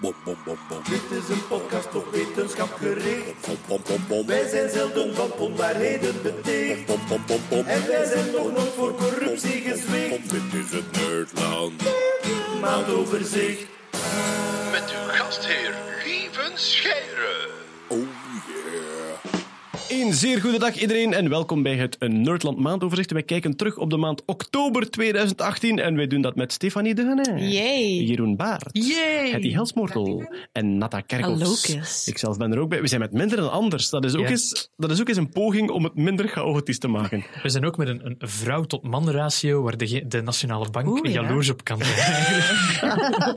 Bom, bom, bom, bom. Dit is een podcast op wetenschap gericht. Bom, bom, bom, bom. Wij zijn zelden van onwaarheden beticht. Bom, bom, bom, bom. En wij zijn nog nooit voor corruptie gezwicht. Dit is het Nerdland. Maandoverzicht. Met uw gastheer Lieven Scheire. Oh yeah. Een zeer goede dag iedereen en welkom bij het Nerdland maandoverzicht. Wij kijken terug op de maand oktober 2018 en wij doen dat met Stefanie de Henne, Yay. Jeroen Baert, Yay. Hetty Helsmoortel en Natta Kerkhoffs. Ikzelf ben er ook bij. We zijn met minder dan anders. Dat is ook, Ja. eens, dat is ook eens een poging om het minder chaotisch te maken. We zijn ook met een, een vrouw-tot-man ratio waar de, de Nationale Bank Oeh, ja. jaloers op kan zijn.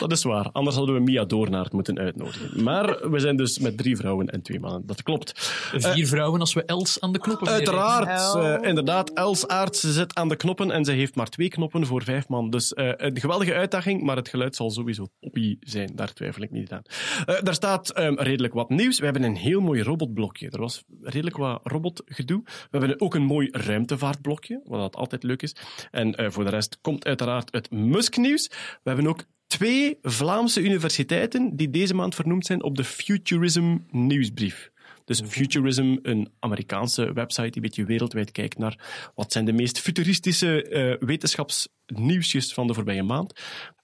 Dat is waar. Anders hadden we Mia Doornaert moeten uitnodigen. Maar we zijn dus met drie vrouwen en twee mannen. Dat klopt. Vier vrouwen als we Els aan de knoppen. Uiteraard, eh, inderdaad. Els Aarts zit aan de knoppen en ze heeft maar twee knoppen voor vijf man. Dus eh, een geweldige uitdaging, maar het geluid zal sowieso toppie zijn. Daar twijfel ik niet aan. Eh, daar staat ehm, redelijk wat nieuws. We hebben een heel mooi robotblokje. Er was redelijk wat robotgedoe. We hebben ook een mooi ruimtevaartblokje, wat dat altijd leuk is. En eh, voor de rest komt uiteraard het Musk-nieuws. We hebben ook twee Vlaamse universiteiten die deze maand vernoemd zijn op de Futurism nieuwsbrief. Dus Futurism, een Amerikaanse website die een beetje wereldwijd kijkt naar wat zijn de meest futuristische eh, wetenschapsnieuwsjes van de voorbije maand.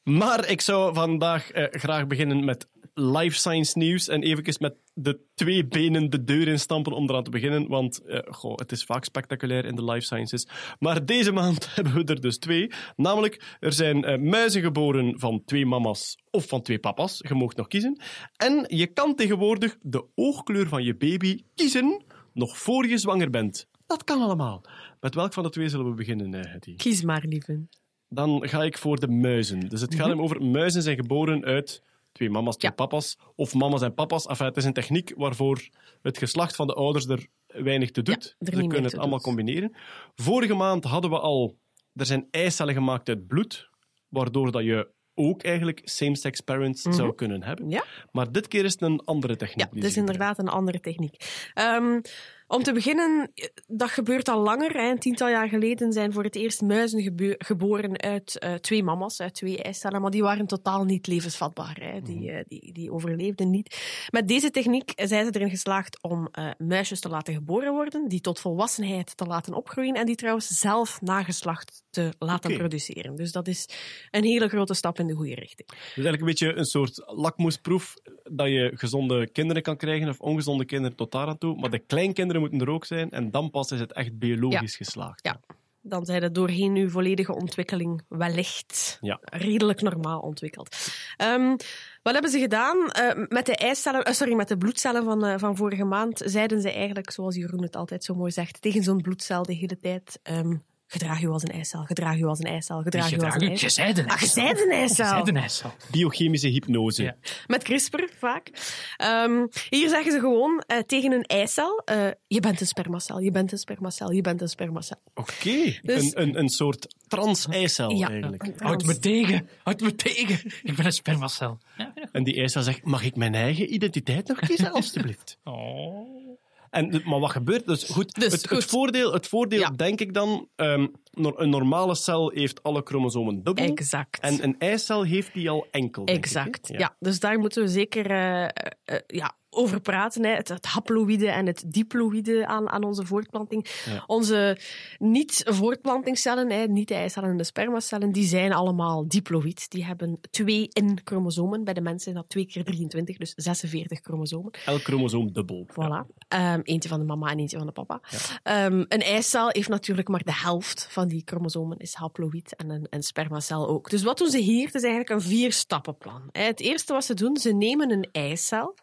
Maar ik zou vandaag eh, graag beginnen met life science nieuws en even met de twee benen de deur instampen om eraan te beginnen, want eh, goh, het is vaak spectaculair in de life sciences. Maar deze maand hebben we er dus twee. Namelijk, er zijn eh, muizen geboren van twee mama's of van twee papa's. Je mag nog kiezen. En je kan tegenwoordig de oogkleur van je baby kiezen nog voor je zwanger bent. Dat kan allemaal. Met welk van de twee zullen we beginnen, eh, Hetty? Kies maar, lieve. Dan ga ik voor de muizen. Dus het gaat hem over muizen zijn geboren uit twee mama's, twee Mhm. Ja. papa's. Of mama's en papa's. Enfin, het is een techniek waarvoor het geslacht van de ouders er weinig te doet. Ze kunnen het allemaal doet. combineren. Vorige maand hadden we al... Er zijn eicellen gemaakt uit bloed, waardoor dat je ook eigenlijk same-sex parents zou kunnen hebben. Mhm. Ja. Maar dit keer is het een andere techniek. Ja, het is ze inderdaad een andere techniek. Ehm, om te beginnen, dat gebeurt al langer. Hè. Een tiental jaar geleden zijn voor het eerst muizen geboren uit eh, twee mama's, uit twee eicellen. Maar die waren totaal niet levensvatbaar. Hè. Die, eh, die, die overleefden niet. Met deze techniek zijn ze erin geslaagd om eh, muisjes te laten geboren worden, die tot volwassenheid te laten opgroeien en die trouwens zelf nageslacht te laten produceren. Dus dat is een hele grote stap in de goede richting. Dus eigenlijk een beetje een soort lakmoesproef dat je gezonde kinderen kan krijgen of ongezonde kinderen tot daar aan toe. Maar de kleinkinderen moeten er ook zijn en dan pas is het echt biologisch geslaagd. Ja. Dan zijn het doorheen uw volledige ontwikkeling wellicht Ja. redelijk normaal ontwikkeld. Ehm, wat hebben ze gedaan? Eh, met de eicellen, eh, sorry, met de bloedcellen van, eh, van vorige maand zeiden ze eigenlijk, zoals Jeroen het altijd zo mooi zegt, tegen zo'n bloedcel de hele tijd. ehm, gedraag u als een eicel, gedraag u als een eicel, gedraag u als een Je eicel. zei een Ah, je zei een Je zei. Biochemische hypnose. Ja. Met CRISPR vaak. Ehm, hier zeggen ze gewoon eh, tegen een eicel: eh, Je bent een spermacel, je bent een spermacel, je bent een spermacel. Oké, Dus- een, een, een soort trans-eicel Ja, eigenlijk. een Houd me trans- tegen. Houd me tegen. Ik ben een spermacel. Ja. En die eicel zegt, mag ik mijn eigen identiteit nog kiezen, alstublieft? Oh. En, maar wat gebeurt? Dus goed, Dus het, goed. het voordeel, het voordeel Ja. denk ik dan, ehm, een normale cel heeft alle chromosomen dubbel. Exact. En een eicel heeft die al enkel. denk ik? Exact. ja. dus daar moeten we zeker eh, ja, over praten. Hè. Het, het haploïde en het diploïde aan, aan onze voortplanting. Ja. Onze niet-voortplantingscellen, hè, niet de eicellen en de spermacellen, die zijn allemaal diploïd. Die hebben twee N-chromosomen. Bij de mensen zijn dat twee keer 23, dus 46 chromosomen. Elk chromosoom dubbel. Voilà. Ehm, eentje van de mama en eentje van de papa. Ehm, een eicel heeft natuurlijk maar de helft van die chromosomen is haploïd en een, een spermacel ook. Dus wat doen ze hier? Het is eigenlijk een vier-stappenplan. Het eerste wat ze doen, ze nemen een eicel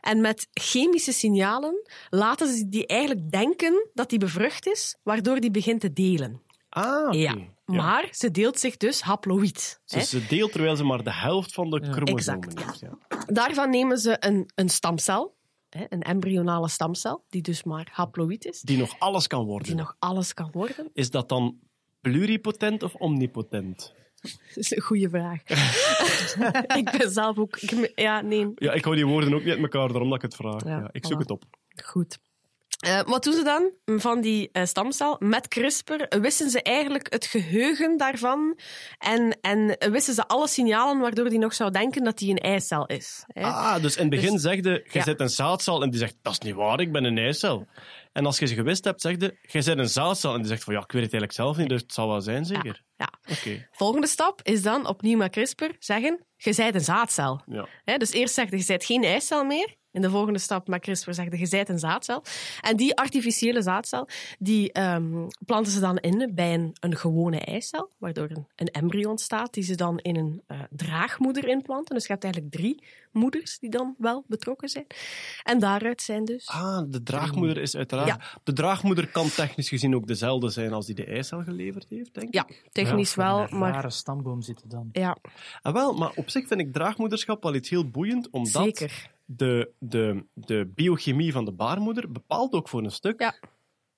en met chemische signalen laten ze die eigenlijk denken dat die bevrucht is, waardoor die begint te delen. Ah. Ja. Maar ze deelt zich dus haploïd. hè. Dus ze deelt terwijl ze maar de helft van de chromosomen Exact, heeft. Ja. Daarvan nemen ze een, een stamcel, hè, een embryonale stamcel, die dus maar haploïd is. Die nog alles kan worden. die nog alles kan worden? Is dat dan pluripotent of omnipotent? Dat is een goede vraag. ik ben zelf ook... ik- ja, nee. Ja, ik hou die woorden ook niet uit elkaar, daarom dat ik het vraag. Ja, Ja, ik zoek voilà. het op. Goed. Eh, wat doen ze dan van die eh, stamcel? Met CRISPR wissen ze eigenlijk het geheugen daarvan en, en wissen ze alle signalen waardoor die nog zou denken dat die een eicel is. Hè? Ah, dus in het begin Dus- zegde, je ja. zit een zaadcel en die zegt, dat is niet waar, ik ben een eicel. En als je ze gewist hebt, zegde, je zit een zaadcel en die zegt van, ja, ik weet het eigenlijk zelf niet, dus het zal wel zijn, zeker. Ja. Oké, Volgende stap is dan opnieuw met CRISPR zeggen, je zijt een zaadcel. ja. Hè, dus eerst zegt je, je zijt geen eicel meer. In de volgende stap met CRISPR zegt je, zijt een zaadcel. En die artificiële zaadcel, die ehm, planten ze dan in bij een, een gewone eicel, waardoor een, een embryo ontstaat, die ze dan in een eh, draagmoeder inplanten. Dus je hebt eigenlijk drie moeders die dan wel betrokken zijn. En daaruit zijn dus... Ah, de draagmoeder is uiteraard... Ja. De draagmoeder kan technisch gezien ook dezelfde zijn als die de eicel geleverd heeft, denk ik. Ja, technisch Ja, voor wel, een maar... rare stamboom zitten dan. Ja, Ah, wel, maar op zich vind ik draagmoederschap wel iets heel boeiend, omdat zeker. De, de, de biochemie van de baarmoeder bepaalt ook voor een stuk Ja.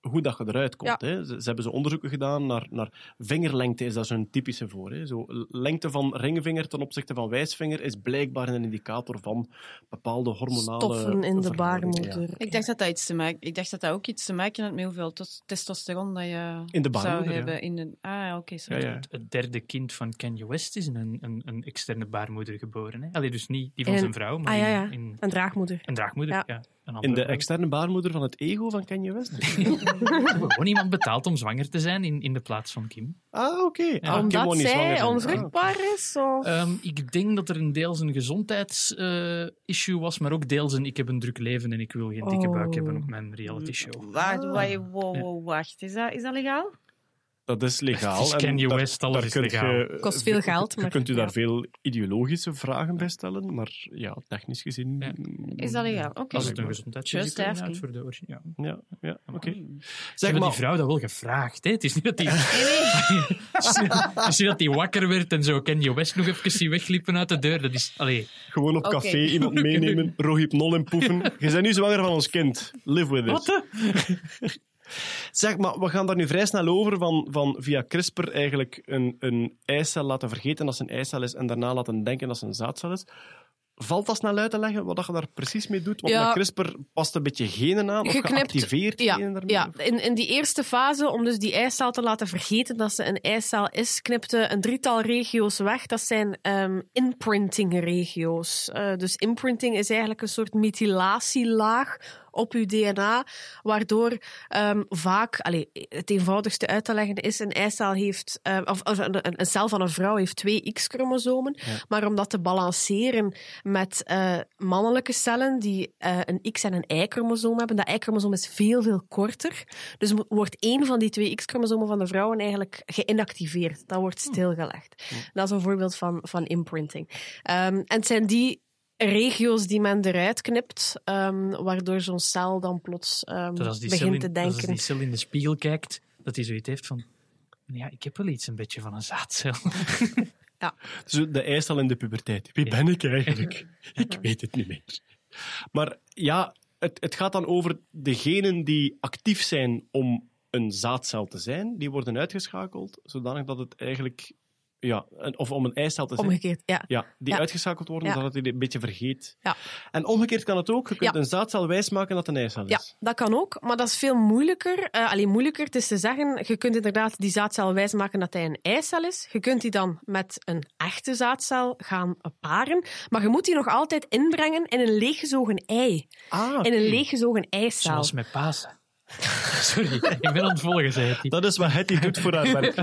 Hoe dat je eruit komt. Hè. Ze, ze hebben zo onderzoeken gedaan naar, naar vingerlengte, is daar zo'n typische voor. Hè. Zo, lengte van ringvinger ten opzichte van wijsvinger is blijkbaar een indicator van bepaalde hormonale... Stoffen in de baarmoeder. Ik dacht dat dat iets te maken, ik dacht dat dat ook iets te maken had met hoeveel tos- testosteron dat je In de zou ja. hebben in de. Ah, oké, ja. Het, derde kind van Kanye West is in een, een, een externe baarmoeder geboren. Hè? Allee, dus niet die van In- zijn vrouw, maar Ah ja, in- ja. In, Een draagmoeder. een draagmoeder. Ja. Ja. In de externe baarmoeder van het ego van Kanye West? Gewoon iemand betaald om zwanger te zijn in, in de plaats van Kim. Ah, oké. Ah, Kim wou Omdat niet zwanger zij onvruchtbaar is? Of... Ehm, ik denk dat er een deels een gezondheidsissue was, maar ook deels een ik heb een druk leven en ik wil geen dikke buik Oh. hebben op mijn reality show. Wacht, wacht, wow, wow, wacht. Is dat, is dat legaal? Dat is legaal. Is en Kanye West, alles is legaal. je- Kost veel geld, Je kunt u ja. daar veel ideologische vragen bij stellen, maar ja, technisch gezien... Ja. Is dat legaal? Oké. Als het een gezondheidsrisico inhoudt voor de origine. Ja. Ja, ja oké. Ze Zeg maar, die vrouw dat wel gevraagd. Hè? Het is niet dat die... Het is niet dat die wakker werd en zo Kanye West nog even zien weglippen uit de deur. Dat is... Allee, gewoon op café iemand meenemen, rohypnol inpoefen. Je bent nu zwanger van ons kind. Live with wat it. de? Zeg, maar we gaan daar nu vrij snel over van, van via CRISPR eigenlijk een, een eicel laten vergeten dat ze een eicel is en daarna laten denken dat ze een zaadcel is. Valt dat snel uit te leggen wat je daar precies mee doet? Want Ja. met CRISPR past een beetje genen aan of Je knipt- geactiveerd Ja, genen daarmee? ja. In, in die eerste fase, om dus die eicel te laten vergeten dat ze een eicel is, knipte een drietal regio's weg. Dat zijn ehm imprinting-regio's. Eh, dus imprinting is eigenlijk een soort methylatielaag op uw DNA, waardoor ehm, vaak, allee, het eenvoudigste uit te leggen is, een eicel heeft, eh, of, of een, een- cel van een vrouw heeft twee X-chromosomen, maar om dat te balanceren met eh, mannelijke cellen die eh, een X- en een Y-chromosoom hebben, dat Y-chromosoom is veel, veel korter. Dus wordt één van die twee X-chromosomen van de vrouwen eigenlijk geïnactiveerd. Dat wordt stilgelegd. Dat is een voorbeeld van, van imprinting. Ehm, en het zijn die regio's die men eruit knipt, ehm, waardoor zo'n cel dan plots ehm, begint in, te dat als denken. die cel in de spiegel kijkt, dat hij zoiets heeft van... Ja, ik heb wel iets een beetje van een zaadcel. Dus de eicel in de puberteit. Wie ben ik eigenlijk? Ik weet het niet meer. Maar ja, het, het gaat dan over de genen die actief zijn om een zaadcel te zijn. Die worden uitgeschakeld, zodanig dat het eigenlijk... Ja, of om een eicel te zijn. Omgekeerd, ja. Ja, die Ja. uitgeschakeld worden, Ja. zodat hij een beetje vergeet. Ja. En omgekeerd kan het ook. Je kunt Ja. een zaadcel wijsmaken dat het een eicel is. Ja, dat kan ook, maar dat is veel moeilijker. Eh alleen moeilijker, het is te zeggen, je kunt inderdaad die zaadcel wijsmaken dat hij een eicel is. Je kunt die dan met een echte zaadcel gaan paren, maar je moet die nog altijd inbrengen in een leeggezogen ei. Ah, In een leeggezogen eicel. Zoals met Pasen. Sorry, ik ben aan het volgen, zei. Dat is wat Hetty doet voor haar werk.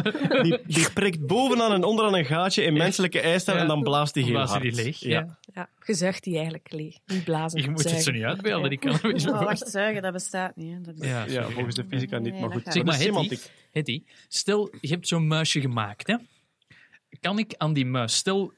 Die, die prikt bovenaan en onderaan een gaatje in menselijke Ja. en dan blaast die heel Blaast hij hard. die leeg? Ja. Ja, je zuigt die eigenlijk leeg. Niet blazen. Je moet het zo niet uitbeelden. Ik kan niet Oh, wacht, zuigen, dat bestaat niet. Hè. Dat is... Ja, volgens de fysica niet, Nee, maar goed. Zeg maar, Hetty, semantiek. Hetty, stel, je hebt zo'n muisje gemaakt. Hè? Kan ik aan die muis... Stel,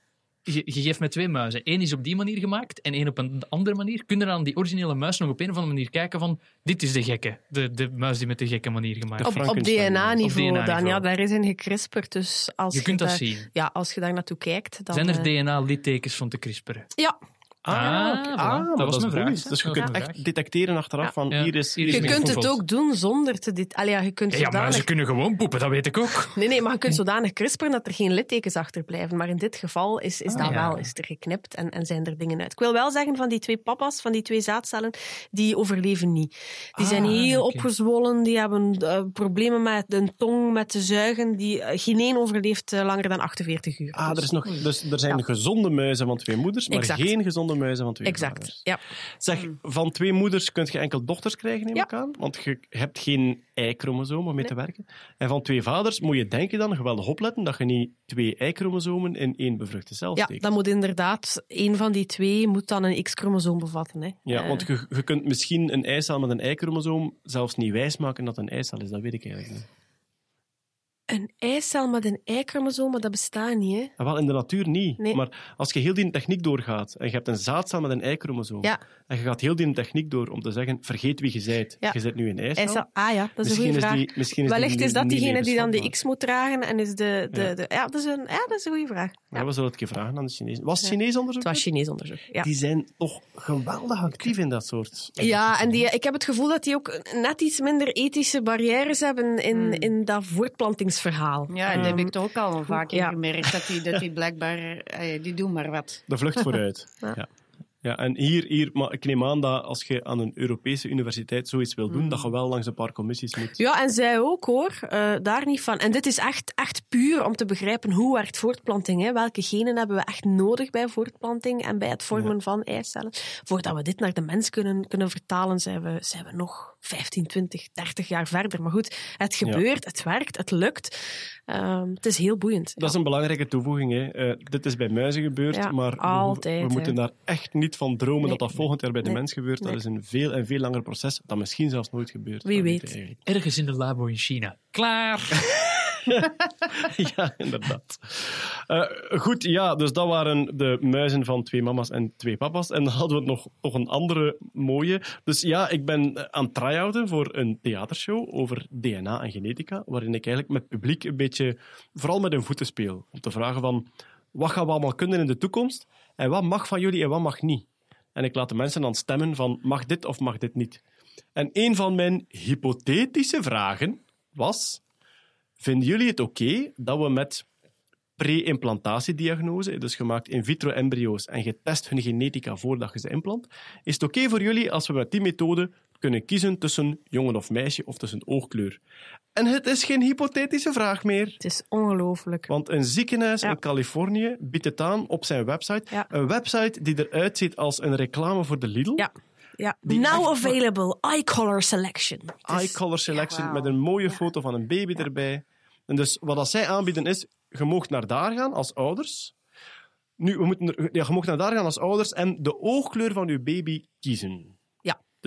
je, je geeft me twee muizen. Eén is op die manier gemaakt en één op een andere manier. Kun je dan aan die originele muis nog op een of andere manier kijken van... Dit is de gekke. De, de muis die met de gekke manier gemaakt is. Op, DNA-niveau Op DNA dan, ja, daar is in gekrisperd. Dus als Je kunt dat daar, zien. Ja, als je daar naartoe kijkt, dan... Zijn er eh, DNA-littekens van te crisperen? Ja, Ah, oké. voilà. Ah, Dat maar was is mijn vraag. goed. Dus je Dat kunt echt vraag. detecteren achteraf Ja. van Ja. hier is... Hier is Je kunt het ook doen zonder te dit. Allee, ja, je kunt Ja, maar zodanig... ze kunnen gewoon poepen, dat weet ik ook. Nee, nee, maar je kunt zodanig crisperen dat er geen littekens achterblijven. Maar in dit geval is, is Ah, dat ja. wel, is er geknipt en, en zijn er dingen uit. Ik wil wel zeggen van die twee papa's, van die twee zaadcellen, die overleven niet. Die zijn Ah, heel opgezwollen, die hebben eh, problemen met de tong, met te zuigen. Die, eh, geen één overleeft eh, langer dan 48 uur. Ah, er, Dus- is nog, dus er zijn Ja. gezonde muizen van twee moeders, maar Exact. geen gezonde muizen van twee vaders. Exact, ja. Zeg, van twee moeders kun je enkel dochters krijgen, neem Ja. ik aan. Want je hebt geen Y-chromosoom om mee te werken. En van twee vaders moet je denken dan, geweldig opletten, dat je niet twee Y-chromosomen in één bevruchte cel Ja, steekt. dan moet inderdaad, een van die twee moet dan een X-chromosoom bevatten. Hè. Ja, want je, je kunt misschien een eicel met een Y-chromosoom zelfs niet wijsmaken dat het een eicel is. Dat weet ik eigenlijk niet. Een eicel met een Y-chromosoom, maar dat bestaat niet, hè? Ah, wel, in de natuur niet. Nee. Maar als je heel die techniek doorgaat en je hebt een zaadcel met een Y-chromosoom Ja. en je gaat heel die techniek door om te zeggen, vergeet wie je. Ja. Je zit nu een eicel. Eicel, ah ja, dat is Misschien een goede vraag. die- Wellicht is dat diegene die dan de. X moet dragen en is de... de, Ja. de ja, dat is een, ja, dat is een goede vraag. Ja, we zullen het keer vragen aan de Chinezen. Was het. Chinees onderzoek? Het was Chinees onderzoek. Die zijn toch geweldig actief in dat soort... Ja, en die, ik heb het gevoel dat die ook net iets minder ethische barrières hebben in, Hmm. in dat voortplantingsverhaal. Ja, dat heb Ehm, ik toch ook al vaak ja. gemerkt. Dat die, dat die blijkbaar, eh, die doen maar wat. De vlucht vooruit. Ja. ja. En hier, hier, maar ik neem aan dat als je aan een Europese universiteit zoiets wil doen, dat je wel langs een paar commissies moet. Ja, en zij ook hoor. Eh, daar niet van. En dit is echt, echt puur om te begrijpen hoe werkt voortplanting. Hè? Welke genen hebben we echt nodig bij voortplanting en bij het vormen van eicellen. Voordat we dit naar de mens kunnen, kunnen vertalen, zijn we, zijn we nog 15, 20, 30 jaar verder. Maar goed, het gebeurt, het werkt, het lukt. Ehm, het is heel boeiend. Dat is een belangrijke toevoeging. Hè. Eh, dit is bij muizen gebeurd, Ja, maar we, altijd, we hè. moeten daar echt niet van dromen Nee. dat dat volgend jaar bij de mens gebeurt. Dat is een veel en veel langer proces, dat misschien zelfs nooit gebeurt. Wie weet. Ergens in de labo in China. Klaar! ja, inderdaad. Eh, goed, ja, dus dat waren de muizen van twee mama's en twee papa's. En dan hadden we nog, nog een andere mooie. Dus ja, ik ben aan het try-outen voor een theatershow over DNA en genetica, waarin ik eigenlijk met publiek een beetje, vooral met hun voeten speel. Om te vragen van, wat gaan we allemaal kunnen in de toekomst? En wat mag van jullie en wat mag niet? En ik laat de mensen dan stemmen van, mag dit of mag dit niet? En een van mijn hypothetische vragen was... Vinden jullie het oké dat we met pre-implantatiediagnose, dus gemaakt in vitro embryo's en getest hun genetica voordat je ze implant, is het oké voor jullie als we met die methode kunnen kiezen tussen jongen of meisje of tussen oogkleur? En het is geen hypothetische vraag meer. Het is ongelooflijk. Want een ziekenhuis Ja. in Californië biedt het aan op zijn website. Ja. Een website die eruit ziet als een reclame voor de Lidl. Ja. Ja. Die Now echt- available, eye color selection. Is- Eye color selection met een mooie foto van een baby erbij. En dus wat dat zij aanbieden is, je mag naar daar gaan als ouders. Nu, we moeten er- ja, je mag naar daar gaan als ouders en de oogkleur van je baby kiezen.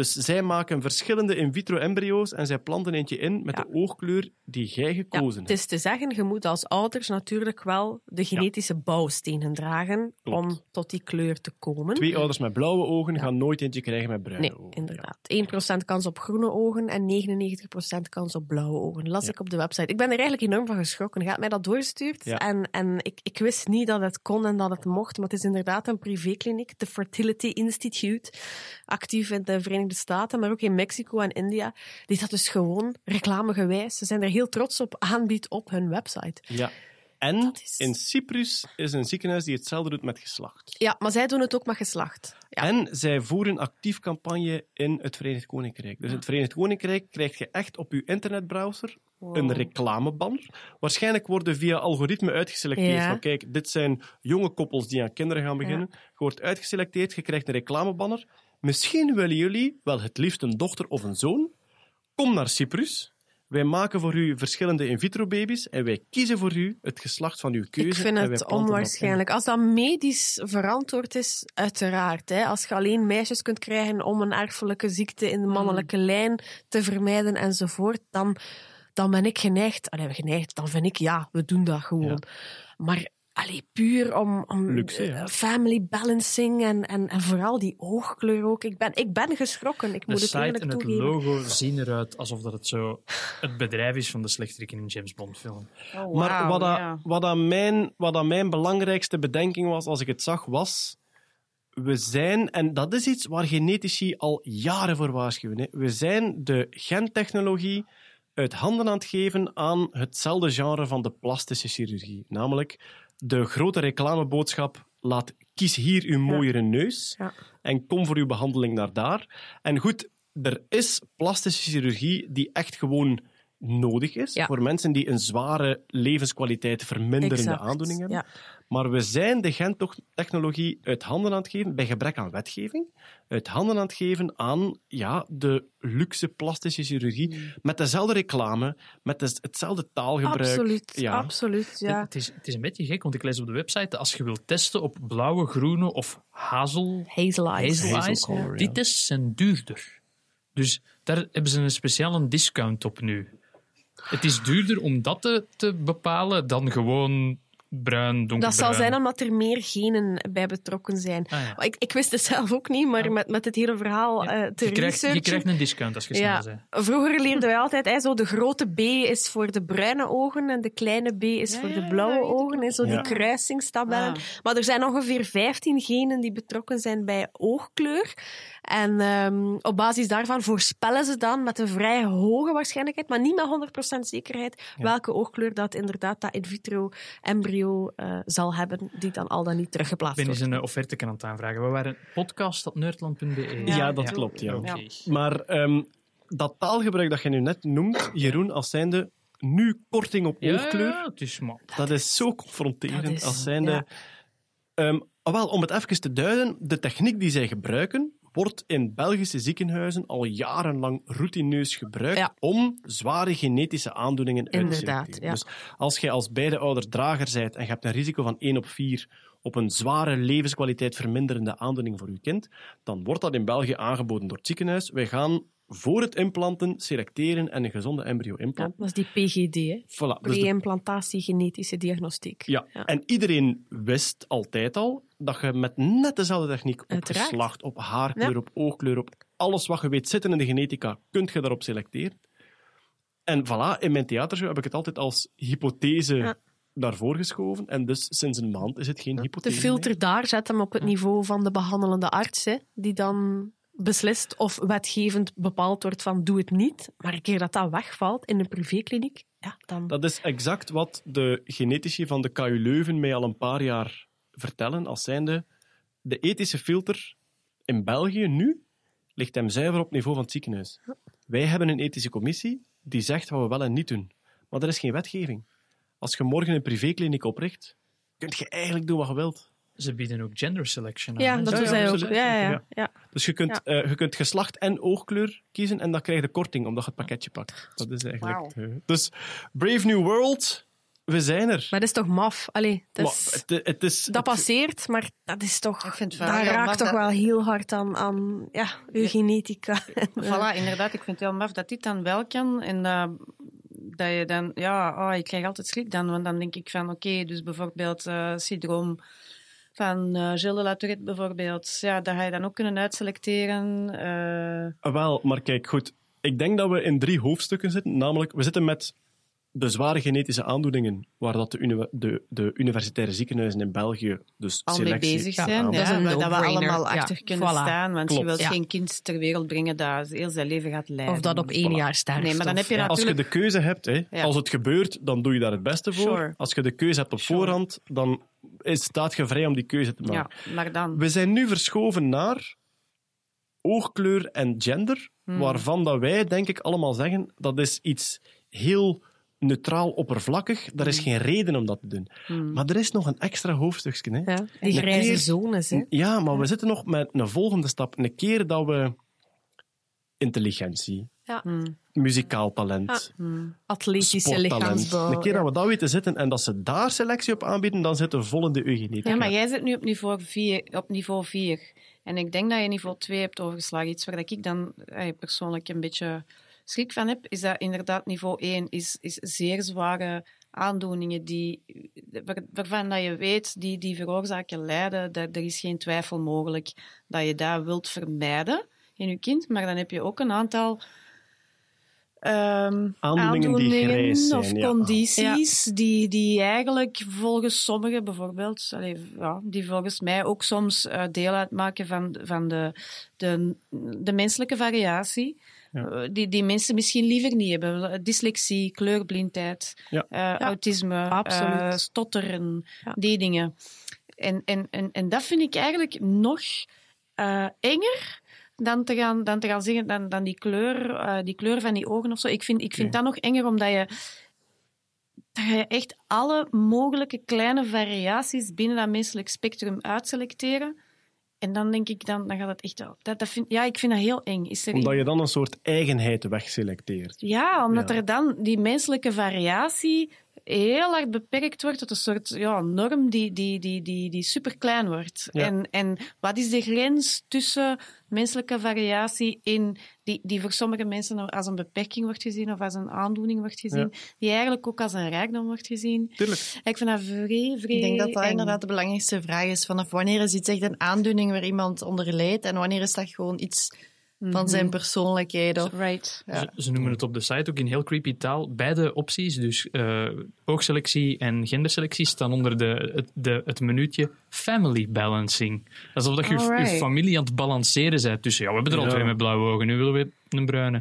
Ja. Dus zij maken verschillende in vitro embryo's en zij planten eentje in met Ja. de oogkleur die jij Ja, gekozen het hebt. is te zeggen, je moet als ouders natuurlijk wel de genetische bouwstenen dragen Klopt. om tot die kleur te komen. Twee ouders met blauwe ogen gaan nooit eentje krijgen met bruine Nee, ogen. inderdaad. 1% kans op groene ogen en 99% kans op blauwe ogen. Las Ja. ik op de website. Ik ben er eigenlijk enorm van geschrokken. Had mij dat doorgestuurd. Ja. En, en ik, ik wist niet dat het kon en dat het mocht. Maar het is inderdaad een privékliniek, de Fertility Institute. Actief in de Verenigde Staten, maar ook in Mexico en India. Die dat dus gewoon reclamegewijs. Ze zijn er heel trots op aanbiedt op hun website. Ja. En is- in Cyprus is een ziekenhuis die hetzelfde doet met geslacht. Ja, maar zij doen het ook met geslacht. Ja. En zij voeren actief campagne in het Verenigd Koninkrijk. Dus in het Verenigd Koninkrijk krijg je echt op je internetbrowser een reclamebanner. Waarschijnlijk worden via algoritme uitgeselecteerd Ja. van kijk, dit zijn jonge koppels die aan kinderen gaan beginnen. Je wordt uitgeselecteerd, je krijgt een reclamebanner. Misschien willen jullie wel het liefst een dochter of een zoon. Kom naar Cyprus. Wij maken voor u verschillende in vitro baby's en wij kiezen voor u het geslacht van uw keuze. Ik vind het onwaarschijnlijk. Als dat medisch verantwoord is, uiteraard. Hè. Als je alleen meisjes kunt krijgen om een erfelijke ziekte in de mannelijke Hmm. lijn te vermijden enzovoort, dan, dan ben ik geneigd. Allee, geneigd, dan vind ik ja, we doen dat gewoon. Maar allee, puur om, om Luxe, ja. eh, family balancing en, en, en vooral die oogkleur ook. Ik ben, ik ben geschrokken, ik De moet het eerlijk en het toegeven. logo zien eruit alsof dat het zo het bedrijf is van de slechteriken in een James Bond film. Oh, Maar wat, dat, ja. wat, dat mijn, wat dat mijn belangrijkste bedenking was als ik het zag, was... we zijn, en dat is iets waar genetici al jaren voor waarschuwen, hè. we zijn de gentechnologie uit handen aan het geven aan hetzelfde genre van de plastische chirurgie. Namelijk de grote reclameboodschap, laat, kies hier uw mooiere neus Ja. en kom voor uw behandeling naar daar. En goed, er is plastische chirurgie die echt gewoon nodig is Ja. voor mensen die een zware levenskwaliteit verminderende Exact. aandoening hebben. Ja. Maar we zijn de gentechnologie uit handen aan het geven, bij gebrek aan wetgeving, uit handen aan het geven aan ja, de luxe plastische chirurgie, Hmm. met dezelfde reclame, met des- hetzelfde taalgebruik. Absoluut, Ja. absoluut. Ja. Het, is, het is een beetje gek, want ik lees op de website dat als je wilt testen op blauwe, groene of hazel, Hazel eyes. hazel Hazel eyes, color, die ja. tests zijn duurder. Dus daar hebben ze een speciale discount op nu. Het is duurder om dat te, te bepalen dan gewoon bruin, donkerbruin. Dat zal zijn omdat er meer genen bij betrokken zijn. Ah, ja. Ik, ik wist het zelf ook niet, maar Ja. met, met het hele verhaal Ja, eh, te je, krijgt, je krijgt een discount als je snel Ja, bent. vroeger leerden wij altijd, hè, zo de grote B is voor de bruine ogen en de kleine B is Ja, voor de blauwe ogen. En zo Ja. die kruisingstabellen. Ah. Maar er zijn ongeveer 15 genen die betrokken zijn bij oogkleur. En ehm, op basis daarvan voorspellen ze dan met een vrij hoge waarschijnlijkheid, maar niet met 100% zekerheid, welke oogkleur dat inderdaad dat in vitro embryo eh, zal hebben, die dan al dan niet Ik teruggeplaatst ben wordt. eens een offerte aan het aanvragen. We waren podcast.nerdland.be. Ja, dat klopt, ja. Maar ehm, dat taalgebruik dat je nu net noemt, Jeroen, als zijnde nu korting op Ja, oogkleur, het is maar. dat is zo confronterend. Dat is- als zijnde... ja. Ehm, ah, wel, om het even te duiden, de techniek die zij gebruiken, wordt in Belgische ziekenhuizen al jarenlang routineus gebruikt Ja. om zware genetische aandoeningen uit te selecteren. ja. Dus als jij als beide ouders drager bent en je hebt een risico van 1 op 4 op een zware levenskwaliteit verminderende aandoening voor je kind, dan wordt dat in België aangeboden door het ziekenhuis. Wij gaan voor het implanten selecteren en een gezonde embryo Ja, implanten. dat is die PGD, hè? Voilà, dus de pre-implantatie genetische diagnostiek. ja. Ja. en iedereen wist altijd al dat je met net dezelfde techniek op Uiteraard. geslacht, op haarkleur, Ja. op oogkleur, op alles wat je weet zitten in de genetica, kunt je daarop selecteren. En voilà, in mijn theatershow heb ik het altijd als hypothese daarvoor geschoven. En dus sinds een maand is het geen De hypothese filter daar zet hem op het niveau van de behandelende arts, hè, die dan beslist of wetgevend bepaald wordt van doe het niet. Maar een keer dat dat wegvalt in een privékliniek, ja, dan... Dat is exact wat de genetici van de KU Leuven mij al een paar jaar vertellen, als zijnde de ethische filter in België nu ligt hem zuiver op niveau van het ziekenhuis. Wij hebben een ethische commissie die zegt wat we wel en niet doen. Maar er is geen wetgeving. Als je morgen een privékliniek opricht, kun je eigenlijk doen wat je wilt. Ze bieden ook gender selection aan. ja, hè. dat doen ja, zij ook. Ja, ja, Ja. ja. ja. Dus je kunt, eh, je kunt geslacht en oogkleur kiezen en dan krijg je korting, omdat je het pakketje pakt. Dat is eigenlijk... Eh, Dus Brave New World, we zijn er. Maar dat is toch maf? Allee, dat, Maar is- het, het is, dat passeert, maar dat is toch... Ik vind het wel dat raakt maf toch dat- wel heel hard aan, aan ja, uw Ja. genetica. Voilà, inderdaad. Ik vind het heel maf dat dit dan wel kan. En dat, dat je dan... Ja, oh, ik krijg altijd schrik dan. Want dan denk ik van, oké, dus bijvoorbeeld eh syndroom van eh Gilles de bijvoorbeeld. Ja, dat ga je dan ook kunnen uitselecteren. eh, Ah, Wel, maar kijk, goed. Ik denk dat we in drie hoofdstukken zitten. Namelijk, we zitten met de zware genetische aandoeningen, waar dat de, uni- de, de universitaire ziekenhuizen in België dus al mee selectie... bezig Ja, zijn. dat Ja, is een waar dat we allemaal Ja, achter kunnen voilà. staan. Want Klopt. je wilt Ja. geen kind ter wereld brengen dat heel zijn leven gaat leiden. Of dat op één Voilà. jaar sterft. Nee, maar dan heb je ja. Als je de natuurlijk- keuze hebt, hè, Ja. als het gebeurt, dan doe je daar het beste voor. Sure. Als je de keuze hebt op Sure. voorhand, dan is, staat je vrij om die keuze te maken. Ja, maar dan... We zijn nu verschoven naar oogkleur en gender, Hmm. waarvan dat wij, denk ik, allemaal zeggen dat is iets heel neutraal oppervlakkig. Er is Hmm. geen reden om dat te doen. Maar er is nog een extra hoofdstukje. Hè? Ja, die Een grijze keer- zones, hè. Ja, maar we zitten nog met een volgende stap. Een keer dat we intelligentie, Ja. Hmm. muzikaal talent, Atletische lichaamsbouw. een keer ja. dat we dat weten zitten en dat ze daar selectie op aanbieden, dan zitten we vol in de eugenetica. Ja, maar jij zit nu op niveau 4. Op niveau 4. En ik denk dat je niveau 2 hebt overgeslagen. Iets waar ik dan eh, persoonlijk een beetje schrik van heb, is dat inderdaad niveau 1 is, is zeer zware aandoeningen die, waar- waarvan dat je weet, die, die veroorzaken lijden. Dat, er is geen twijfel mogelijk dat je dat wilt vermijden in je kind. Maar dan heb je ook een aantal ehm, Aandoeningen zijn, of ja. condities die, die eigenlijk volgens sommigen bijvoorbeeld, allee, ja, die volgens mij ook soms eh, deel uitmaken van, van de, de, de menselijke variatie. Eh, Die, die mensen misschien liever niet hebben. Dyslexie, kleurblindheid, Ja. eh, autisme, absoluut. eh, stotteren, Ja. die dingen. En, en, en, en dat vind ik eigenlijk nog eh, enger dan te gaan, dan te gaan zeggen, dan, dan die, kleur, eh, die kleur van die ogen of zo. Ik vind, ik vind dat nog enger, omdat je, dat je echt alle mogelijke kleine variaties binnen dat menselijk spectrum uitselecteren. En dan denk ik, dan, dan gaat het echt... wel- Dat, dat vind, ja, ik vind dat heel eng. Is er Omdat je dan een soort eigenheid wegselecteert. ja, omdat Ja. er dan die menselijke variatie heel hard beperkt wordt tot een soort ja, norm die, die, die, die, die super klein wordt. Ja. En, en wat is de grens tussen menselijke variatie in die, die voor sommige mensen als een beperking wordt gezien of als een aandoening wordt gezien, die eigenlijk ook als een rijkdom wordt gezien. Tuurlijk. Ik vind dat vrij, vrij Ik denk dat dat inderdaad de belangrijkste vraag is. Vanaf wanneer is iets echt een aandoening waar iemand onder lijdt en wanneer is dat gewoon iets van zijn persoonlijkheid? Of... Right. Ja. Ze, ze noemen het op de site ook in heel creepy taal. Beide opties, dus eh oogselectie en genderselectie, staan onder de, het, de, het minuutje family balancing. Alsof dat je je- familie aan het balanceren bent. Dus ja, we hebben er al twee met blauwe ogen, nu willen we een bruine.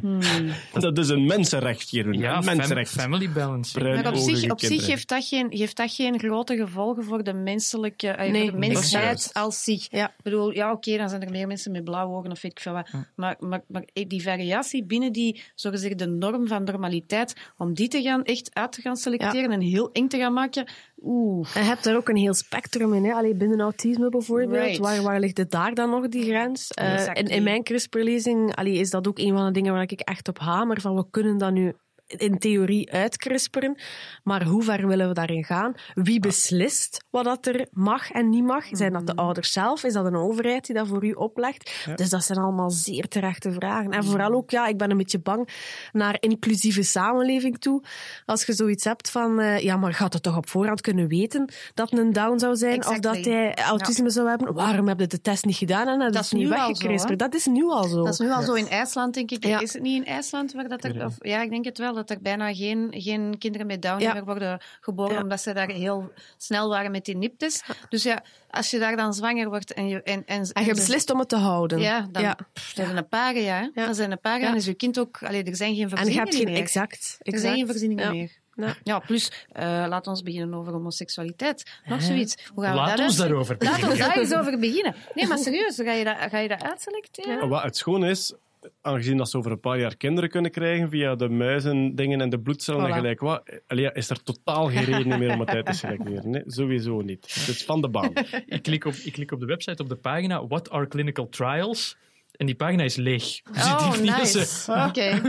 Dat is een mensenrecht, Jeroen. Ja, een mensenrecht. family. Bruin- Maar op zich, op zich geeft, dat geen, geeft dat geen grote gevolgen voor de menselijke eh, Nee, voor de mensheid als zich. Ja. Ik bedoel, ja, oké, dan zijn er meer mensen met blauwe ogen of weet ik veel wat. Maar, maar, maar die variatie binnen die, zogezegd, de norm van normaliteit, om die te gaan, echt uit te gaan selecteren en heel eng te gaan maken, oeh. En je hebt er ook een heel spectrum in. Hè? Allee, binnen autisme bijvoorbeeld. Right. Waar, waar ligt het daar dan nog, die grens? Eh, Exactly. in, in mijn CRISPR-lezing allee, is dat ook een van de dingen waar ik echt op hamer. Van we kunnen dat nu in theorie uitcrisperen. Maar hoe ver willen we daarin gaan? Wie beslist wat dat er mag en niet mag? Zijn dat de ouders zelf? Is dat een overheid die dat voor u oplegt? Dus dat zijn allemaal zeer terechte vragen. En vooral ook, ja, ik ben een beetje bang naar inclusieve samenleving toe. Als je zoiets hebt van, eh, ja, maar gaat het toch op voorhand kunnen weten dat een down zou zijn of dat hij autisme zou hebben? Waarom heb je de test niet gedaan en dat, Dat is niet nu al zo, weggekrisperd? Dat is nu al zo. Dat is nu al zo in IJsland, denk ik. Ja. Is het niet in IJsland waar dat er... Of, ja, ik denk het wel, dat er bijna geen, geen kinderen met Down Ja. meer worden geboren, Ja. omdat ze daar heel snel waren met die niptes. Dus ja, als je daar dan zwanger wordt en je... En, en, en je beslist om het te houden. Ja, dan Ja. pff, dat zijn een paar jaar. Ja. Dat zijn een paar jaar. Ja. En is je kind ook... Allee, er zijn geen En je voorzieningen hebt geen meer. exact. Er zijn geen exact. voorzieningen Ja. meer. Ja. Ja, plus, eh laat ons beginnen over homoseksualiteit. Nog zoiets. Hoe gaan we Laat dat ons uit- daarover Laat ons daar eens over beginnen. Nee, maar serieus, ga je dat, ga je dat uitselecteren? Wat het schoon is, aangezien dat ze over een paar jaar kinderen kunnen krijgen via de muizen, dingen en de bloedcellen en gelijk wat, allee, is er totaal geen reden meer om het uit te selecteren. Nee, sowieso niet. Het is van de baan. Ik klik, op, ik klik op de website op de pagina What are clinical trials? En die pagina is leeg. Dus Oh, nice. Oké.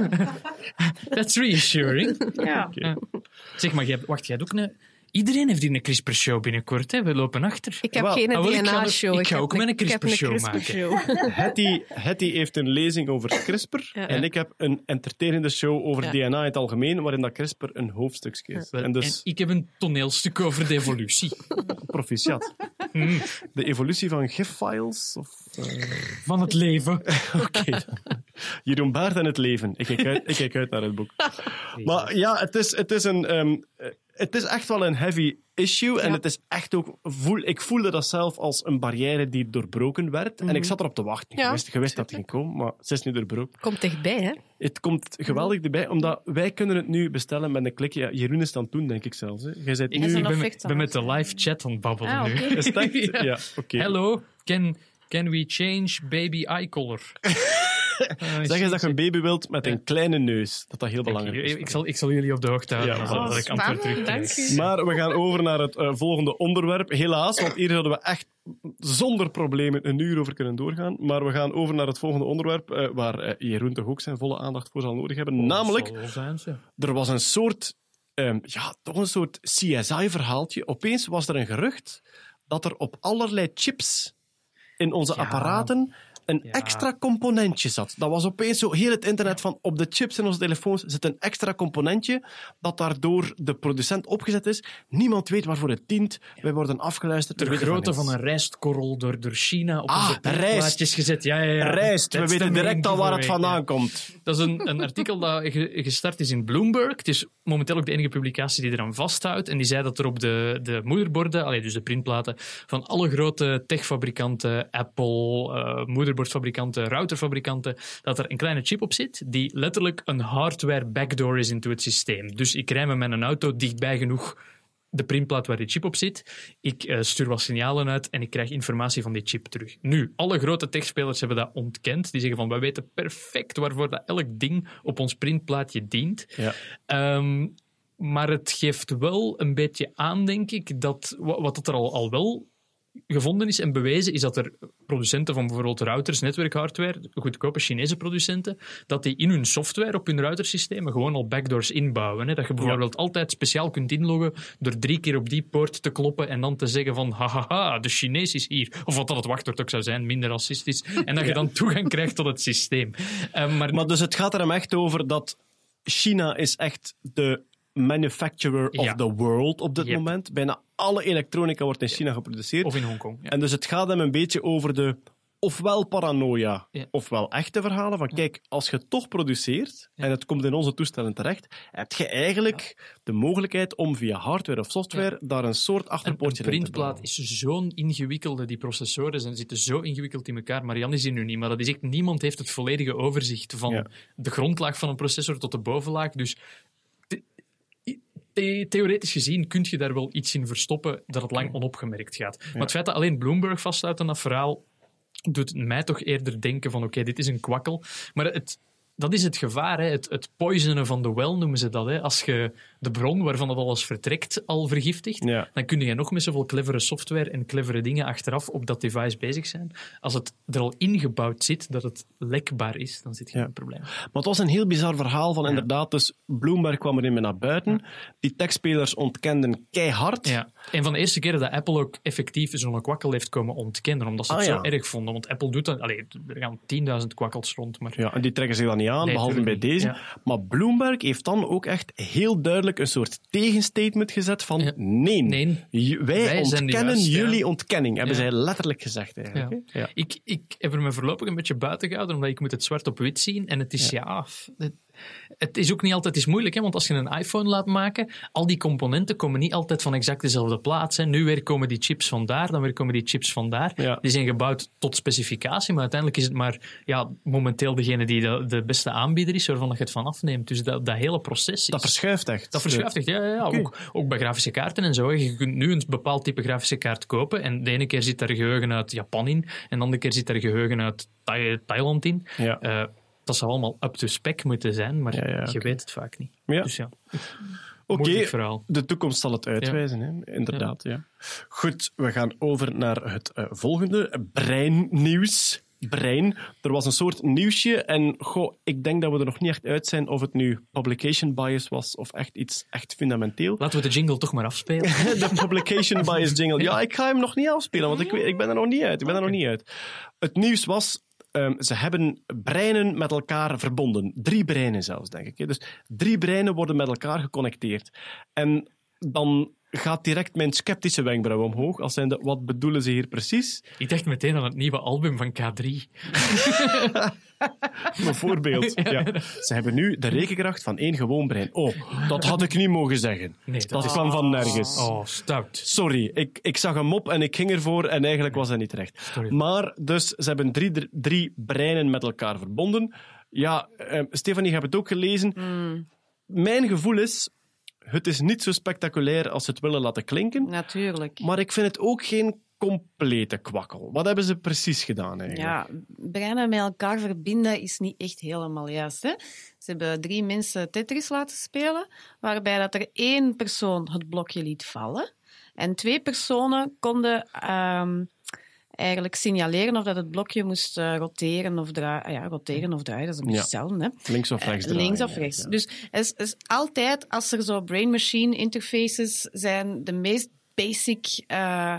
That's reassuring. Ja. Ja. Zeg maar, jij, wacht, jij hebt ook een... Iedereen heeft hier een CRISPR-show binnenkort. Hè? We lopen achter. Ik heb Wel, geen wel, ik DNA-show. ik ga ook met een CRISPR-show CRISPR-show. Hetty, Hetty heeft een lezing over CRISPR Ja. en ik heb een entertainende show over Ja. DNA in het algemeen, waarin dat CRISPR een hoofdstukje is. En dus, en ik heb een toneelstuk over de evolutie proficiat. Hmm. De evolutie van gif-files? Of, eh, van het leven. Oké. Jeroen Baert en het leven. Ik kijk uit, ik kijk uit naar het boek. Maar ja, het is, het is, een, ehm, eh, het is echt wel een heavy issue. En het is echt ook... Voel, ik voelde dat zelf als een barrière die doorbroken werd. En ik zat erop te wachten. Ja, je wist, je wist dat het ging komen, maar ze is nu doorbroken. Komt dichtbij, hè? Het komt geweldig erbij, omdat wij kunnen het nu bestellen met een klikje. Ja, Jeroen is dan toen, denk ik zelfs. Hè. Jij bent Ik, is nu... ik ben, met- ben met de live chat aan het babbelen Ah, nu. Is? Ja. Ja, oké. Hello, can, can we change baby eye color? Uh, Zeg eens dat je een baby wilt met een kleine neus. Dat dat heel belangrijk is. ik, zal, ik zal jullie op de hoogte houden. Ja, voilà. ik antwoord dank u. Maar we gaan over naar het eh, volgende onderwerp. Helaas, want hier hadden we echt zonder problemen een uur over kunnen doorgaan. Maar we gaan over naar het volgende onderwerp, eh, waar eh, Jeroen toch ook zijn volle aandacht voor zal nodig hebben. Namelijk, zijn, ze. er was een soort, ehm, ja, toch een soort CSI-verhaaltje. Opeens was er een gerucht dat er op allerlei chips in onze apparaten een Ja. extra componentje zat. Dat was opeens zo heel het internet van op de chips in onze telefoons zit een extra componentje dat daardoor de producent opgezet is. Niemand weet waarvoor het dient. Wij worden afgeluisterd. Weten grootte van een rijstkorrel door, door China op Ah, onze rijst. gezet. Ja, ja, ja. Rijst, we weten direct al waar het vandaan ja. komt. Dat is een, een artikel dat ge- gestart is in Bloomberg. Het is momenteel ook de enige publicatie die eraan vasthoudt. En die zei dat er op de, de moederborden, allee, dus de printplaten, van alle grote techfabrikanten, Apple, eh, moederbordfabrikanten, routerfabrikanten, dat er een kleine chip op zit die letterlijk een hardware backdoor is into het systeem. Dus ik rij met mijn auto dichtbij genoeg de printplaat waar die chip op zit. Ik eh, stuur wat signalen uit en ik krijg informatie van die chip terug. Nu, alle grote techspelers hebben dat ontkend. Die zeggen van, wij weten perfect waarvoor dat elk ding op ons printplaatje dient. Ja. Ehm, maar het geeft wel een beetje aan, denk ik, dat wa- wat dat er al, al wel gevonden is en bewezen, is dat er producenten van bijvoorbeeld routers, netwerkhardware, goedkope Chinese producenten, dat die in hun software op hun routersystemen gewoon al backdoors inbouwen. Hè? Dat je bijvoorbeeld altijd speciaal kunt inloggen door drie keer op die poort te kloppen en dan te zeggen van hahaha, de Chinees is hier. Of wat dat het wachtwoord ook zou zijn, minder racistisch. En dat je dan toegang krijgt tot het systeem. Eh, maar, Maar dus het gaat er hem echt over dat China is echt de manufacturer of Ja. the world op dit Yep. moment. Bijna alle elektronica wordt in China geproduceerd. of in Hongkong. Ja. En dus het gaat hem een beetje over de ofwel paranoia, Ja. ofwel echte verhalen van kijk, als je toch produceert en het komt in onze toestellen terecht, heb je eigenlijk de mogelijkheid om via hardware of software daar een soort achterpoortje een in te printplaat is zo'n ingewikkelde, die processoren zijn, zitten zo ingewikkeld in elkaar. Marianne is hier nu niet, maar dat is echt, niemand heeft het volledige overzicht van de grondlaag van een processor tot de bovenlaag. Dus the- the- theoretisch gezien kun je daar wel iets in verstoppen dat het lang onopgemerkt gaat. Maar het feit dat alleen Bloomberg vasthoudt aan dat verhaal, doet mij toch eerder denken van oké, dit is een kwakkel. Maar het, dat is het gevaar, hè. Het, het poisonen van de well noemen ze dat. Hè. Als je de bron waarvan het alles vertrekt al vergiftigt, Ja. dan kun je nog met zoveel clevere software en clevere dingen achteraf op dat device bezig zijn. Als het er al ingebouwd zit dat het lekbaar is, dan zit je Ja. een probleem. Maar het was een heel bizar verhaal van inderdaad, dus Bloomberg kwam erin naar buiten. Die techspelers ontkenden keihard. Ja. Een van de eerste keren dat Apple ook effectief zo'n kwakkel heeft komen ontkennen, omdat ze het Ah, zo erg vonden. Want Apple doet dat... Allee, er gaan 10.000 kwakkels rond, maar... Ja, en die trekken zich dan niet aan, Nee, behalve bij deze. Maar Bloomberg heeft dan ook echt heel duidelijk een soort tegenstatement gezet van Ja. nee, wij, ontkennen ja. jullie ontkenning, hebben zij letterlijk gezegd eigenlijk. Ik, ik heb er me voorlopig een beetje buiten gehouden, omdat ik moet het zwart op wit zien. En het is, ja... het, is ook niet altijd is moeilijk, hè, want als je een iPhone laat maken, al die componenten komen niet altijd van exact dezelfde plaats. Hè. Nu weer komen die chips van daar, dan weer komen die chips van daar. Ja. Die zijn gebouwd tot specificatie, maar uiteindelijk is het maar ja, momenteel degene die de, de beste aanbieder is, waarvan je het van afneemt. Dus dat, dat hele proces is... Dat verschuift echt. Dat verschuift echt, ja. ja, ja. Ook, ook bij grafische kaarten en zo. hè. Je kunt nu een bepaald type grafische kaart kopen en de ene keer zit daar geheugen uit Japan in en de andere keer zit daar geheugen uit Thai- Thailand in. Ja. Eh, dat zou allemaal up to spec moeten zijn, maar Ja, ja, je weet het vaak niet. Ja. Dus ja, Oké, de toekomst zal het uitwijzen, hè? inderdaad. Ja. Goed, we gaan over naar het eh, volgende, breinnieuws. Brein. Er was een soort nieuwsje en goh, ik denk dat we er nog niet echt uit zijn of het nu publication bias was of echt iets echt fundamenteel. Laten we de jingle toch maar afspelen. De publication bias jingle. Ja, ik ga hem nog niet afspelen, want ik, ik ben er nog niet uit. Ik ben er nog niet uit. Het nieuws was, ehm, ze hebben breinen met elkaar verbonden. Drie breinen zelfs, denk ik. Dus drie breinen worden met elkaar geconnecteerd. En dan gaat direct mijn sceptische wenkbrauw omhoog. Als zijnde, wat bedoelen ze hier precies? Ik dacht meteen aan het nieuwe album van K3. Bijvoorbeeld. Ja. Ze hebben nu de rekenkracht van één gewoon brein. Oh, dat had ik niet mogen zeggen. Nee, dat dat is- kwam van nergens. Oh, stout. Sorry, ik, ik zag hem op en ik ging ervoor en eigenlijk was hij niet terecht. Sorry. Maar dus, ze hebben drie, drie breinen met elkaar verbonden. Ja, eh, Stefanie, je hebt het ook gelezen. Mijn gevoel is, het is niet zo spectaculair als ze het willen laten klinken. Natuurlijk. Maar ik vind het ook geen complete kwakkel. Wat hebben ze precies gedaan eigenlijk? Ja, breinen met elkaar verbinden is niet echt helemaal juist. Hè? Ze hebben drie mensen Tetris laten spelen, waarbij dat er één persoon het blokje liet vallen en twee personen konden ehm, eigenlijk signaleren of dat het blokje moest eh, roteren of draaien. Ja, roteren of draaien, dat is een beetje Ja. hetzelfde. Hè? Links of rechts Eh, draaien, Links of rechts. ja. Dus het is, is altijd, als er zo brain-machine interfaces zijn, de meest basic eh,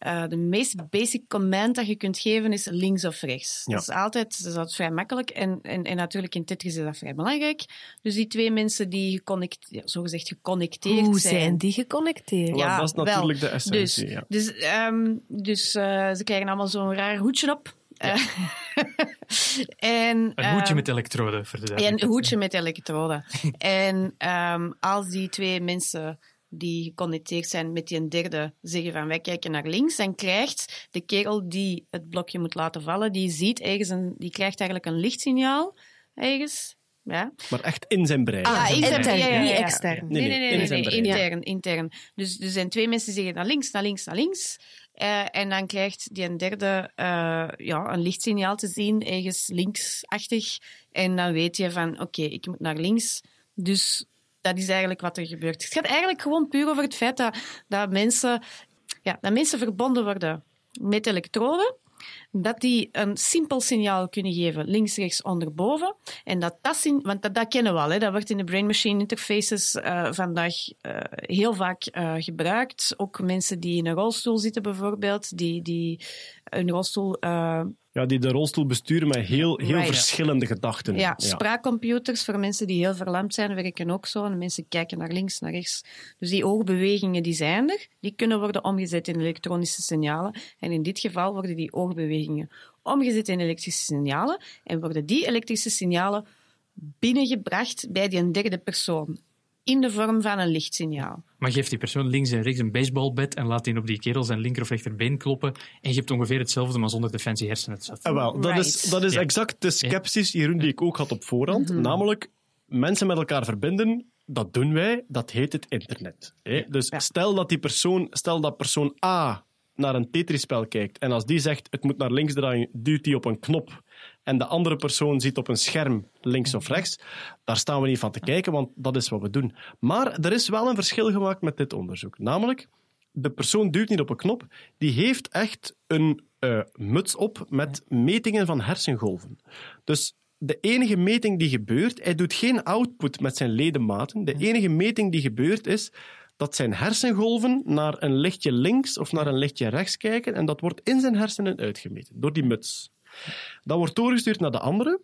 eh, de meest basic command dat je kunt geven is links of rechts. Ja. Dat is altijd, dat is altijd vrij makkelijk. En, en, en natuurlijk in Tetris is dat vrij belangrijk. Dus die twee mensen die geconnect, ja, zogezegd geconnecteerd Hoe zijn die geconnecteerd? Ja, dat is natuurlijk wel. de essentie, Dus, ja. dus, ehm, dus eh, ze krijgen allemaal zo'n raar hoedje op. Eh, en, Een ehm, hoedje met elektroden voor de een hoedje met elektroden. en ehm, als die twee mensen die geconnecteerd zijn met die een derde zeggen van wij kijken naar links, dan krijgt de kerel die het blokje moet laten vallen, die ziet ergens een, die krijgt eigenlijk een lichtsignaal ergens. Ja. Maar echt in zijn brein. Ah, in zijn- intern, ja, ja, ja, niet extern. Nee, Nee, nee, nee, in nee, zijn nee, brein. intern, intern. Dus er zijn twee mensen die zeggen naar links, naar links, naar links. Eh, en dan krijgt die een derde eh, ja, een lichtsignaal te zien, ergens linksachtig. En dan weet je van, oké, ik moet naar links. Dus dat is eigenlijk wat er gebeurt. Het gaat eigenlijk gewoon puur over het feit dat, dat, mensen, ja, dat mensen verbonden worden met elektroden. Dat die een simpel signaal kunnen geven, links, rechts, onderboven. En dat dat, want dat, dat kennen we al, hè. dat wordt in de brain-machine interfaces eh, vandaag eh, heel vaak eh, gebruikt. Ook mensen die in een rolstoel zitten bijvoorbeeld, die, die een rolstoel Ja, die de rolstoel besturen met heel, heel verschillende gedachten. ja, spraakcomputers voor mensen die heel verlamd zijn werken ook zo. En mensen kijken naar links, naar rechts. Dus die oogbewegingen die zijn er. Die kunnen worden omgezet in elektronische signalen. En in dit geval worden die oogbewegingen omgezet in elektrische signalen. En worden die elektrische signalen binnengebracht bij die derde persoon. In de vorm van een lichtsignaal. Maar geeft die persoon links en rechts een baseballbed en laat die op die kerel zijn linker of rechterbeen kloppen en je hebt ongeveer hetzelfde, maar zonder de fancy hersenen. Ah, wel, dat is, dat is Ja. exact de sceptisch, Jeroen, die ik ook had op voorhand. Namelijk, mensen met elkaar verbinden, dat doen wij, dat heet het internet. Hè? Dus stel, dat die persoon, stel dat persoon A naar een Tetris-spel kijkt en als die zegt, het moet naar links draaien, duwt hij op een knop en de andere persoon ziet op een scherm links of rechts, daar staan we niet van te kijken, want dat is wat we doen. Maar er is wel een verschil gemaakt met dit onderzoek. Namelijk, de persoon duwt niet op een knop, die heeft echt een eh, muts op met metingen van hersengolven. Dus de enige meting die gebeurt, hij doet geen output met zijn ledematen. De enige meting die gebeurt is dat zijn hersengolven naar een lichtje links of naar een lichtje rechts kijken en dat wordt in zijn hersenen uitgemeten door die muts. Dat wordt doorgestuurd naar de andere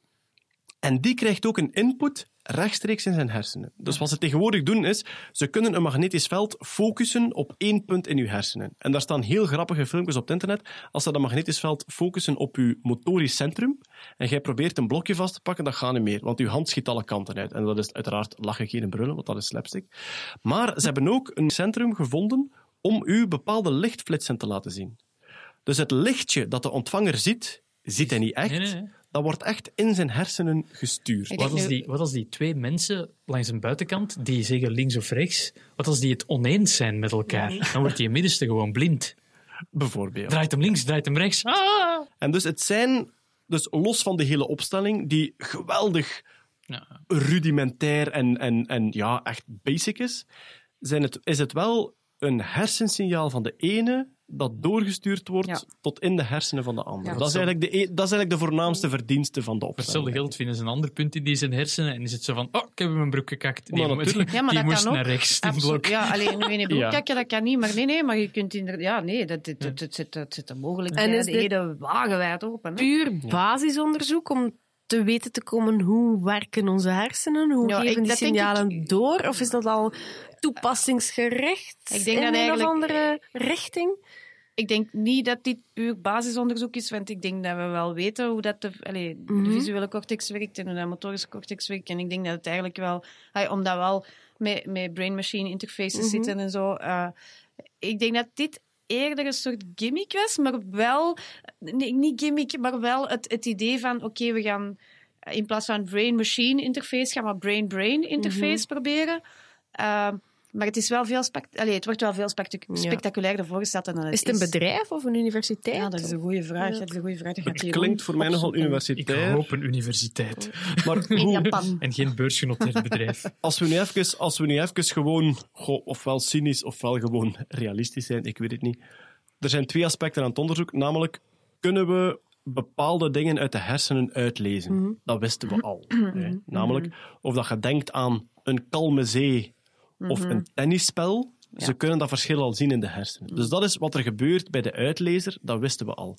en die krijgt ook een input rechtstreeks in zijn hersenen. Dus wat ze tegenwoordig doen is, ze kunnen een magnetisch veld focussen op één punt in uw hersenen. En daar staan heel grappige filmpjes op het internet. Als ze dat magnetisch veld focussen op uw motorisch centrum en jij probeert een blokje vast te pakken, dat gaat niet meer, want uw hand schiet alle kanten uit. En dat is uiteraard lachen, geen brullen, want dat is slapstick. Maar ze hebben ook een centrum gevonden om u bepaalde lichtflitsen te laten zien. Dus het lichtje dat de ontvanger ziet, ziet hij niet echt. Nee, nee, nee. Dat wordt echt in zijn hersenen gestuurd. Wat als, die, wat als die twee mensen langs een buitenkant, die zeggen links of rechts, wat als die het oneens zijn met elkaar? Dan wordt die middenste gewoon blind. Bijvoorbeeld. Draait hem links, draait hem rechts. Ah! En dus het zijn, dus los van de hele opstelling, die geweldig Ja. rudimentair en, en, en ja, echt basic is, zijn het, is het wel een hersensignaal van de ene dat doorgestuurd wordt Ja. tot in de hersenen van de andere. Ja. dat, is eigenlijk de, e- dat is eigenlijk de voornaamste verdienste van de opstelling. hetzelfde geld vinden ze een ander punt in die zijn hersenen en is het zo van, oh, ik heb in mijn broek gekakt. Maar moet- natuurlijk. Ja, maar die dat moest kan ook. naar rechts, die Absoluut. blok. Ja, alleen nu in je broek Ja. kijken, dat kan niet. Maar nee, nee, maar je kunt inderdaad... Ja, nee, dat, dat, dat, dat zit, dat zit de mogelijkheden En is dit- hele wagenwijd open. Hè? Puur basisonderzoek om te weten te komen hoe werken onze hersenen, hoe Ja, ik- geven die signalen ik- door, of is dat al toepassingsgericht Ik denk in dat een of andere richting? Ik denk niet dat dit puur basisonderzoek is, want ik denk dat we wel weten hoe dat de, allee, Mhm. de visuele cortex werkt en hoe de motorische cortex werkt. En ik denk dat het eigenlijk wel, allee, omdat we al met, met brain-machine interfaces Mhm. zitten en zo, eh, ik denk dat dit eerder een soort gimmick was, maar wel, nee, niet gimmick, maar wel het, het idee van, oké, we gaan eh, in plaats van brain-machine interface, gaan we brain-brain interface Mhm. proberen. Eh, maar het, is wel veel spect- allee, het wordt wel veel spectac- spectaculairder voorgesteld dan dat het Is het een bedrijf of een universiteit? ja, dat is een goede vraag. Ja. Dat is een goede vraag. Dat gaat Het klinkt voor mij nogal opzoeken. Ik hoop een universiteit. Maar In hoe, Japan. En geen beursgenoteerd bedrijf. als, we nu even, als we nu even gewoon, goh, ofwel cynisch ofwel gewoon realistisch zijn, ik weet het niet. Er zijn twee aspecten aan het onderzoek, namelijk kunnen we bepaalde dingen uit de hersenen uitlezen. Dat wisten we al. hè. Namelijk, of dat je denkt aan een kalme zee of een tennisspel, Ze kunnen dat verschil al zien in de hersenen. Dus dat is wat er gebeurt bij de uitlezer, dat wisten we al.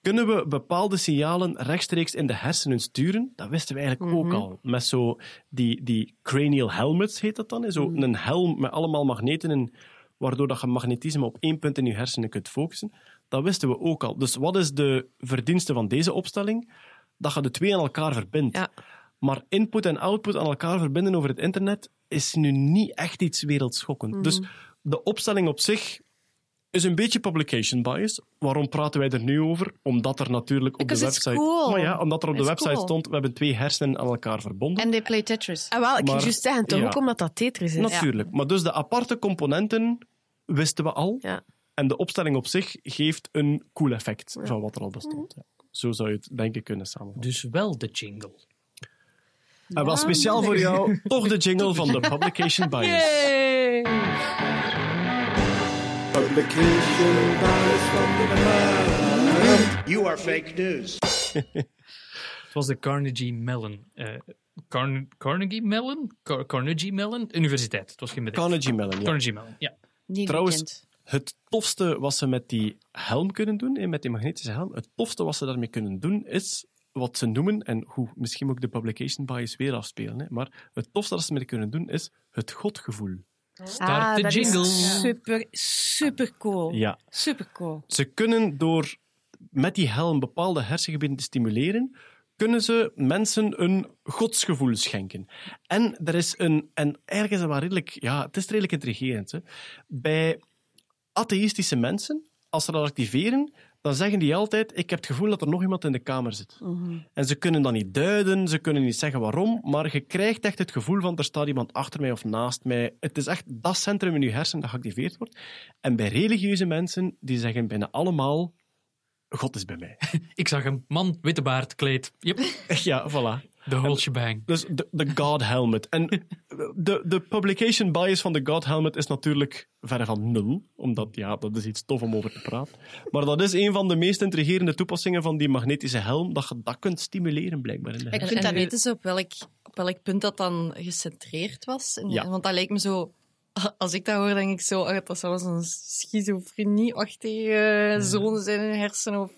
Kunnen we bepaalde signalen rechtstreeks in de hersenen sturen? Dat wisten we eigenlijk ook al. Met zo die, die cranial helmets heet dat dan. Zo een helm met allemaal magneten in, waardoor dat je magnetisme op één punt in je hersenen kunt focussen. Dat wisten we ook al. Dus wat is de verdienste van deze opstelling? Dat je de twee aan elkaar verbindt. Ja. Maar input en output aan elkaar verbinden over het internet is nu niet echt iets wereldschokkend. Dus de opstelling op zich is een beetje publication bias. Waarom praten wij er nu over? Omdat er natuurlijk op Because de website... cool. Maar ja, omdat er op de website cool. stond, we hebben twee hersenen aan elkaar verbonden. En they play Tetris. Ah, wel, ik Maar- kan juist zeggen, toch ja. ook omdat dat Tetris is. Natuurlijk. Maar dus de aparte componenten wisten we al. Ja. En de opstelling op zich geeft een cool effect van wat er al bestond. Ja. Zo zou je het denk ik kunnen samenvatten. Dus wel de jingle. En wel speciaal voor jou, toch de jingle van de publication bias. Publication bias van de. You are fake news. Het was de Carnegie Mellon. eh, Carne- Carnegie Mellon? Car- Carnegie Mellon? Universiteit. Het was geen bedrijf. Carnegie Mellon, ja. Carnegie Mellon, ja. Niet Trouwens, bekend. het tofste wat ze met die helm kunnen doen, hè, met die magnetische helm, het tofste wat ze daarmee kunnen doen, is wat ze noemen, en hoe, misschien moet ik de publication bias weer afspelen, hè, maar het tofste dat ze mee kunnen doen, is het godgevoel. Start de dat is- jingle. Super, super cool. Ja. Super cool. Ze kunnen door met die helm bepaalde hersengebieden te stimuleren, kunnen ze mensen een godsgevoel schenken. En er is een, en eigenlijk is dat wel redelijk, ja, het is redelijk intrigerend. Hè. Bij atheïstische mensen, als ze dat activeren, dan zeggen die altijd: Ik heb het gevoel dat er nog iemand in de kamer zit. En ze kunnen dat niet duiden, ze kunnen niet zeggen waarom, maar je krijgt echt het gevoel van: er staat iemand achter mij of naast mij. Het is echt dat centrum in je hersenen dat geactiveerd wordt. En bij religieuze mensen, die zeggen bijna allemaal: God is bij mij. Ik zag een man, witte baard, kleed. Yep, ja, voilà. De whole shebang. Dus de, de God Helmet. En de, de publication bias van de God Helmet is natuurlijk verre van nul. Omdat, ja, dat is iets tof om over te praten. Maar dat is een van de meest intrigerende toepassingen van die magnetische helm, dat je dat kunt stimuleren, blijkbaar. In de Ik vind dat weten ze op welk, op welk punt dat dan gecentreerd was? En, Ja. Want dat lijkt me zo... Als ik dat hoor, denk ik zo... ah, dat zou zo'n schizofrenie-achtige zone zijn in je hersenen. Of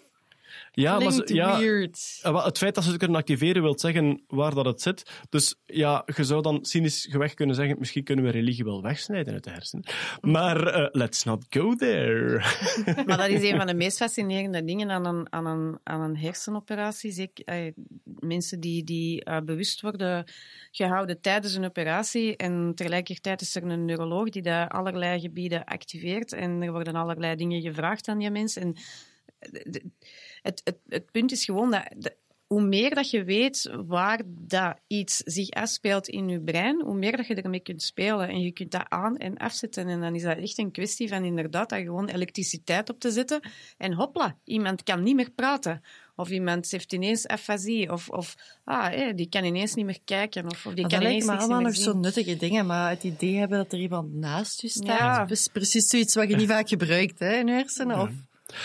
ja, maar ze- ja, weird. Eh, Het feit dat ze het kunnen activeren wil zeggen waar dat het zit. Dus ja, je zou dan cynisch geweg kunnen zeggen, misschien kunnen we religie wel wegsnijden uit de hersenen. Maar eh, let's not go there. Maar dat is een van de meest fascinerende dingen aan een, aan een, aan een hersenoperatie. Zeker, eh, mensen die, die bewust worden gehouden tijdens een operatie en tegelijkertijd is er een neuroloog die daar allerlei gebieden activeert en er worden allerlei dingen gevraagd aan die mensen. En het, het, het punt is gewoon dat... hoe meer dat je weet waar dat iets zich afspeelt in je brein, hoe meer dat je ermee kunt spelen. En je kunt dat aan- en afzetten. En dan is dat echt een kwestie van inderdaad daar gewoon elektriciteit op te zetten. En hopla, iemand kan niet meer praten. Of iemand heeft ineens afasie. Of, of ah, hé, die kan ineens niet meer kijken. Of, of die Maar kan dat ineens lijkt me niks allemaal nog zien. zo nuttige dingen, maar het idee hebben dat er iemand naast je staat, Ja. is precies zoiets wat je niet vaak gebruikt hè, in je hersenen. Of,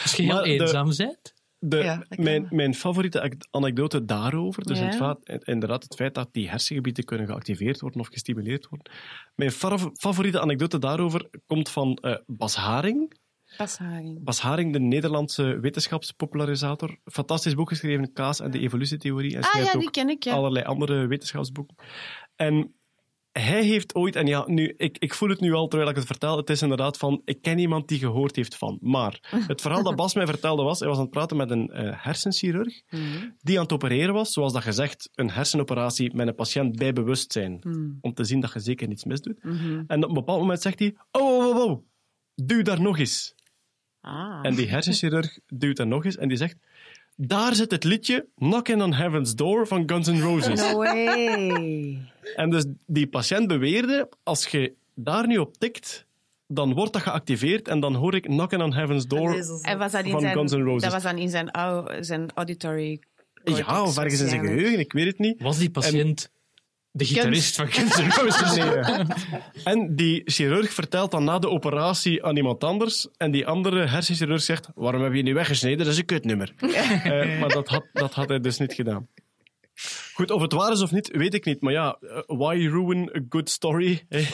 Misschien heel Maar de- eenzaam bent. De, Ja, mijn, mijn favoriete anekdote daarover, dus Ja. het feit- inderdaad het feit dat die hersengebieden kunnen geactiveerd worden of gestimuleerd worden. Mijn fa- favoriete anekdote daarover komt van eh, Bas Haring. Pasharing. Bas Haring, de Nederlandse wetenschapspopularisator. Fantastisch boek geschreven, Kaas en de evolutietheorie. En Ah ja, ook die ken ik, ja. allerlei andere wetenschapsboeken. En hij heeft ooit, en ja, nu, ik, ik voel het nu al terwijl ik het vertel, het is inderdaad van, ik ken iemand die gehoord heeft van. Maar het verhaal dat Bas mij vertelde was, hij was aan het praten met een eh, hersenchirurg, die aan het opereren was, zoals dat gezegd, een hersenoperatie met een patiënt bij bewustzijn, om te zien dat je zeker niets misdoet. En op een bepaald moment zegt hij, oh, oh, oh, oh, duw daar nog eens. Ah. En die hersenchirurg duwt daar nog eens en die zegt, daar zit het liedje Knocking on Heaven's Door van Guns N' Roses. No way. En dus die patiënt beweerde, als je daar nu op tikt, dan wordt dat geactiveerd en dan hoor ik Knocking on Heaven's Door. En was dat in Van zijn, Guns N' Roses. Dat was dan in zijn, zijn auditory cortex Ja, of ergens in zijn geheugen, ik weet het niet. Was die patiënt de gitarist van Guns N' Roses? Nee. En die chirurg vertelt dan na de operatie aan iemand anders. En die andere hersenchirurg zegt: Waarom heb je niet weggesneden? Dat is een kutnummer. Eh, maar dat had, dat had hij dus niet gedaan. Goed, of het waar is of niet, weet ik niet. Maar ja, eh, why ruin a good story?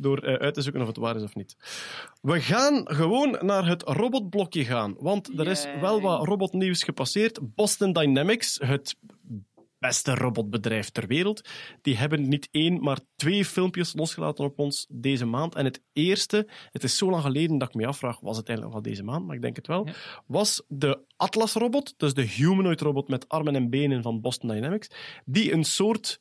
door eh, uit te zoeken of het waar is of niet. We gaan gewoon naar het robotblokje gaan, want er is wel wat robotnieuws gepasseerd. Boston Dynamics, het beste robotbedrijf ter wereld, die hebben niet één, maar twee filmpjes losgelaten op ons deze maand. En het eerste, het is zo lang geleden dat ik me afvraag, was het eigenlijk nog wel deze maand, maar ik denk het wel, was de Atlas-robot, dus de humanoid-robot met armen en benen van Boston Dynamics, die een soort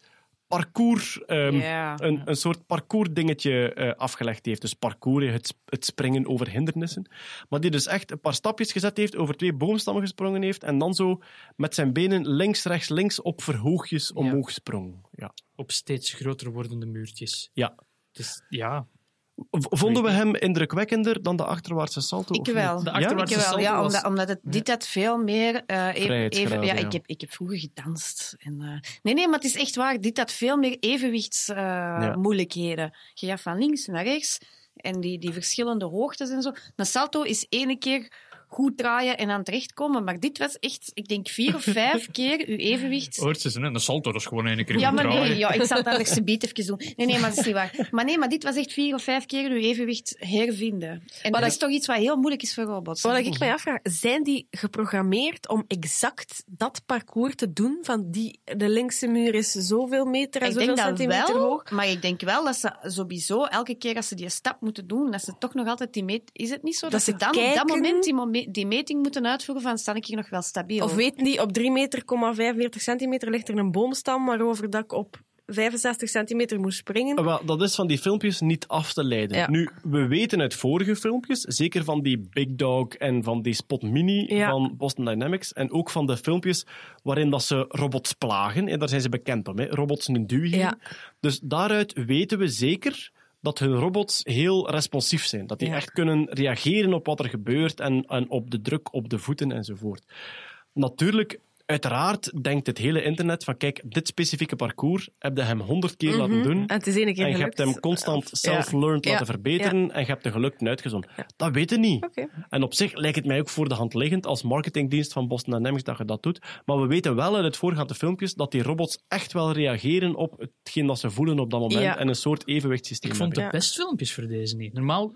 parcours, ehm, een, een soort parcours-dingetje eh, afgelegd heeft. Dus parcours, het, het springen over hindernissen. Maar die dus echt een paar stapjes gezet heeft, over twee boomstammen gesprongen heeft en dan zo met zijn benen links, rechts, links op verhoogjes omhoog sprong. Ja. Op steeds groter wordende muurtjes. ja. Dus ja, Vonden we hem indrukwekkender dan de achterwaartse salto? Ik wel. Ik ja, omdat, omdat het, dit had veel meer... eh, even, even, ja, ja. Ik, heb, ik heb vroeger gedanst. En, eh, nee, nee, maar het is echt waar. Dit had veel meer evenwichtsmoeilijkheden. Je gaat van links naar rechts en die, die verschillende hoogtes en zo. Een salto is ene keer goed draaien en aan terechtkomen, maar dit was echt, ik denk, vier of vijf keer uw evenwicht hoort ze, hè? een salto, dat is gewoon één keer ja, maar draaien. nee, ja, ik zal het anders subiet even doen. Nee, nee, maar dat is niet waar. Maar nee, maar dit was echt vier of vijf keer uw evenwicht hervinden. En dat is toch iets wat heel moeilijk is voor robots. Wat ik mij afvraag, zijn die geprogrammeerd om exact dat parcours te doen? Van die, de linkse muur is zoveel meter en Ik zoveel denk dat centimeter wel, hoog. maar ik denk wel dat ze sowieso elke keer als ze die stap moeten doen, dat ze toch nog altijd die meet... Is het niet zo dat, Dat ze dan op dat moment die, die meting moeten uitvoeren van sta ik hier nog wel stabiel? Of weten die, op 3 meter, 45 centimeter ligt er een boomstam waarover dat ik op 65 centimeter moest springen? Wel, dat is van die filmpjes niet af te leiden. Ja. Nu, we weten uit vorige filmpjes, zeker van die Big Dog en van die Spot Mini Ja. van Boston Dynamics, en ook van de filmpjes waarin dat ze robots plagen, en daar zijn ze bekend om, hè, robots een duw geven. Ja. Dus daaruit weten we zeker dat hun robots heel responsief zijn. Dat die Ja. echt kunnen reageren op wat er gebeurt en, en op de druk op de voeten enzovoort. Natuurlijk, uiteraard denkt het hele internet van kijk, dit specifieke parcours heb je hem honderd keer laten doen. En het is ene keer En je gelukt. hebt hem constant self-learned Ja. laten Ja. verbeteren en je hebt de geluk uitgezonden. Dat weten niet. Oké. En op zich lijkt het mij ook voor de hand liggend als marketingdienst van Boston Dynamics dat je dat doet. Maar we weten wel uit het voorgaande filmpjes dat die robots echt wel reageren op hetgeen dat ze voelen op dat moment Ja. en een soort evenwichtssysteem Ik vond de best filmpjes voor deze niet. Normaal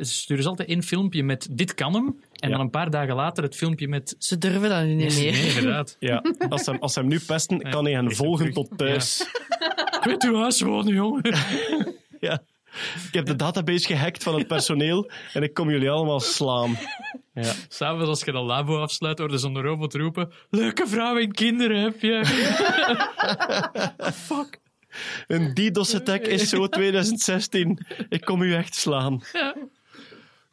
sturen ze altijd één filmpje met dit kan hem. En Ja. dan een paar dagen later het filmpje met... Ze durven dat nu niet meer. Nee, inderdaad. Ja, als ze, hem- als ze hem nu pesten, kan hij hen volgen tot thuis. Ik weet uw huis wonen, jongen. Ja. Ik heb de database gehackt van het personeel en ik kom jullie allemaal slaan. Ja. S'avonds als je dat labo afsluit, hoorde zo'n robot roepen... Leuke vrouw en kinderen heb je. Fuck. Een DDoS-attack is zo 2016. Ik kom u echt slaan.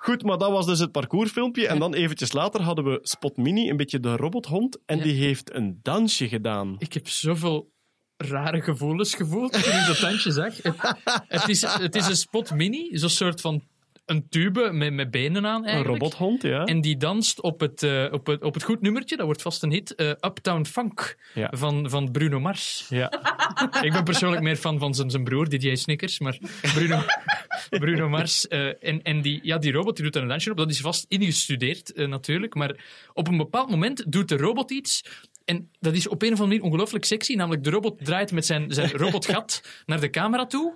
Goed, maar dat was dus het parcoursfilmpje. En dan eventjes later hadden we Spot Mini, een beetje de robothond. En die heeft een dansje gedaan. Ik heb zoveel rare gevoelens gevoeld toen ik dat tandje zag. Het, het, is, het is een spot mini, zo'n soort van een tube met, met benen aan Een eigenlijk. robothond, ja. En die danst op het, eh, op, het, op het goed nummertje, dat wordt vast een hit, eh, Uptown Funk Ja. van, van Bruno Mars. Ja. Ik ben persoonlijk meer fan van zijn, zijn broer, DJ Snickers, maar Bruno, Bruno Mars. eh, en en die, ja, die robot die doet een dansje op, dat is vast ingestudeerd natuurlijk, maar op een bepaald moment doet de robot iets en dat is op een of andere manier ongelooflijk sexy, namelijk de robot draait met zijn, zijn robotgat naar de camera toe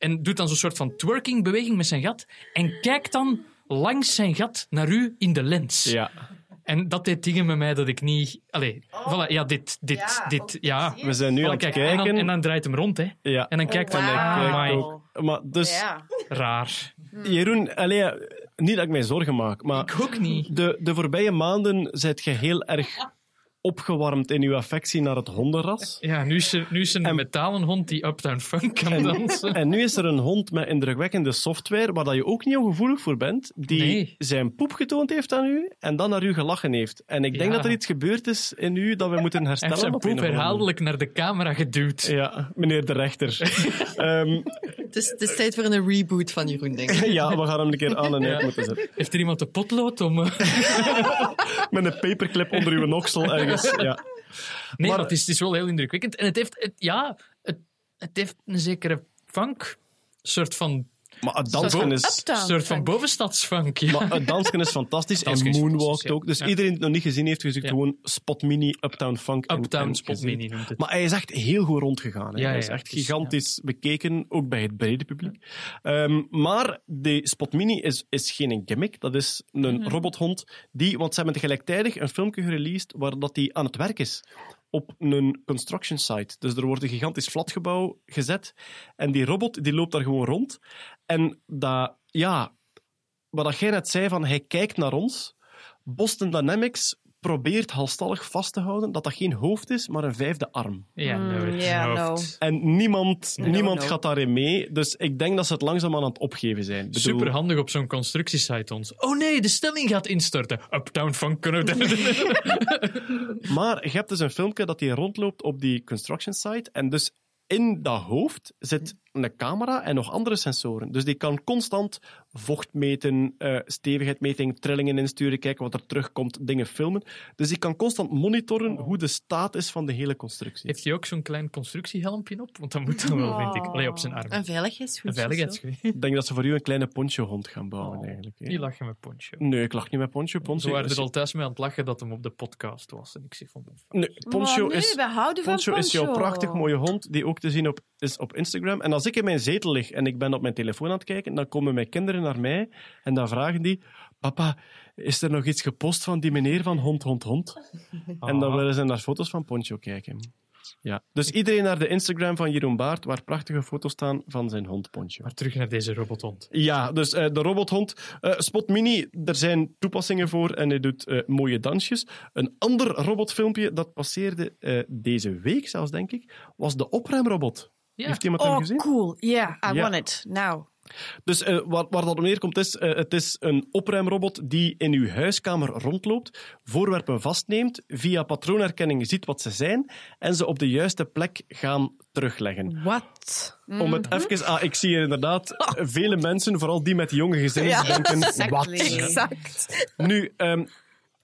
en doet dan zo'n soort van twerking-beweging met zijn gat en kijkt dan langs zijn gat naar u in de lens. ja. En dat deed dingen met mij dat ik niet... Allee, voilà, ja, dit, dit, dit, ja. We zijn nu Voilà, aan het kijk, kijken. En dan, en dan draait hem rond, hè. ja. En dan kijkt hij... Ah, ook. Maar dus, Ja. Raar. Jeroen, allee, niet dat ik mij zorgen maak, maar Ik ook niet. de, de voorbije maanden zijt je heel erg opgewarmd in uw affectie naar het hondenras. Ja, nu is er, nu is er een En- metalen hond die Uptown Funk kan En, dansen. en nu is er een hond met indrukwekkende software waar dat je ook niet ongevoelig voor bent, die Nee. zijn poep getoond heeft aan u en dan naar u gelachen heeft. En ik denk Ja. dat er iets gebeurd is in u dat we moeten Hij herstellen. heeft zijn poep herhaaldelijk naar de camera geduwd. Ja, meneer de rechter. Ehm, Het is, het is tijd voor een reboot van Jeroen, denk ik. ja, we gaan hem een keer aan en uit Ja. moeten zetten. Heeft er iemand de potlood om... eh, Met een paperclip onder uw oksel ergens. Ja. Nee, Maar- maar het is, het is wel heel indrukwekkend. En het heeft... Het, ja, het, het heeft een zekere funk. Soort van... Maar het dansken is... Een soort van Funk. bovenstadsfunk. Ja. Maar het dansken is fantastisch Dansken en ja. ook. Dus Ja. iedereen die het nog niet gezien heeft, gezegd Ja. gewoon Spot Mini, Uptown Funk. Uptown en Spot gezien. Mini noemt het. Maar hij is echt heel goed rondgegaan. hè. Hij is echt gigantisch bekeken, ook bij het brede publiek. Ehm, maar de Spot Mini is, is geen gimmick. Dat is een Mhm. robothond die... Want ze hebben tegelijkertijd een filmpje gereleased waar dat die aan het werk is op een construction site. Dus er wordt een gigantisch flatgebouw gezet en die robot die loopt daar gewoon rond. En dat... Ja, wat jij net zei, van hij kijkt naar ons. Boston Dynamics probeert halstallig vast te houden dat dat geen hoofd is, maar een vijfde arm. Ja, no, het ja, hoofd. En niemand, niemand no. gaat daarin mee. Dus ik denk dat ze het langzaam aan het opgeven zijn. Bedoel, Super handig op zo'n constructiesite ons. Oh nee, de stelling gaat instorten. Uptown Funk kunnen we Maar je hebt dus een filmpje dat die rondloopt op die construction site. En dus in dat hoofd zit een camera en nog andere sensoren. Dus die kan constant vocht meten, eh stevigheidmeting, trillingen insturen, kijken wat er terugkomt, dingen filmen. Dus die kan constant monitoren hoe de staat is van de hele constructie. Heeft hij ook zo'n klein constructiehelmpje op? Want dat moet dan wel, vind ik. Allee, op zijn arm. Een veiligheidsgoed. Een veiligheidsgoed. Ik denk dat ze voor u een kleine poncho-hond gaan bouwen, eigenlijk. hè. Die lachen met Poncho. Nee, ik lach niet met poncho. Poncho Ze waren er al thuis mee aan het lachen dat hem op de podcast was. En ik zeg van... Nee, Poncho Maar nee, is... we houden van Poncho is jouw prachtig mooie hond, die ook te zien op, is op Instagram. En als ik in mijn zetel lig en ik ben op mijn telefoon aan het kijken, dan komen mijn kinderen naar mij en dan vragen die... Papa, is er nog iets gepost van die meneer van hond, hond, hond? En dan Ah. willen ze naar foto's van Poncho kijken. Ja. Dus iedereen naar de Instagram van Jeroen Baart, waar prachtige foto's staan van zijn hond Poncho. Maar terug naar deze robothond. Ja, dus eh, de robothond. eh, Spot Mini, er zijn toepassingen voor en hij doet eh, mooie dansjes. Een ander robotfilmpje dat passeerde deze week zelfs, denk ik, was de opruimrobot. Ja. Heeft iemand hem Oh, gezien? cool. Yeah, I Ja. want it. Now. Dus eh, waar, waar dat op neerkomt is, eh, het is een opruimrobot die in uw huiskamer rondloopt, voorwerpen vastneemt, via patroonherkenning ziet wat ze zijn en ze op de juiste plek gaan terugleggen. What? Om het even... Ah, ik zie hier inderdaad vele mensen, vooral die met jonge gezinnen, Ja, denken, exactly. wat? Exact. Nu, ehm,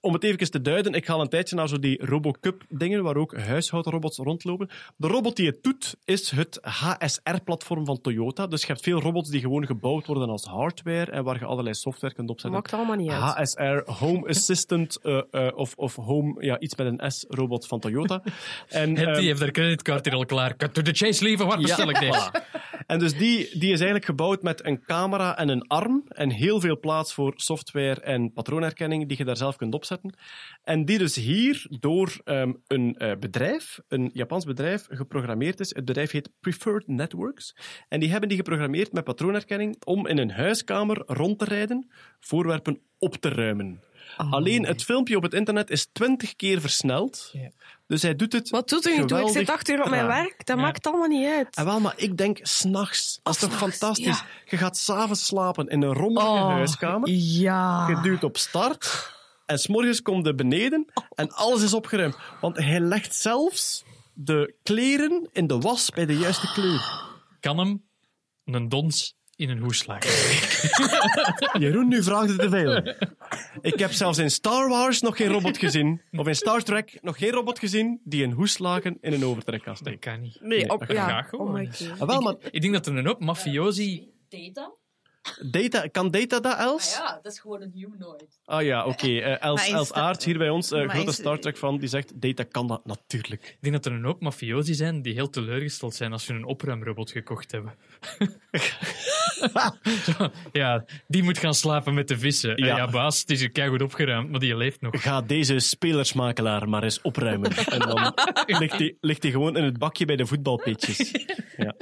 om het even te duiden, ik ga al een tijdje naar zo die Robocup-dingen, waar ook huishoudrobots rondlopen. De robot die het doet, is het HSR-platform van Toyota. Dus je hebt veel robots die gewoon gebouwd worden als hardware en waar je allerlei software kunt opzetten. Maakt allemaal niet uit. HSR, Home Assistant eh, eh, of, of Home, ja, iets met een S-robot van Toyota. En, Het, ehm, die heeft haar creditcard hier al klaar. Cut to the chase, lieve. Waar bestel ik deze? Voilà. En dus die, die is eigenlijk gebouwd met een camera en een arm en heel veel plaats voor software en patroonherkenning die je daar zelf kunt opzetten. En die dus hier door ehm, een eh, bedrijf, een Japans bedrijf, geprogrammeerd is. Het bedrijf heet Preferred Networks. En die hebben die geprogrammeerd met patroonherkenning om in een huiskamer rond te rijden, voorwerpen op te ruimen. Alleen het filmpje op het internet is twintig keer versneld. Ja. Dus hij doet het Wat doet toe? Ik zit acht uur op mijn werk. Dat Ja. maakt allemaal niet uit. En wel, maar ik denk s'nachts. Dat is toch fantastisch? ja. Je gaat s'avonds slapen in een rommelige Oh, huiskamer. Ja. Je duwt op start. En s'morgens komt de beneden en alles is opgeruimd. Want hij legt zelfs de kleren in de was bij de juiste kleur. Kan hem een dons in een hoes slagen. Jeroen, nu vraagt het te veel. Ik heb zelfs in Star Wars nog geen robot gezien. Of in Star Trek nog geen robot gezien die een hoeslagen in een overtrek kan Dat kan niet. Nee, op, dat kan ja. graag gewoon. Oh my god. Ah, wel, maar Ik denk dat er een hoop mafiosi... Data? Data, kan data dat, Els? Ja, dat is gewoon een humanoid. Ah ja, oké. Eh, Els, Maar is Els Aert, hier bij ons, eh, Maar grote Star Trek fan, die zegt, data kan dat natuurlijk. Ik denk dat er een hoop mafiosi zijn die heel teleurgesteld zijn als ze een opruimrobot gekocht hebben. Zo, ja, die moet gaan slapen met de vissen. Eh, Ja. Ja, baas, het is hier keigoed opgeruimd, maar die leeft nog. Ga deze spelersmakelaar maar eens opruimen. En dan ligt hij ligt die gewoon in het bakje bij de voetbalpitches. Ja.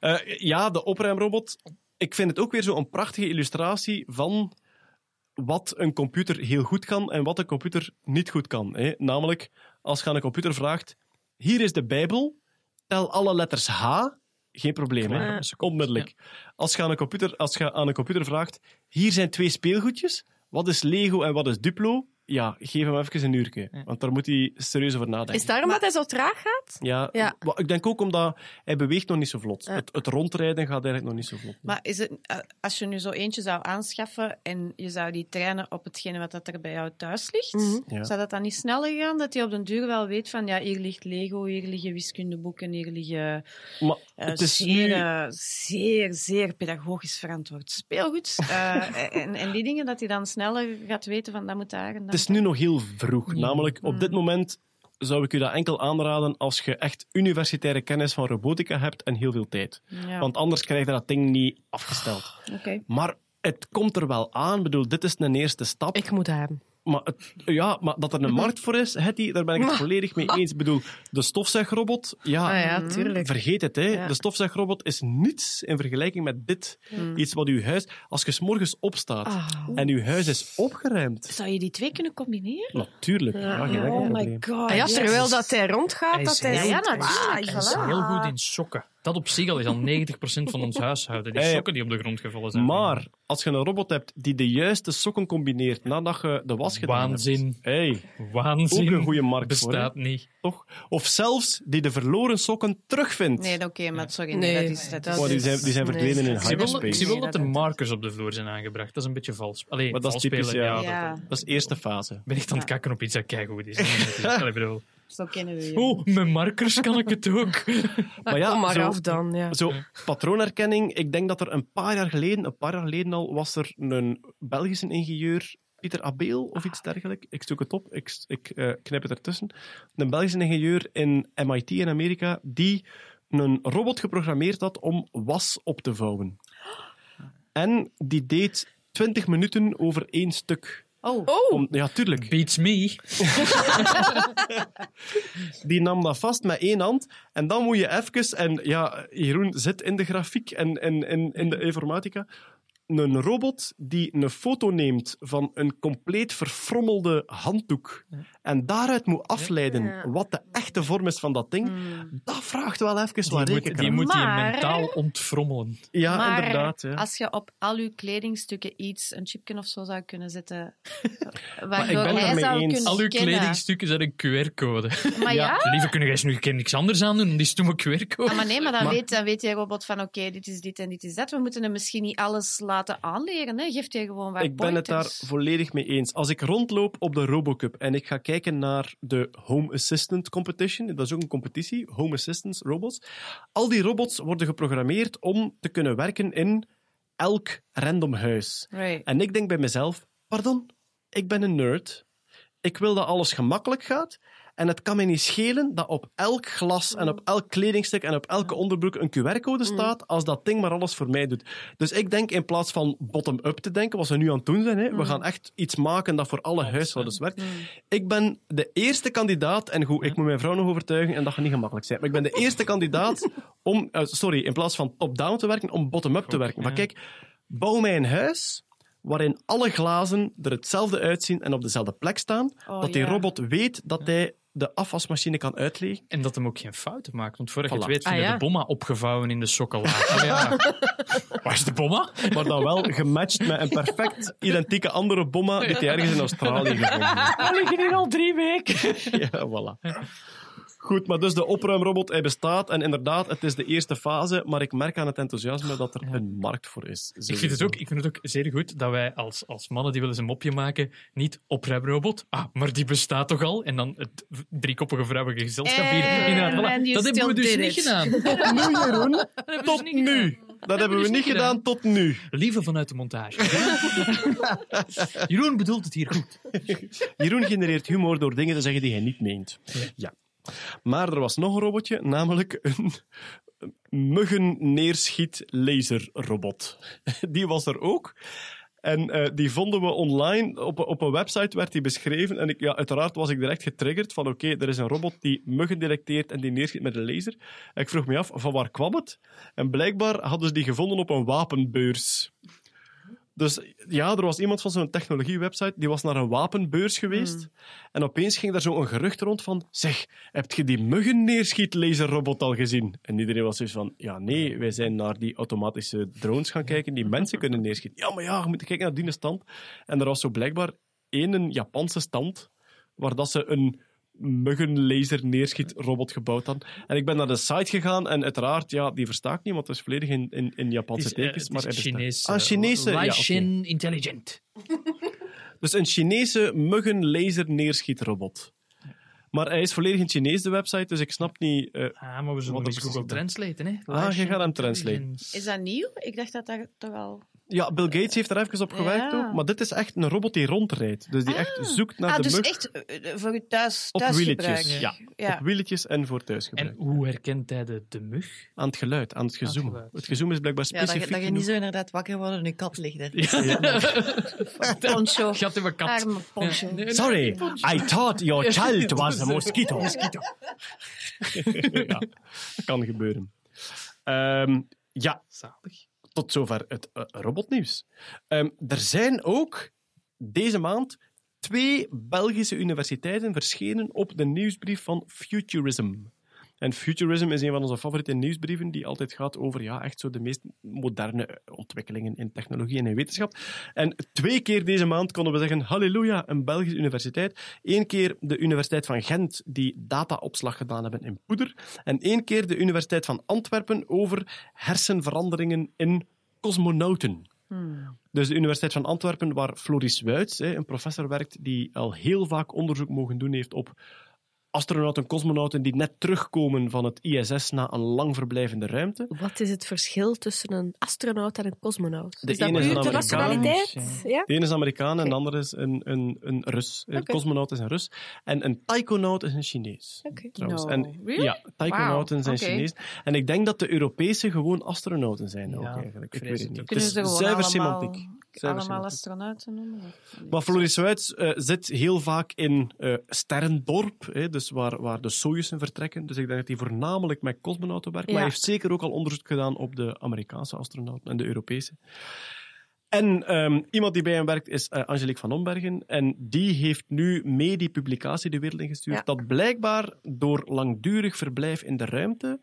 Eh, ja, de opruimrobot. Ik vind het ook weer zo'n prachtige illustratie van wat een computer heel goed kan en wat een computer niet goed kan. Hè. Namelijk, als je aan een computer vraagt, hier is de Bijbel, tel alle letters H, geen probleem, hè. Klaar. onmiddellijk. Als, je aan een computer, als je aan een computer vraagt, hier zijn twee speelgoedjes, wat is Lego en wat is Duplo? Ja, geef hem even een uurtje. Want daar moet hij serieus over nadenken. Is het daarom dat hij zo traag gaat? Ja, Ja. ik denk ook omdat hij beweegt nog niet zo vlot. Ja. Het, het rondrijden gaat eigenlijk nog niet zo vlot. Maar is het, eh, als je nu zo eentje zou aanschaffen en je zou die trainen op hetgene wat dat er bij jou thuis ligt, Mhm. Ja. zou dat dan niet sneller gaan? Dat hij op den duur wel weet van, ja, hier ligt Lego, hier liggen wiskundeboeken, hier liggen Maar eh, het is zeer, nu... eh, zeer, zeer pedagogisch verantwoord speelgoed. Eh, en, en die dingen, dat hij dan sneller gaat weten van, dat moet daar en dat is nu nog heel vroeg. Namelijk, op dit moment zou ik u dat enkel aanraden als je echt universitaire kennis van robotica hebt en heel veel tijd. Ja, Want anders krijg je dat ding niet afgesteld. oké. Maar het komt er wel aan. Ik bedoel, dit is een eerste stap. Ik moet hebben. Maar, het- ja, maar dat er een markt voor is, Hetty, daar ben ik het volledig mee eens. Ik bedoel, de stofzuigrobot, ja, Ah ja, tuurlijk. vergeet het. Hè. Ja. De stofzuigrobot is niets in vergelijking met dit. Iets wat uw huis... Als je 's morgens opstaat Ah. en uw huis is opgeruimd... Zou je die twee kunnen combineren? Natuurlijk, ja, Oh my god. Ah ja, yes. terwijl dat hij rondgaat, dat hij... Ja, natuurlijk. Ah, Hij is heel goed in sokken. Dat op zich al is al 90% van ons huishouden. Die Hey. sokken die op de grond gevallen zijn. Maar als je een robot hebt die de juiste sokken combineert nadat je de was gedaan Waanzin. hebt... Hey, Waanzin. Ook een goede markt voor, Bestaat niet. toch? Of zelfs die de verloren sokken terugvindt. Nee, oké, maar sorry, Nee, nee, dat is... Dat is Oh, die zijn, die zijn Nee. verdwenen in Ik wel, ik hyperspace. zie wel dat dat- er markers op de vloer zijn aangebracht. Dat is een beetje vals. Alleen, Maar dat is vals typisch, spelen, ja. Ja, Dat is de eerste fase. Ik ben echt aan het kakken op iets dat keigoed is. Allee, ik bedoel, zo kennen we je. oh, met markers kan ik het ook. Maar ja, Kom maar zo- af dan, ja. Zo, patroonherkenning. Ik denk dat er een paar jaar geleden, een paar jaar geleden al, was er een Belgische ingenieur, Pieter Abeel of iets dergelijks. Ik zoek het op, ik, ik eh, knip het ertussen. Een Belgische ingenieur in MIT in Amerika, die een robot geprogrammeerd had om was op te vouwen. En die deed 20 minuten over één stuk. Oh, Om, ja, tuurlijk. Beats me. Die nam dat vast met één hand. En dan moet je even, en ja, Jeroen zit in de grafiek en in, in, in de informatica, een robot die een foto neemt van een compleet verfrommelde handdoek en daaruit moet afleiden Ja. wat de echte vorm is van dat ding, dat vraagt wel even wat Die moet, rekenkracht. die moet je mentaal ontfrommelen. Ja, maar inderdaad. Ja. als je op al je kledingstukken iets, een chipje of zo zou kunnen zetten, ik waardoor ben hij zou eens. Al uw kledingstukken zijn een QR-code. Maar ja, Lieve, kunnen jij nu een keer niks anders aan doen? Die stomme QR-code. Ah, maar nee, maar dan, Maar- weet, dan weet die robot van oké, dit is dit en dit is dat. We moeten hem misschien niet alles laten aanleren. Hè. Geeft hij gewoon wat Ik ben het daar volledig mee eens. Als ik rondloop op de Robocup en ik ga kijken naar de Home Assistant Competition, dat is ook een competitie, Home Assistants robots. Al die robots worden geprogrammeerd om te kunnen werken in elk random huis. Right. En ik denk bij mezelf, pardon, ik ben een nerd. Ik wil dat alles gemakkelijk gaat. En het kan mij niet schelen dat op elk glas en op elk kledingstuk en op elke onderbroek een QR-code staat, als dat ding maar alles voor mij doet. Dus ik denk in plaats van bottom-up te denken, wat we nu aan het doen zijn, hè, we gaan echt iets maken dat voor alle huishoudens werkt. Ik ben de eerste kandidaat, en goed, ik moet mijn vrouw nog overtuigen en dat gaat niet gemakkelijk zijn, maar ik ben de eerste kandidaat om, eh, sorry, in plaats van top-down te werken, om bottom-up te werken. Maar kijk, bouw mij een huis waarin alle glazen er hetzelfde uitzien en op dezelfde plek staan, Oh, dat die robot weet dat hij de afwasmachine kan uitlegen. En dat hem ook geen fouten maakt. Want voordat je Voilà. het weet, vind je Ah, ja. de bomma opgevouwen in de sokkela. Oh, ja. Waar is de bomma? Maar dan wel gematcht met een perfect identieke andere bomma die hij ergens in Australië gevonden heeft. We liggen hier al drie weken. Ja, voilà. Goed, maar dus de opruimrobot, hij bestaat. En inderdaad, het is de eerste fase. Maar ik merk aan het enthousiasme dat er een markt voor is. Ik vind, het ook, ik vind het ook zeer goed dat wij als, als mannen die willen een mopje maken, niet opruimrobot, ah, maar die bestaat toch al? En dan het driekoppige vrouwelijke gezelschap hier. You Dat hebben we dus niet gedaan. Nu, Jeroen. Tot nu. Dat hebben we niet niet gedaan tot nu. Lieve vanuit de montage. Jeroen bedoelt het hier goed. Jeroen genereert humor door dingen te zeggen die hij niet meent. Ja. Maar er was nog een robotje, namelijk een muggen-neerschiet laserrobot. Die was er ook. En eh, die vonden we online. Op, op een website werd die beschreven. En ik, ja, uiteraard was ik direct getriggerd van oké, er is een robot die muggen detecteert en die neerschiet met een laser. Ik vroeg me af, van waar kwam het? En blijkbaar hadden ze die gevonden op een wapenbeurs. Dus ja, er was iemand van zo'n technologiewebsite die was naar een wapenbeurs geweest. En opeens ging daar zo een gerucht rond van: zeg, heb je die muggen neerschietlaserrobot al gezien? En iedereen was dus van: ja, nee, wij zijn naar die automatische drones gaan kijken die mensen kunnen neerschieten. Ja, maar ja, je moet kijken naar die stand. En er was zo blijkbaar één Japanse stand waar dat ze een muggenlaser neerschietrobot gebouwd hadden. En ik ben naar de site gegaan en uiteraard, ja, die versta ik niet, want het is volledig in, in, in Japanse is, eh, tekens. het maar is. Chinees. Ah, Chinese, ja, oké. Laishin Intelligent. Dus een Chinese muggenlaser neerschietrobot. Maar hij is volledig in Chinees, de website, dus ik snap niet... eh, Ah, maar we zullen dat Google translaten, hè. Ah, je gaat hem translaten. Is dat nieuw? Ik dacht dat dat toch al... Ja, Bill Gates heeft er even op gewerkt Ja. ook, maar dit is echt een robot die rondrijdt. Dus die echt zoekt naar ah, de dus mug echt eh, voor thuis, op thuisgebruik. wieltjes. Ja, Ja. op wieltjes en voor En thuisgebruik. hoe herkent hij de, de mug? Aan het geluid, aan het gezoem. geluid. Het gezoem is blijkbaar Ja, dat, specifiek dat je niet zo inderdaad wakker wordt en je kat ligt er. Poncho. Gat in mijn kat. Arme poncho. Ja. Nee, nee. Sorry, I thought your child was a mosquito. ja, kan gebeuren. Ehm, ja, Zalig. Tot zover het eh, robotnieuws. Ehm, er zijn ook deze maand twee Belgische universiteiten verschenen op de nieuwsbrief van Futurism. En Futurism is een van onze favoriete nieuwsbrieven die altijd gaat over ja, echt zo de meest moderne ontwikkelingen in technologie en in wetenschap. En twee keer deze maand konden we zeggen, halleluja, een Belgische universiteit. Eén keer de Universiteit van Gent, die dataopslag gedaan hebben in poeder. En één keer de Universiteit van Antwerpen over hersenveranderingen in cosmonauten. Dus de Universiteit van Antwerpen, waar Floris Wuits, een professor werkt die al heel vaak onderzoek mogen doen heeft op astronauten, cosmonauten die net terugkomen van het ISS na een lang verblijf in de ruimte. Wat is het verschil tussen een astronaut en een cosmonaut? De is dat ene is een nationaliteit? Ja? De ene is Amerikaan en de andere is een, een, een Rus. Een cosmonaut is een Rus. En een taikonaut is een Chinees. Oké. Trouwens. No, en, really? Ja, taikonauten zijn. Chinees. En ik denk dat de Europese gewoon astronauten zijn ook eigenlijk. ik weet het niet. Het is zuiver allemaal, semantiek. Allemaal astronauten noemen? Maar Floris Wuits eh, zit heel vaak in eh, Sterrendorp, hè, dus waar, waar de Sojuzen vertrekken. Dus ik denk dat hij voornamelijk met cosmonauten werkt. Maar hij heeft zeker ook al onderzoek gedaan op de Amerikaanse astronauten en de Europese. En ehm, iemand die bij hem werkt is eh, Angelique van Ombergen. En die heeft nu mee die publicatie de wereld ingestuurd. Ja. Dat blijkbaar door langdurig verblijf in de ruimte,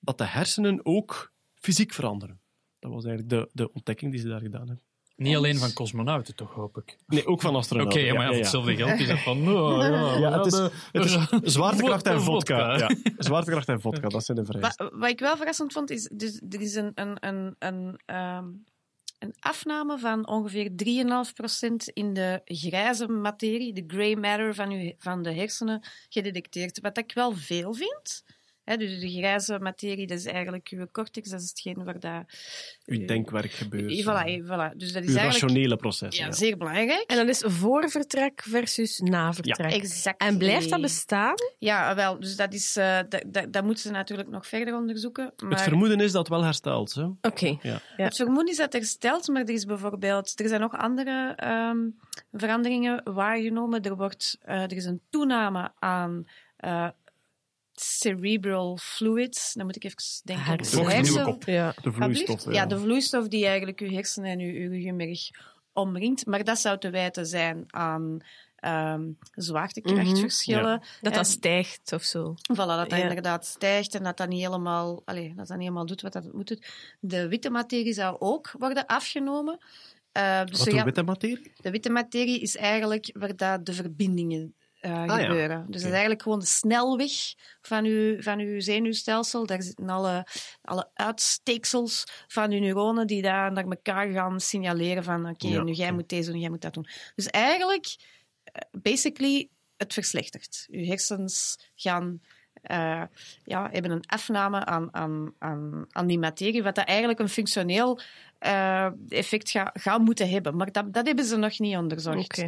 dat de hersenen ook fysiek veranderen. Dat was eigenlijk de, de ontdekking die ze daar gedaan hebben. Niet alleen van cosmonauten, toch, hoop ik. Nee, ook van Oké, astronauten. ja, maar ja, voor hetzelfde geld is dat van... Oh, ja, Ja, het is, het is zwaartekracht en Vodka. Ja. Zwaartekracht en vodka, dat zijn de vereisten. Wat, wat ik wel verrassend vond, is dus, er is een, een, een, een, ehm, een afname van ongeveer 3,5% in de grijze materie, de grey matter van, uw, van de hersenen, gedetecteerd. Wat ik wel veel vind. Hè, dus de grijze materie, dat is eigenlijk uw cortex, dat is hetgeen waar dat... Uw denkwerk gebeurt. Eh, Voilà, eh, voilà. Dus dat is Uw eigenlijk rationele processen. ja, Ja. zeer belangrijk. En dan is voor vertrek versus na vertrek. Exact. En blijft dat bestaan? Ja, wel. Dus dat, is, eh, dat, dat, dat moeten ze natuurlijk nog verder onderzoeken. Maar... Het vermoeden is dat het wel herstelt. Hè? Oké. Ja. Ja. Het vermoeden is dat herstelt, maar er is bijvoorbeeld... Er zijn nog andere ehm, veranderingen waargenomen. Er, wordt, eh, er is een toename aan eh, cerebral fluids. Dan moet ik even denken. aan Hersenen. de hersen-. Ja. De vloeistof. Ja, de vloeistof die eigenlijk uw hersenen en uw, ruggenmerg omringt. Maar dat zou te wijten zijn aan ehm, zwaartekrachtverschillen. Dat En- dat stijgt of zo. Voilà, dat dat Ja. inderdaad stijgt en dat dat niet helemaal, allez, dat dat niet helemaal doet wat dat moet doen. De witte materie zou ook worden afgenomen. Eh, dus Wat gaan- witte materie? de witte materie is eigenlijk waar dat de verbindingen eh, Ah, ja. gebeuren. Dus dat is eigenlijk gewoon de snelweg van uw, van uw zenuwstelsel. Daar zitten alle, alle uitsteeksels van uw neuronen die daar naar elkaar gaan signaleren van oké, Ja, nu jij moet deze doen, jij moet dat doen. Dus eigenlijk, eh, basically, het verslechtert. Uw hersens gaan... eh, ja, hebben een afname aan, aan, aan, aan die materie, wat dat eigenlijk een functioneel effect gaat gaat moeten hebben. Maar dat, dat hebben ze nog niet onderzocht.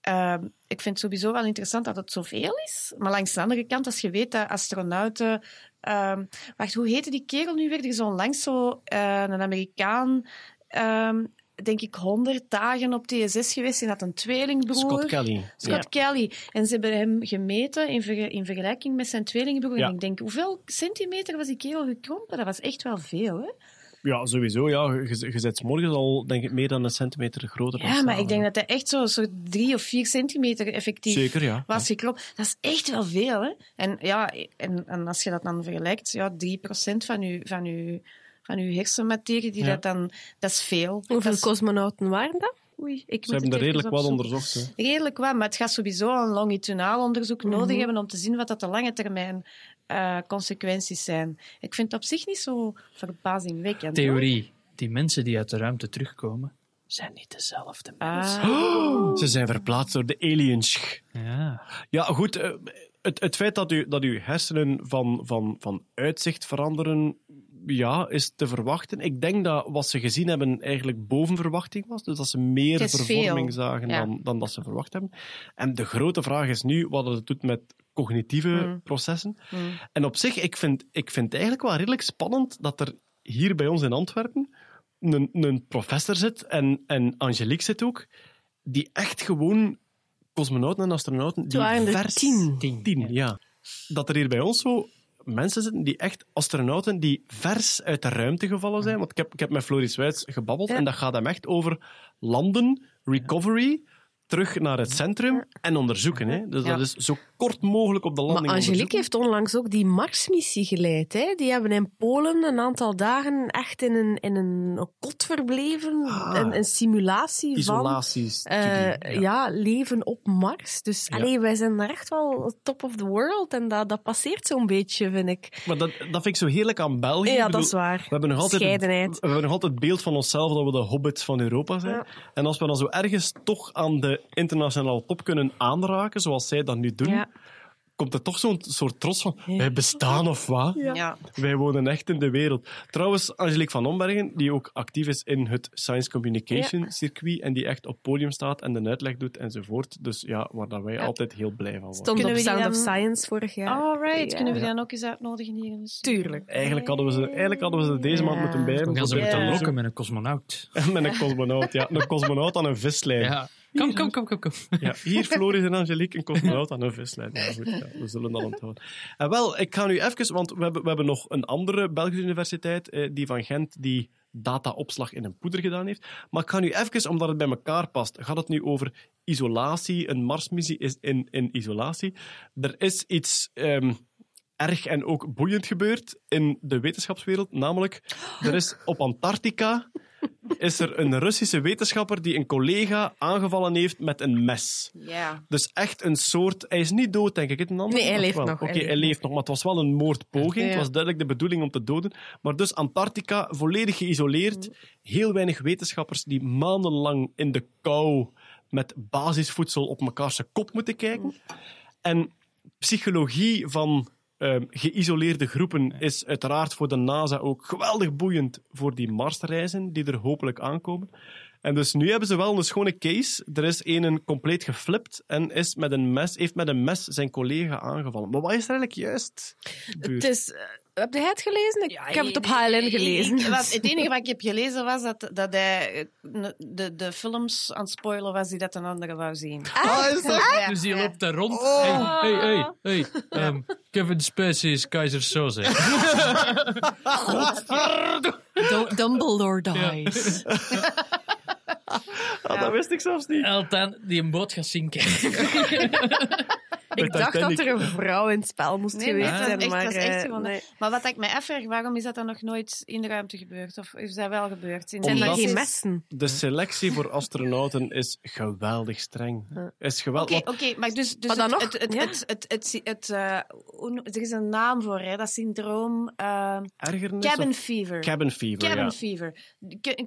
Ehm, ik vind het sowieso wel interessant dat het zoveel is. Maar langs de andere kant, als je weet dat astronauten... ehm, wacht, hoe heette die kerel nu weer? Er is onlangs zo eh, een Amerikaan... ehm, denk ik, 100 dagen op TSS geweest. En had een tweelingbroer. Scott Kelly. Scott Kelly. En ze hebben hem gemeten in, ver- in vergelijking met zijn tweelingbroer. Ja. En ik denk, hoeveel centimeter was die kerel gekrompen? Dat was echt wel veel, hè? Ja, sowieso. Ja. Je, je zit 's morgens al denk ik, meer dan een centimeter groter. dan Ja, maar ik denk dat hij echt zo, zo drie of vier centimeter effectief Zeker, ja. was geklopt. Dat is echt wel veel, hè? En, ja, en, en als je dat dan vergelijkt, ja, 3% van je, van, je, van uw hersenmaterie, die Ja. dat dan, dat is veel. Hoeveel dat is, cosmonauten waren dat? Oei, ik moet Ze hebben er redelijk wat onderzocht. hè. Redelijk wat, maar het gaat sowieso een longitudinaal onderzoek Mhm. nodig hebben om te zien wat dat de lange termijn eh, consequenties zijn. Ik vind het op zich niet zo verbazingwekkend. hoor. Theorie. Die mensen die uit de ruimte terugkomen, zijn niet dezelfde mensen. Ah. Ze zijn verplaatst door de aliens. Ja. Ja, goed. eh, Het, het feit dat, u, dat uw hersenen van, van, van uitzicht veranderen, ja, is te verwachten. Ik denk dat wat ze gezien hebben eigenlijk boven verwachting was. Dus dat ze meer vervorming veel, zagen ja. dan, dan dat ze verwacht hebben. En de grote vraag is nu wat het doet met cognitieve Mm. processen. Mm. En op zich, ik vind, ik vind het eigenlijk wel redelijk spannend dat er hier bij ons in Antwerpen een, een professor zit, en, en Angelique zit ook, die echt gewoon cosmonauten en astronauten... Die Toen waren er vers- tien. Tien, ja. Dat er hier bij ons zo mensen zitten die echt astronauten die vers uit de ruimte gevallen zijn. Want ik heb, ik heb met Floris Wijts gebabbeld Ja. en dat gaat hem echt over landen, recovery, terug naar het centrum en onderzoeken. Hè. Dus Ja. dat is zo kort mogelijk op de landing Maar Angelique heeft onlangs ook die Marsmissie geleid. Hè? Die hebben in Polen een aantal dagen echt in een, in een kot verbleven. Ah. een, een simulatie van eh, ja. leven op Mars. Dus Ja. allee, wij zijn daar echt wel top of the world. En dat, dat passeert zo'n beetje, vind ik. Maar dat, dat vind ik zo heerlijk aan België. Ja, Ik dat bedoel, is waar. We hebben, nog altijd we hebben nog altijd het beeld van onszelf dat we de hobbits van Europa zijn. En als we dan zo ergens toch aan de internationale top kunnen aanraken, zoals zij dat nu doen, Ja. komt er toch zo'n soort trots van, wij bestaan of wat? Ja. Wij wonen echt in de wereld. Trouwens, Angelique van Ombergen, die ook actief is in het Science Communication circuit en die echt op podium staat en de uitleg doet enzovoort. Dus ja, waar dat wij altijd heel blij van worden. Stond Kunnen op Sound of Science vorig jaar. Alright, Ja. kunnen we die dan ook eens uitnodigen hier in de studio? Tuurlijk. Eigenlijk hadden we ze, eigenlijk hadden we ze deze maand moeten bij hebben. Dan gaan ze moeten lokken met een cosmonaut. Met een cosmonaut, ja. Een cosmonaut aan een vislijn. Ja. Kom, kom, kom, kom, kom. Ja, hier Floris en Angelique, een cosmonaut aan een vislijn. Ja, goed, ja, we zullen dat onthouden. En wel, ik ga nu even, want we hebben, we hebben nog een andere Belgische universiteit, eh, die van Gent, die dataopslag in een poeder gedaan heeft. Maar ik ga nu even, omdat het bij elkaar past, gaat het nu over isolatie. Een Marsmissie is in, in isolatie. Er is iets... ehm, erg en ook boeiend gebeurd in de wetenschapswereld. Namelijk, er is op Antarctica is er een Russische wetenschapper die een collega aangevallen heeft met een mes. Ja. Dus echt een soort... Hij is niet dood, denk ik. Het een ander Nee, hij leeft wel? nog, Oké, hij hij, leeft nog, maar het was wel een moordpoging. Ja. Het was duidelijk de bedoeling om te doden. Maar dus Antarctica, volledig geïsoleerd. Heel weinig wetenschappers die maandenlang in de kou met basisvoedsel op mekaarse kop moeten kijken. En psychologie van ehm, geïsoleerde groepen is uiteraard voor de NASA ook geweldig boeiend voor die Marsreizen die er hopelijk aankomen. En dus nu hebben ze wel een schone case. Er is een compleet geflipt en is met een mes, heeft met een mes zijn collega aangevallen. Maar wat is er eigenlijk juist gebeurd? Het is... heb jij het gelezen? Ik, ik heb het op HLN gelezen. ik- wat- het enige wat ik heb gelezen was dat, dat hij eh, de, de films aan het spoilen was die dat een andere wou zien. Ah, is dat- Ja. Dus die loopt daar rond. Oh. Hey, hey, hey, hey. Ehm, Kevin Spacey is Keizer Soze. Dum- Dumbledore dies. Ah, dat wist ik zelfs niet. Eltan, die een boot gaat zinken. Ik dacht dat er een vrouw in het spel moest Nee, geweest nee, het was zijn, maar... echt eh, gewoon- nee. Maar wat ik mij afvraag, waarom is dat dan nog nooit in de ruimte gebeurd? Of is dat wel gebeurd? In Zijn Omdat- er geen messen? De selectie voor astronauten is geweldig streng. Is Oké, geweldig. oké, maar dus, dus Maar dan het, nog, het, het, ja. het, het, het, het, eh, er is een naam voor, hè, dat syndroom. eh, Ergernis cabin of- fever. Cabin fever, Cabin ja. fever.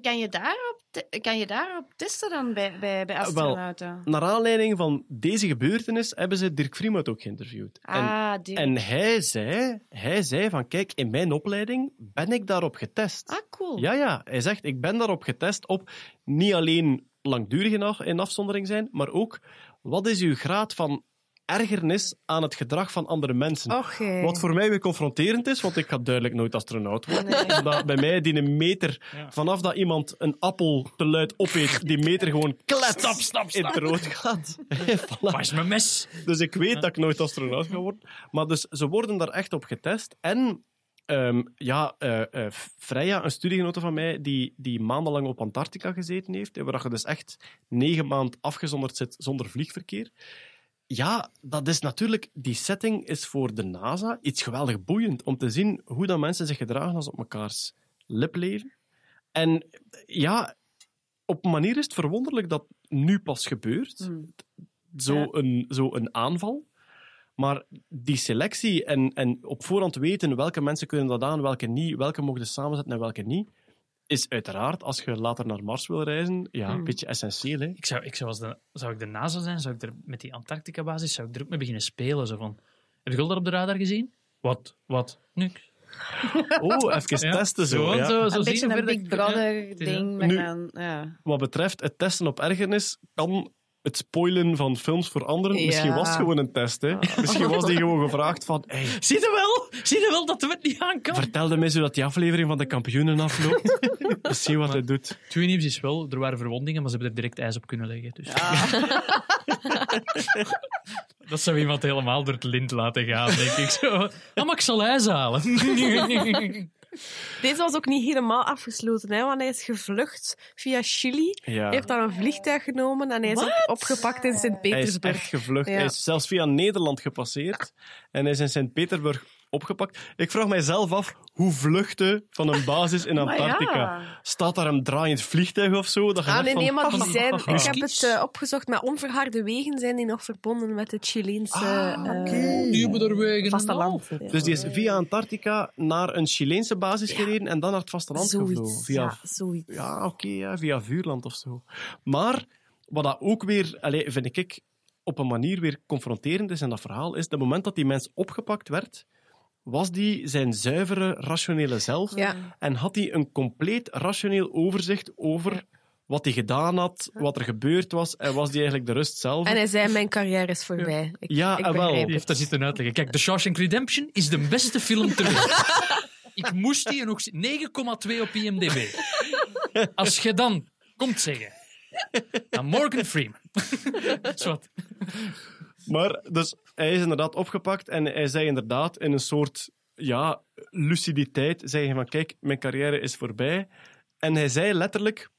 Kan, je daarop kan je daarop testen dan bij, bij, bij wel, astronauten? Naar aanleiding van deze gebeurtenis hebben ze Dirk Vriemut ook geïnterviewd. En, ah, die. en hij, zei, hij zei van, kijk, in mijn opleiding ben ik daarop getest. ah, cool. Ja, ja. Hij zegt, ik ben daarop getest op niet alleen langdurig in afzondering zijn, maar ook, wat is uw graad van ergernis aan het gedrag van andere mensen? Wat voor mij weer confronterend is, want ik ga duidelijk nooit astronaut worden. Omdat bij mij die een meter, vanaf dat iemand een appel te luid opeet, die meter gewoon klets Stap, stap, in het stap. rood gaat. Voilà. Waar is mijn mes? Dus ik weet dat ik nooit astronaut ga worden. Maar dus, ze worden daar echt op getest. En ehm, ja, eh eh, Freya, een studiegenote van mij, die, die maandenlang op Antarctica gezeten heeft, en waar je dus echt negen maanden afgezonderd zit zonder vliegverkeer. Ja, dat is natuurlijk, die setting is voor de NASA iets geweldig boeiend om te zien hoe dat mensen zich gedragen als op mekaars lip leven. En ja, op een manier is het verwonderlijk dat nu pas gebeurt. Hmm. Zo, Ja. een, zo een aanval. Maar die selectie en, en op voorhand weten welke mensen kunnen dat aan, welke niet, welke mogen samenzetten en welke niet, is uiteraard, als je later naar Mars wil reizen, ja, een Hmm. beetje essentieel. Hè? Ik zou, ik zou, als de, zou ik de NASA zijn, zou ik er met die Antarctica-basis zou ik er ook mee beginnen spelen. Zo van, heb je dat op de radar gezien? Wat? Wat? Niks. Oh, even Ja, testen zo. Gewoon ja. zo, zo Een beetje een Big ding. ja. Wat betreft het testen op ergernis, kan het spoilen van films voor anderen. Ja. Misschien was het gewoon een test. Hè? Misschien was die gewoon gevraagd van... Hey, Zie je wel? Zie je wel dat de wet niet aan kan? vertel de mensen hoe dat die aflevering van de kampioenen afloopt. Misschien wat hij doet. Twee nieuws is wel, er waren verwondingen, maar ze hebben er direct ijs op kunnen leggen. Dus. dat zou iemand helemaal door het lint laten gaan, denk ik. Zo. Ah, maar ik zal ijs halen. Deze was ook niet helemaal afgesloten, hè, want hij is gevlucht via Chili. Ja. Hij heeft daar een vliegtuig genomen en hij is op- opgepakt in Hij is Sint-Petersburg. echt gevlucht. Ja. Hij is zelfs via Nederland gepasseerd. En hij is in Sint-Petersburg opgepakt. Ik vraag mijzelf af, hoe vluchten van een basis in Maar Antarctica? ja. Staat daar een draaiend vliegtuig of zo? Dat je Ah, nee, van- nee, maar die zijn, ik heb het eh, opgezocht, met onverharde wegen zijn die nog verbonden met het Chileense Ah, eh, er wegen. vasteland. Ja. Dus die is via Antarctica naar een Chileense basis gereden en dan naar het vasteland gevlogen. Zoiets, Via ja, zoiets. Ja, oké, ja, via vuurland of zo. Maar wat dat ook weer, allez, vind ik, op een manier weer confronterend is in dat verhaal, is het moment dat die mens opgepakt werd, was die zijn zuivere, rationele zelf Ja. en had hij een compleet rationeel overzicht over wat hij gedaan had, wat er gebeurd was, en was die eigenlijk de rust zelf. En hij zei, mijn carrière is voorbij. Ik, Ja, ik wel. het. heeft daar zitten uitleggen. Kijk, The Shawshank Redemption is de beste film ter wereld. Ik moest die ook 9,2 op IMDb. Als je dan komt zeggen... Dan Morgan Freeman. Zwat. Maar dus hij is inderdaad opgepakt en hij zei inderdaad in een soort ja, luciditeit, zei hij van kijk, mijn carrière is voorbij. En hij zei letterlijk,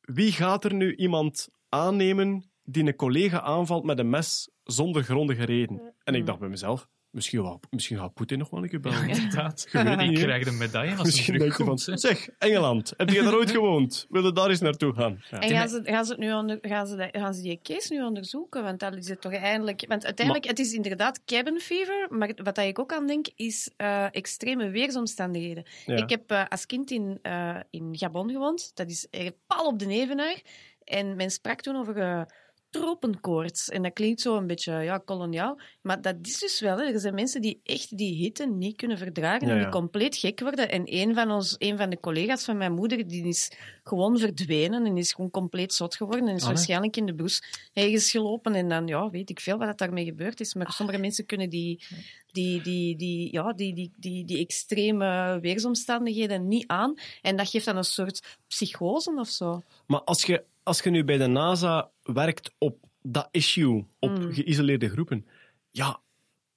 wie gaat er nu iemand aannemen die een collega aanvalt met een mes zonder grondige reden? En ik dacht bij mezelf, misschien, wel, misschien gaat Poetin nog wel een keer bellen. Inderdaad. Je weet het Ik niet, hè. krijg de medaille als Misschien het denk je van, zeg, Engeland, heb je daar ooit gewoond? Wil je daar eens naartoe gaan? Ja. En gaan ze, gaan, ze het nu onder, gaan, ze gaan ze die case nu onderzoeken? Want dat is het toch eindelijk... Want uiteindelijk, het is inderdaad cabin fever, maar wat dat ik ook aan denk, is eh, extreme weersomstandigheden. Ja. Ik heb eh, als kind in, eh, in Gabon gewoond. Dat is pal op de Evenaar. En men sprak toen over tropenkoorts. En dat klinkt zo een beetje ja, koloniaal. Maar dat is dus wel. Hè. Er zijn mensen die echt die hitte niet kunnen verdragen. Ja, en ja. die compleet gek worden. En een van, ons, een van de collega's van mijn moeder die is gewoon verdwenen. En is gewoon compleet zot geworden. En is waarschijnlijk in de bus ergens gelopen. En dan ja, weet ik veel wat daarmee gebeurd is. Maar sommige mensen kunnen die, die, die, die, ja, die, die, die, die extreme weersomstandigheden niet aan. En dat geeft dan een soort psychose of zo. Maar als je, als je nu bij de NASA werkt op dat issue, op Mm. geïsoleerde groepen, ja,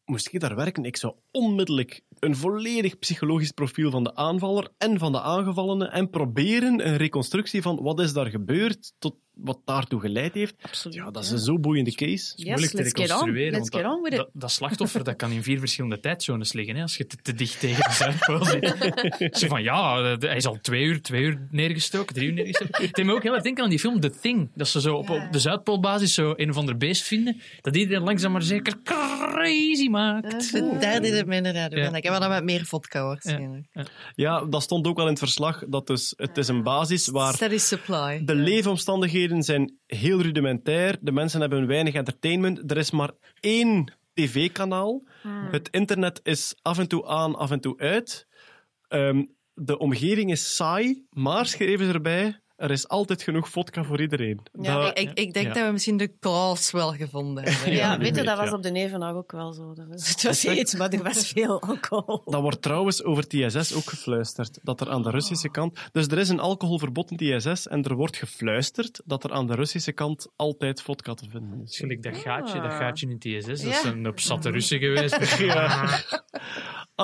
moest je daar werken? Ik zou onmiddellijk een volledig psychologisch profiel van de aanvaller en van de aangevallene en proberen een reconstructie van wat is daar gebeurd tot wat daartoe geleid heeft. Absoluut. Ja, dat is een zo boeiende case. Yes, moeilijk te let's get on. reconstrueren. Let's want get on dat, with it. dat, dat slachtoffer dat kan in vier verschillende tijdzones liggen. Hè, als je te, te dicht tegen de Zuidpool zit. Zo van ja, de- hij is al twee uur, twee uur neergestoken, drie uur neergestoken. Het deed me ook heel erg denken aan die film The Thing. Dat ze zo op, op de Zuidpoolbasis zo een of ander beest vinden. Dat iedereen langzaam maar zeker crazy maakt. Me inderdaad Ja. ja. Ik heb wel met meer vodka waarschijnlijk. Ja, dat stond ook wel in het verslag. Dat dus, het is een basis waar Steady supply. De leefomstandigheden zijn heel rudimentair. De mensen hebben weinig entertainment. Er is maar één tv-kanaal. Het internet is af en toe aan, af en toe uit. Ehm, de omgeving is saai, maar schreven ze erbij. Er is altijd genoeg vodka voor iedereen. Ja, Dat- ik, ik, denk ja. dat we misschien de cause wel gevonden hebben. Ja, weet je, dat was ja. op de Nevenaar ook wel zo. Dat was, het was iets, maar er was veel alcohol. Dat wordt trouwens over TSS ook gefluisterd. Dat er aan de Russische kant... Dus er is een alcoholverbod in TSS en er wordt gefluisterd dat er aan de Russische kant altijd vodka te vinden is. Gelijk dat gaatje, dat Ah. gaatje in TSS, dat Ja. zijn op zatte Russen geweest. Ja.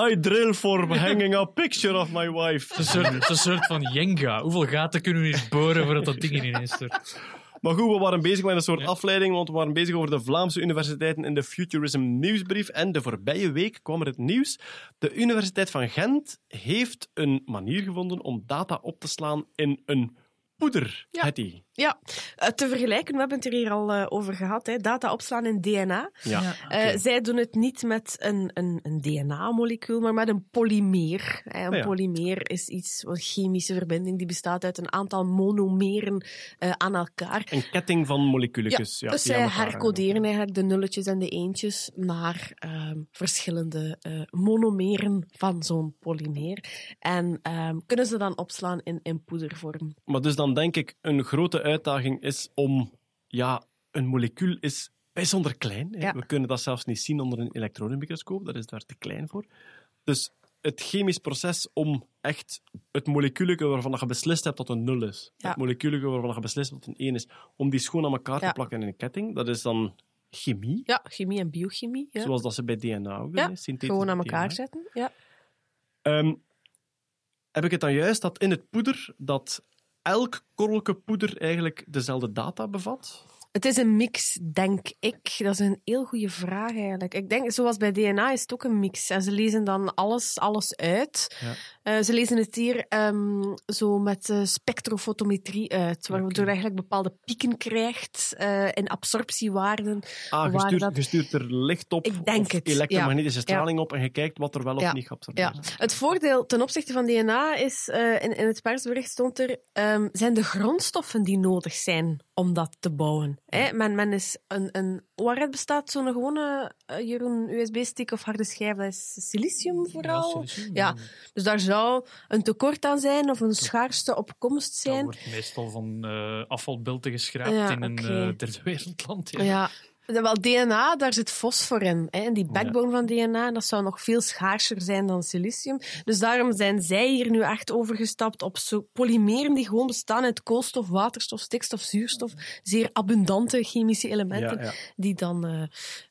I drill for hanging a picture of my wife. Het is een soort, het is een soort van Jenga. Hoeveel gaten kunnen we hier boren voordat dat ding ineens stort? Maar goed, we waren bezig met een soort afleiding, want we waren bezig over de Vlaamse universiteiten in de Futurism nieuwsbrief. En de voorbije week kwam er het nieuws. De Universiteit van Gent heeft een manier gevonden om data op te slaan in een poeder, Ja. Hetty. Ja, eh, te vergelijken, we hebben het er hier al eh, over gehad, hè, data opslaan in DNA. Ja. Eh, zij doen het niet met een, een, een DNA-molecuul, maar met een polymeer. hè. Een Ah, ja. polymeer is iets, een chemische verbinding die bestaat uit een aantal monomeren eh, aan elkaar. Een ketting van moleculetjes. Ja, dus zij hercoderen eigenlijk de nulletjes en de eentjes naar ehm, verschillende eh, monomeren van zo'n polymeer. En ehm, kunnen ze dan opslaan in, in poedervorm. Maar dus dan denk ik, een grote uitdaging is om... Ja, een molecuul is bijzonder klein. Ja. We kunnen dat zelfs niet zien onder een elektronenmicroscoop. Dat is daar te klein voor. Dus het chemisch proces om echt het molecuulke waarvan je beslist hebt dat een nul is, Ja. het molecuulke waarvan je beslist dat een 1 is, om die schoon aan elkaar Ja. te plakken in een ketting, dat is dan chemie. Ja, chemie en biochemie. Ja. Zoals dat ze bij DNA ook doen. Gewoon aan DNA. elkaar zetten. Ja. Ehm, heb ik het dan juist dat in het poeder dat elk korrelke poeder eigenlijk dezelfde data bevat? Het is een mix, denk ik. Dat is een heel goede vraag eigenlijk. Ik denk, zoals bij DNA is het ook een mix. En ze lezen dan alles, alles uit. Ja. Eh, ze lezen het hier ehm, zo met eh, spectrofotometrie uit, waardoor je eigenlijk bepaalde pieken krijgt eh, in absorptiewaarden. Ah, je stuurt, dat- je stuurt er licht op Ik denk of het, elektromagnetische straling op en je kijkt wat er wel of niet geabsorbeerd Ja. is. Het voordeel ten opzichte van DNA is, in, in het persbericht stond er, ehm, zijn de grondstoffen die nodig zijn om dat te bouwen. Hè? Men, men is een, een, waaruit bestaat zo'n gewone, eh, Jeroen, USB-stick of harde schijf? Dat is silicium vooral? Ja, dus daar zou een tekort aan zijn of een schaarste op komst Dat zijn. wordt meestal van eh afvalbelten geschraapt Ja, in een oké. eh, derde wereldland. Ja. Ja. Wel, DNA, daar zit fosfor in. Hè? En die backbone van DNA, dat zou nog veel schaarser zijn dan silicium. Dus daarom zijn zij hier nu echt overgestapt op zo polymeren die gewoon bestaan uit koolstof, waterstof, stikstof, zuurstof. Zeer abundante chemische elementen Ja, ja. die dan eh,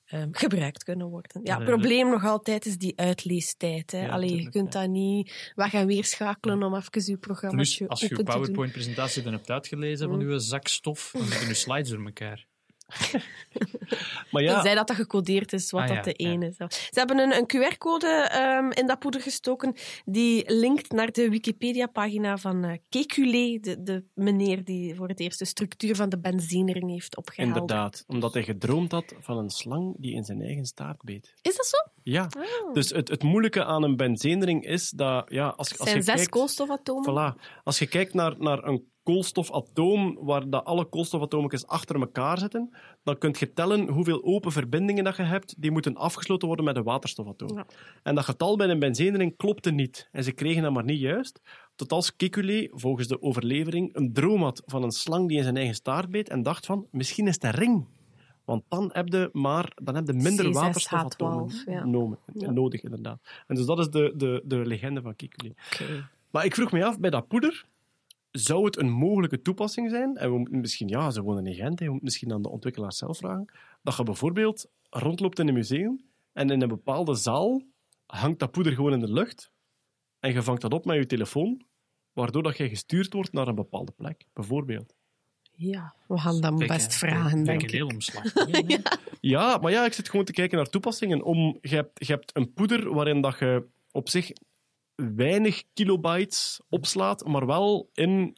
ehm, gebruikt kunnen worden. Ja, het probleem nog altijd is die uitleestijd. Hè? Je kunt dat niet weg en weer schakelen om even je programma Plus, als je te doen. PowerPoint-presentatie dan hebt uitgelezen van Mm. uw zak stof, dan zitten je slides door elkaar. Maar ja, Tenzij dat dat gecodeerd is, wat Ah, dat ja, de ene is. Ze hebben een, een QR-code ehm, in dat poeder gestoken die linkt naar de Wikipedia-pagina van eh Kekulé, de, de meneer die voor het eerst de structuur van de benzinering heeft opgehaald. inderdaad. Omdat hij gedroomd had van een slang die in zijn eigen staart beet. Is dat zo? Ja, dus het, het moeilijke aan een benzeenring is dat... Ja, als, als zijn je zes kijkt, koolstofatomen. Voilà. Als je kijkt naar, naar een koolstofatoom, waar dat alle koolstofatomen achter elkaar zitten, dan kun je tellen hoeveel open verbindingen dat je hebt, die moeten afgesloten worden met een waterstofatoom. Ja. En dat getal bij een benzeenring klopte niet. En ze kregen dat maar niet juist. Tot als Kekulé, volgens de overlevering, een droom had van een slang die in zijn eigen staart beet en dacht van, misschien is het een ring. Want dan heb je, maar, dan heb je minder C6H12, waterstofatomen ja. nomen- Ja. nodig, inderdaad. En dus dat is de, de, de legende van Kekulé. Maar ik vroeg me af, bij dat poeder, zou het een mogelijke toepassing zijn? En we moeten misschien, ja, ze wonen in Gent, we moeten misschien aan de ontwikkelaars zelf vragen. Dat je bijvoorbeeld rondloopt in een museum en in een bepaalde zaal hangt dat poeder gewoon in de lucht en je vangt dat op met je telefoon, waardoor dat je gestuurd wordt naar een bepaalde plek, bijvoorbeeld. Ja, we gaan dat best vragen, denk een ik. heel omslag. Ja, maar ja, ik zit gewoon te kijken naar toepassingen. Om, je, hebt, je hebt een poeder waarin dat je op zich weinig kilobytes opslaat, maar wel in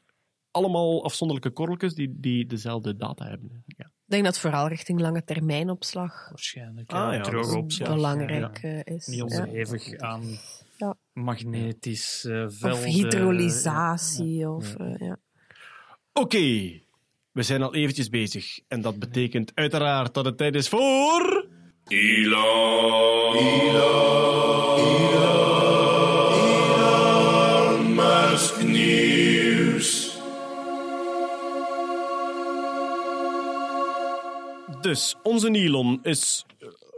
allemaal afzonderlijke korreltjes die, die dezelfde data hebben. Ja. Ik denk dat het vooral richting lange termijnopslag Waarschijnlijk. Ah, ja, droge opslag. belangrijk Ja. eh, is. Niet Ja. onderhevig aan Ja. magnetisch eh velden. Of hydrolysatie. Of, eh, ja. Oké, we zijn al eventjes bezig. En dat betekent uiteraard dat het tijd is voor... Elon. Elon Dus, onze Elon is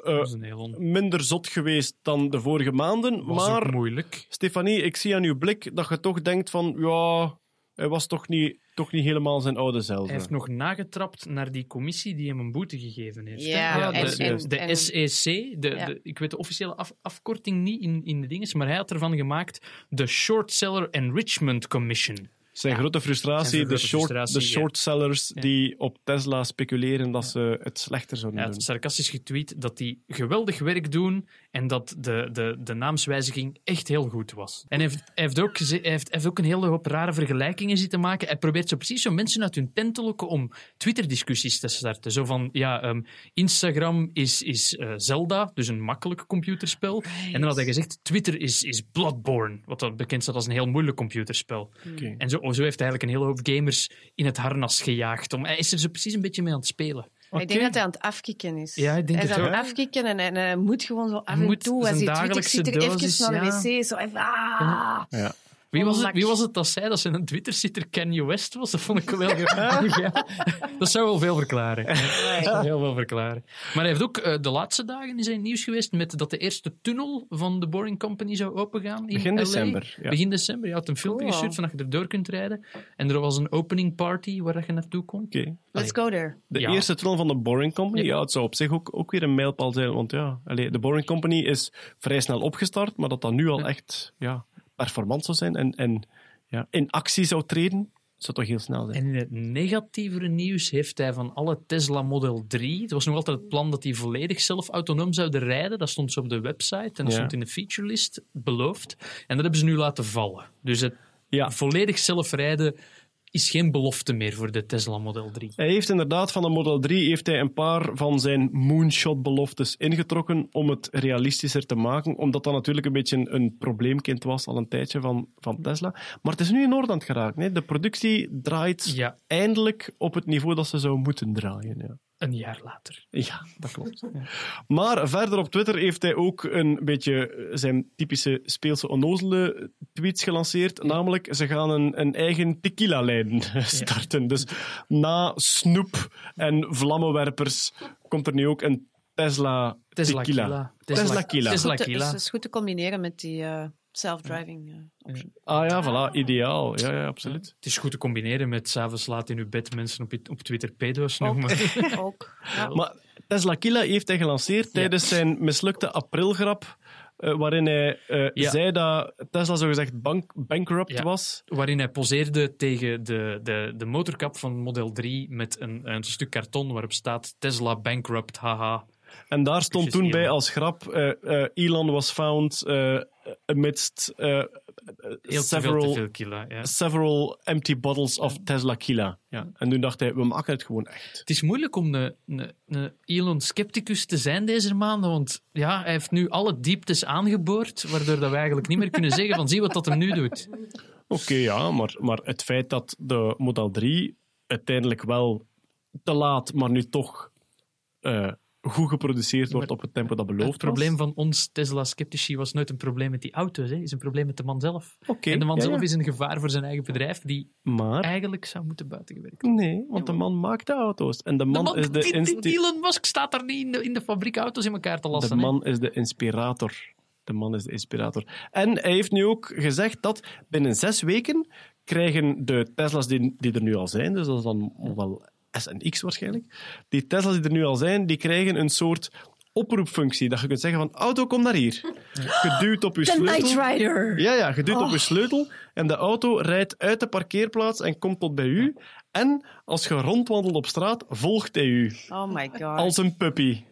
eh, on- minder zot geweest dan de vorige maanden, was ook maar... moeilijk. Stefanie, ik zie aan uw blik dat je toch denkt van... Ja, hij was toch niet, toch niet helemaal zijn oude zelf. Hij heeft nog nagetrapt naar die commissie die hem een boete gegeven heeft. Ja, en- de, en- de en- SEC, de, Ja. de- ik weet de officiële af- afkorting niet in, in de dinges, maar hij had ervan gemaakt de Short Seller Enrichment Commission. Zijn Ja. grote frustratie, Zijn de, grote short, frustratie, de shortsellers Ja. die op Tesla speculeren dat ze het slechter zouden doen. had sarcastisch getweet dat die geweldig werk doen en dat de, de, de naamswijziging echt heel goed was. En hij heeft, hij heeft, ook, hij heeft, hij heeft ook een hele hoop rare vergelijkingen zitten maken. Hij probeert zo precies zo mensen uit hun tent te lokken om Twitter-discussies te starten. Zo van, ja, ehm, Instagram is, is eh, Zelda, dus een makkelijk computerspel. En dan had hij gezegd, Twitter is, is Bloodborne, wat bekend staat als een heel moeilijk computerspel. En zo, zo heeft hij eigenlijk een hele hoop gamers in het harnas gejaagd. Om, hij is er zo precies een beetje mee aan het spelen. Ik denk dat hij aan het afkicken is. Ja, ik denk hij is het aan het afkicken en, en hij moet gewoon zo af en moet toe. Als hij dagelijkse zit er even naar de ja. wc. Zo even, ah. Ja. Wie was, het, wie was het dat zei dat zijn Twitter-zitter Kanye West was? Dat vond ik wel heel grappig. ja. Dat zou wel veel verklaren. Dat zou heel veel verklaren. Maar hij heeft ook eh, de laatste dagen in het nieuws geweest met dat de eerste tunnel van de Boring Company zou opengaan. In Begin LA. december, ja. Begin december. Je had een filmpje Cool. gestuurd van dat je erdoor kunt rijden. En er was een opening party waar je naartoe kon. Oké. Let's go there. De Ja. eerste tunnel van de Boring Company, ja. het zou op zich ook, ook weer een mijlpaal zijn. Want ja, allee, de Boring Company is vrij snel opgestart, maar dat dat nu al Ja. echt ja, performant zou zijn en, en ja, in actie zou treden, zou toch heel snel zijn. En in het negatievere nieuws heeft hij van alle Tesla Model 3. Het was nog altijd het plan dat die volledig zelf autonoom zouden rijden. Dat stond zo op de website en dat Ja. stond in de featurelist beloofd. En dat hebben ze nu laten vallen. Dus het Ja. volledig zelf rijden is geen belofte meer voor de Tesla Model 3. Hij heeft inderdaad van de Model 3 heeft hij een paar van zijn moonshot-beloftes ingetrokken om het realistischer te maken, omdat dat natuurlijk een beetje een, probleemkind was al een tijdje van, van Tesla. Maar het is nu in orde aan het geraakt. Nee? De productie draait Ja, eindelijk op het niveau dat ze zou moeten draaien. Ja. Een jaar later. Ja, dat klopt. Maar verder op Twitter heeft hij ook een beetje eh, zijn typische speelse onnozele tweets gelanceerd. Namelijk, ze gaan een, een eigen tequila-lijn starten. Dus na snoep en vlammenwerpers komt er nu ook een Tesla, Tesla tequila. Kila. Tesla Kila. Tesla Goed te-. Dus het is goed self-driving eh, option. Ah ja, voilà, ideaal. Ja, ja, absoluut. Het is goed te combineren met s'avonds laat in uw bed mensen op, op Twitter pedo's noemen. Ook. Ja. Maar Tesla Kila heeft hij gelanceerd tijdens zijn mislukte aprilgrap. eh, waarin hij eh, Ja. zei dat Tesla zogezegd bank, bankrupt Ja. was. waarin hij poseerde tegen de, de, de motorkap van Model 3 met een, een stuk karton waarop staat Tesla bankrupt, haha. En daar stond toen bij als grap: eh, eh, Elon was found eh, amidst several, veel kilo. Ja. several empty bottles of Tesla Kila. Ja. En toen dacht hij: we maken het gewoon echt. Het is moeilijk om een, een, een Elon-scepticus te zijn deze maanden, want ja, hij heeft nu alle dieptes aangeboord, waardoor dat we eigenlijk niet meer kunnen zeggen van zie wat dat hem nu doet. Oké, ja, maar, maar het feit dat de Model 3 uiteindelijk wel te laat, maar nu toch goed geproduceerd wordt Maar op het tempo dat beloofd Het probleem van ons Tesla-sceptici was nooit een probleem met die auto's, hè. het is een probleem met de man zelf. en de man ja, zelf ja. is een gevaar voor zijn eigen bedrijf, die Maar eigenlijk zou moeten buitengewerkt worden. nee, want de man maakt de auto's. En de De man, is de, Elon Musk staat daar niet in de, in de fabriek auto's in elkaar te de lassen. hè. man is de inspirator. De man is de inspirator. En hij heeft nu ook gezegd dat binnen zes weken krijgen de Tesla's die, die er nu al zijn, dus dat is dan wel S en X waarschijnlijk, die Tesla's die er nu al zijn, die krijgen een soort oproepfunctie. Dat je kunt zeggen van, auto, kom naar hier. Geduwd op je The Night sleutel. Rider. Ja, ja, geduwd op je sleutel en de auto rijdt uit de parkeerplaats en komt tot bij u. En als je rondwandelt op straat, volgt hij u Oh my god. als een puppy.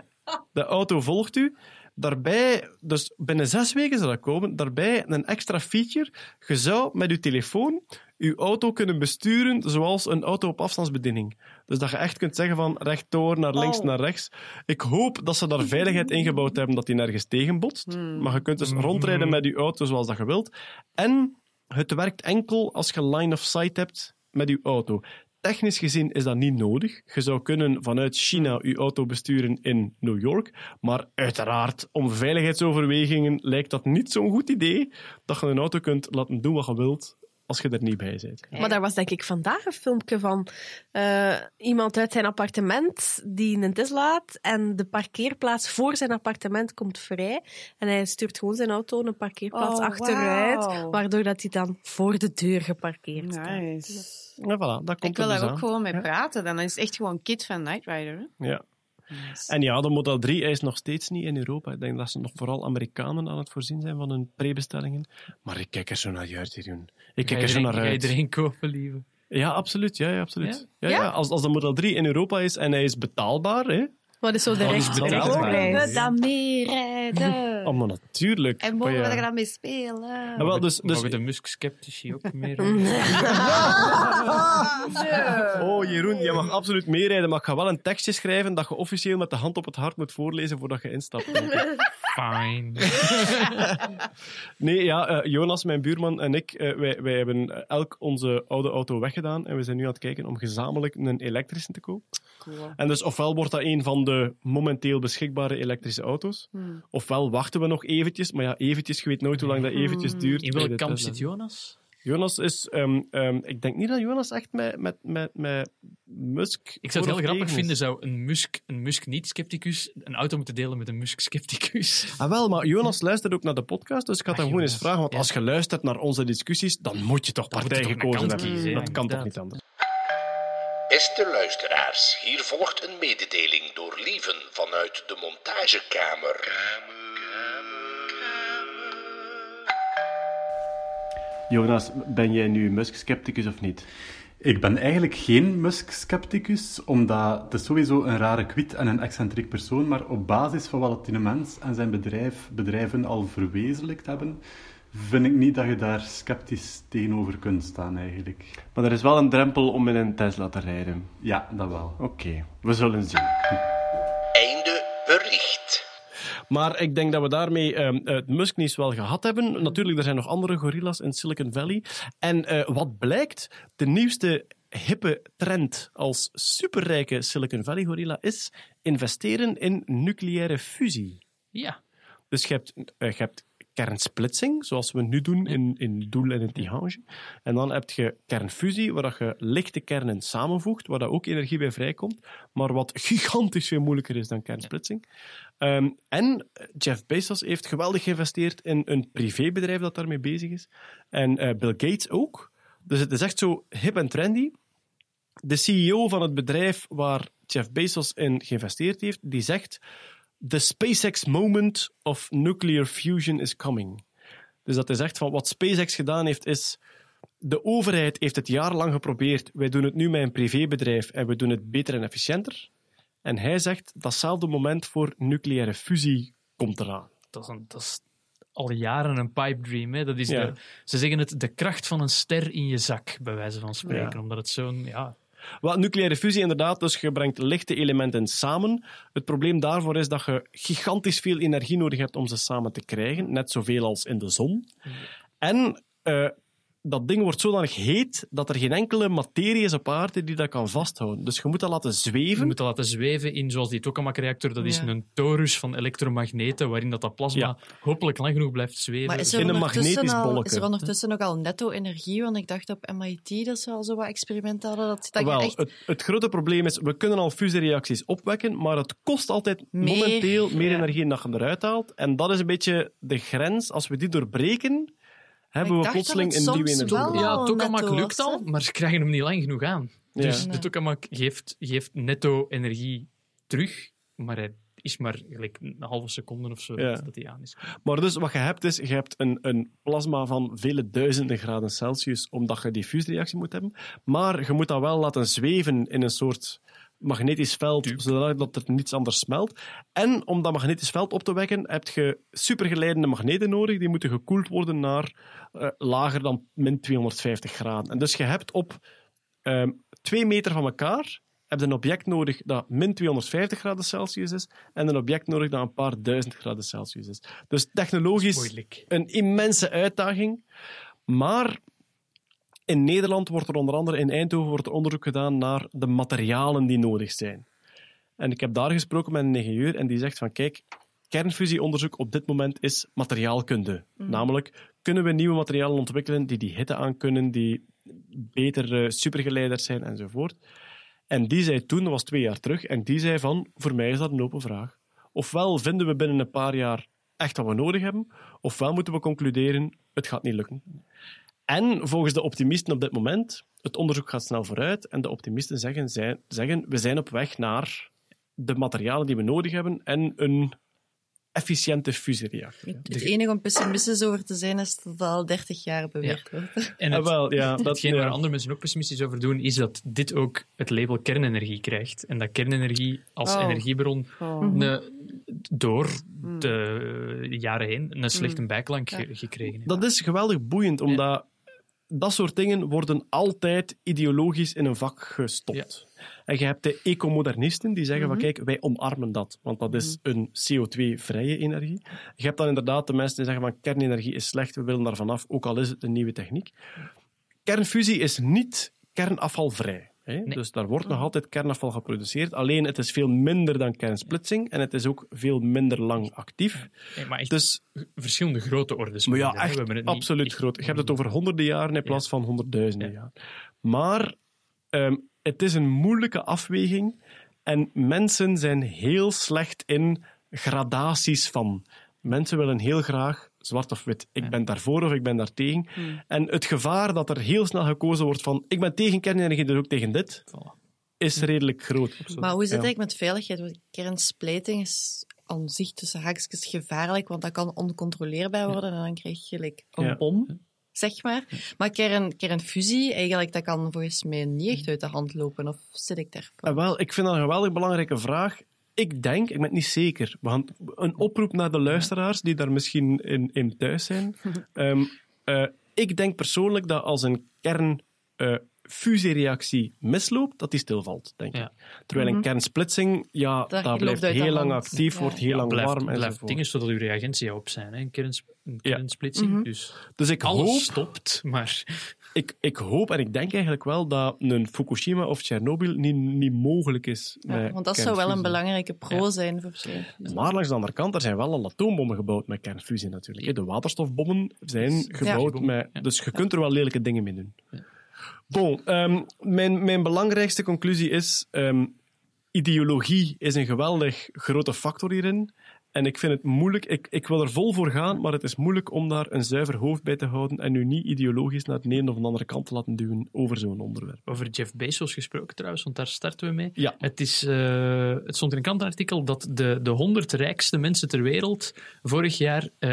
De auto volgt u. Daarbij, dus binnen zes weken zal dat komen, daarbij een extra feature. Je zou met je telefoon je auto kunnen besturen zoals een auto op afstandsbediening. Dus dat je echt kunt zeggen van rechtdoor naar links Oh. naar rechts. Ik hoop dat ze daar veiligheid ingebouwd hebben dat die nergens tegenbotst. Maar je kunt dus rondrijden met je auto zoals dat je wilt. En het werkt enkel als je line of sight hebt met je auto. Technisch gezien is dat niet nodig. Je zou kunnen vanuit China je auto besturen in New York. Maar uiteraard, om veiligheidsoverwegingen lijkt dat niet zo'n goed idee dat je een auto kunt laten doen wat je wilt als je er niet bij bent. Maar daar was denk ik vandaag een filmpje van eh, iemand uit zijn appartement die een Tesla had en de parkeerplaats voor zijn appartement komt vrij en hij stuurt gewoon zijn auto een parkeerplaats Oh, achteruit, waardoor dat hij dan voor de deur geparkeerd staat. Nice. Ja, voilà, dat komt Ik wil er dus daar ook aan. gewoon mee Ja. praten. Dan is het echt gewoon Kit van Night Rider. Hè? Ja. En ja, de Model 3 is nog steeds niet in Europa. Ik denk dat ze nog vooral Amerikanen aan het voorzien zijn van hun prebestellingen. Maar ik kijk er zo naar uit, Jeroen. Ik kijk Ga er zo naar ga uit. iedereen kopen, lieve. Ja, absoluut. Ja, ja, absoluut. Ja? Ja? Ja, Als, als de Model 3 in Europa is en hij is betaalbaar, hè? Wat is zo de Wat is recht, betaalbaar? rechtprijs? we dan mee rijden? Oh, maar natuurlijk. En mogen Maar we er dan mee spelen? Ja, wel, dus, dus, Mogen de Musk-sceptici ook meer... oh, Jeroen, je mag absoluut meerijden, maar ik ga wel een tekstje schrijven dat je officieel met de hand op het hart moet voorlezen voordat je instapt. Fine. Nee, ja, eh, Jonas, mijn buurman en ik, eh, wij, wij hebben elk onze oude auto weggedaan en we zijn nu aan het kijken om gezamenlijk een elektrische te kopen. En dus ofwel wordt dat een van de momenteel beschikbare elektrische auto's, Hmm. ofwel wachten we nog eventjes, maar ja, eventjes, je weet nooit hoe lang dat eventjes duurt. In welk kamp zit Jonas? Jonas is, ehm, ehm, ik denk niet dat Jonas echt met, met, met, met Musk. Ik zou het heel grappig vinden, zou een Musk, een Musk niet-scepticus een auto moeten delen met een Musk-scepticus. Ah, wel, maar Jonas luistert ook naar de podcast, dus ik had Ach, hem gewoon eens vragen. Want Ja. als je luistert naar onze discussies, dan moet je toch Dan partij je toch een gekozen hebben. kiezen, dat kan toch niet anders. Beste luisteraars, hier volgt een mededeling door Lieven vanuit de montagekamer. Jonas, ben jij nu Musk-scepticus of niet? Ik ben eigenlijk geen Musk-scepticus, omdat het is sowieso een rare kwit en een excentriek persoon, maar op basis van wat die mens en zijn bedrijf, bedrijven al verwezenlijkt hebben, vind ik niet dat je daar sceptisch tegenover kunt staan, eigenlijk. Maar er is wel een drempel om in een Tesla te rijden. Ja, dat wel. Oké, we zullen zien. Einde bericht. Maar ik denk dat we daarmee ehm, het Musk-nieuws wel gehad hebben. Natuurlijk, er zijn nog andere gorillas in Silicon Valley. En eh, wat blijkt, de nieuwste hippe trend als superrijke Silicon Valley gorilla is investeren in nucleaire fusie. Ja. Dus je hebt, eh, je hebt kernsplitsing, zoals we nu doen in, in Doel en in Tihange. En dan heb je kernfusie, waar dat je lichte kernen samenvoegt, waar dat ook energie bij vrijkomt, maar wat gigantisch veel moeilijker is dan kernsplitsing. Ehm, en Jeff Bezos heeft geweldig geïnvesteerd in een privébedrijf dat daarmee bezig is. En eh, Bill Gates ook. Dus het is echt zo hip en trendy. De CEO van het bedrijf waar Jeff Bezos in geïnvesteerd heeft, die zegt: The SpaceX moment of nuclear fusion is coming. Dus dat is echt van wat SpaceX gedaan heeft, is. De overheid heeft het jarenlang geprobeerd. Wij doen het nu met een privébedrijf en we doen het beter en efficiënter. En hij zegt datzelfde moment voor nucleaire fusie komt eraan. Dat is, een- dat is al jaren een pipe dream. Hè. Dat is Ja. de, ze zeggen het, de kracht van een ster in je zak, bij wijze van spreken. Ja. Omdat het zo'n... Ja, Wel, nucleaire fusie inderdaad, dus je brengt lichte elementen samen. Het probleem daarvoor is dat je gigantisch veel energie nodig hebt om ze samen te krijgen, net zoveel als in de zon. En eh, dat ding wordt zodanig heet dat er geen enkele materie is op aarde die dat kan vasthouden. Dus je moet dat laten je zweven. moet dat laten zweven in, zoals die tokamak-reactor. Dat is een torus van elektromagneten, waarin dat, dat plasma Ja. hopelijk lang genoeg blijft zweven. Maar is in er, een ondertussen magnetisch al, bolletje. is er ondertussen ook al netto-energie? Want ik dacht op MIT dat ze al zo wat experimenten hadden. Dat, dat je Wel, echt... het, het grote probleem is, we kunnen al fusiereacties opwekken, maar het kost altijd Meer, momenteel meer ja. energie dan je eruit haalt. En dat is een beetje de grens. Als we die doorbreken, hebben we plotseling het een nieuwe energie. Ja, tokamak lukt was, al, maar ze krijgen hem niet lang genoeg aan. Ja. Dus de tokamak geeft, geeft netto energie terug, maar hij is maar gelijk een halve seconde of zo Ja. dat, dat hij aan is. Maar dus wat je hebt is, je hebt een, een plasma van vele duizenden graden Celsius, omdat je die fusiereactie moet hebben. Maar je moet dat wel laten zweven in een soort magnetisch veld, zodat er niets anders smelt. En om dat magnetisch veld op te wekken, heb je supergeleidende magneten nodig. Die moeten gekoeld worden naar eh, lager dan min 250 graden. En dus je hebt op ehm, twee meter van elkaar heb je een object nodig dat min 250 graden Celsius is en een object nodig dat een paar duizend graden Celsius is. Dus technologisch een immense uitdaging. Maar in Nederland wordt er onder andere in Eindhoven wordt er onderzoek gedaan naar de materialen die nodig zijn. En ik heb daar gesproken met een ingenieur en die zegt van kijk, kernfusieonderzoek op dit moment is materiaalkunde. Namelijk, kunnen we nieuwe materialen ontwikkelen die die hitte aankunnen, die beter supergeleiders zijn enzovoort. En die zei toen, dat was twee jaar terug, en die zei van, voor mij is dat een open vraag. Ofwel vinden we binnen een paar jaar echt wat we nodig hebben, ofwel moeten we concluderen, het gaat niet lukken. En volgens de optimisten op dit moment, het onderzoek gaat snel vooruit en de optimisten zeggen, zijn, zeggen we zijn op weg naar de materialen die we nodig hebben en een efficiënte fusiereactor. Het enige om pessimistisch over te zijn is dat het al 30 jaar beweerd wordt. En Ah, het, wel, ja, dat, hetgeen ja. waar andere mensen ook pessimistisch over doen, is dat dit ook het label kernenergie krijgt. En dat kernenergie als Oh. energiebron Oh. een- door de jaren heen een slechte bijklank ge- gekregen heeft. Dat is geweldig boeiend, omdat dat soort dingen worden altijd ideologisch in een vak gestopt. En je hebt de ecomodernisten die zeggen van kijk, wij omarmen dat, want dat is een CO2-vrije energie. Je hebt dan inderdaad de mensen die zeggen van kernenergie is slecht, we willen daar vanaf, ook al is het een nieuwe techniek. Kernfusie is niet kernafvalvrij. Hè? Dus daar wordt nog altijd kernafval geproduceerd. Alleen het is veel minder dan kernsplitsing en het is ook veel minder lang actief. Nee, maar echt Dus verschillende grote orders. maar ja, echt We het absoluut groot. Je hebt het over honderden jaren in plaats van honderdduizenden jaar. Maar ehm, het is een moeilijke afweging en mensen zijn heel slecht in gradaties van. Mensen willen heel graag zwart of wit. Ik ben daarvoor of ik ben daar tegen. En het gevaar dat er heel snel gekozen wordt van ik ben tegen kernenergie, dus ook tegen dit, is redelijk groot. Maar hoe is het Ja. eigenlijk met veiligheid? Want kernsplijting is aan zich tussen haakjes gevaarlijk, want dat kan oncontroleerbaar worden en dan krijg je like, een Ja. bom, zeg maar. Maar kern, kernfusie, eigenlijk, dat kan volgens mij niet echt uit de hand lopen. Of zit ik daar? Ah, wel, ik vind dat een geweldig belangrijke vraag. Ik denk, ik ben het niet zeker, gaan een oproep naar de luisteraars die daar misschien in, in thuis zijn. Ehm, eh, ik denk persoonlijk dat als een kernfusiereactie misloopt, dat die stilvalt, denk ik. Ja. Terwijl een Mhm. kernsplitsing, ja, Daar dat blijft heel lang hand. actief, Ja. wordt heel Ja, lang blijft, warm blijft enzovoort. dingen zodat uw reagentie op zijn. Hè. Een, kerns, een Ja. kernsplitsing. Mhm. Dus Dus ik alles hoop, stopt, maar ik, ik hoop en ik denk eigenlijk wel dat een Fukushima of Tsjernobyl niet, niet mogelijk is. Ja, met want dat zou wel een belangrijke pro Ja. zijn voor. Maar langs de andere kant, er zijn wel al atoombommen gebouwd met kernfusie natuurlijk. De waterstofbommen zijn gebouwd Ja. met... Dus je kunt er wel lelijke dingen mee doen. Bon, ehm, mijn, mijn belangrijkste conclusie is... ehm, ideologie is een geweldig grote factor hierin. En ik vind het moeilijk... Ik, ik wil er vol voor gaan, maar het is moeilijk om daar een zuiver hoofd bij te houden en nu niet ideologisch naar de ene of de andere kant te laten duwen over zo'n onderwerp. over Jeff Bezos gesproken trouwens, want daar starten we mee. Ja. Het, is, eh, het stond in een krantenartikel dat de, de 100 rijkste mensen ter wereld vorig jaar eh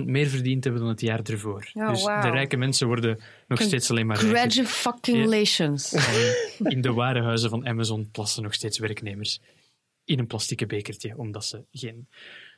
11% meer verdiend hebben dan het jaar ervoor. Oh, dus wauw. de rijke mensen worden nog steeds alleen maar rijker. Congratulations. En in de warenhuizen van Amazon plassen nog steeds werknemers in een plastieke bekertje, omdat ze geen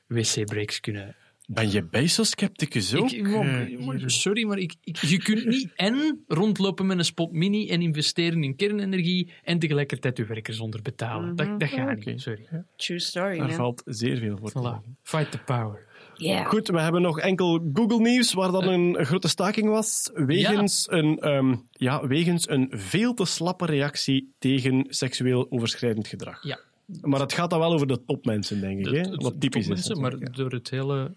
wc-breaks kunnen. Ben je Bezos-scepticus ook? Ik- eh, sorry, maar ik, ik- je kunt niet en rondlopen met een spot mini en investeren in kernenergie en tegelijkertijd je werkers onderbetalen. Dat, dat gaat niet, sorry. True story. Daar valt zeer veel voor te Voilà. zeggen. Fight the power. Yeah. Goed, we hebben nog enkel Google-nieuws waar dan een grote staking was. Wegens, een, ehm, ja, wegens een veel te slappe reactie tegen seksueel overschrijdend gedrag. Ja. Maar het gaat dan wel over de topmensen, denk ik. De- Hè? Wat typisch is. topmensen, maar door het hele...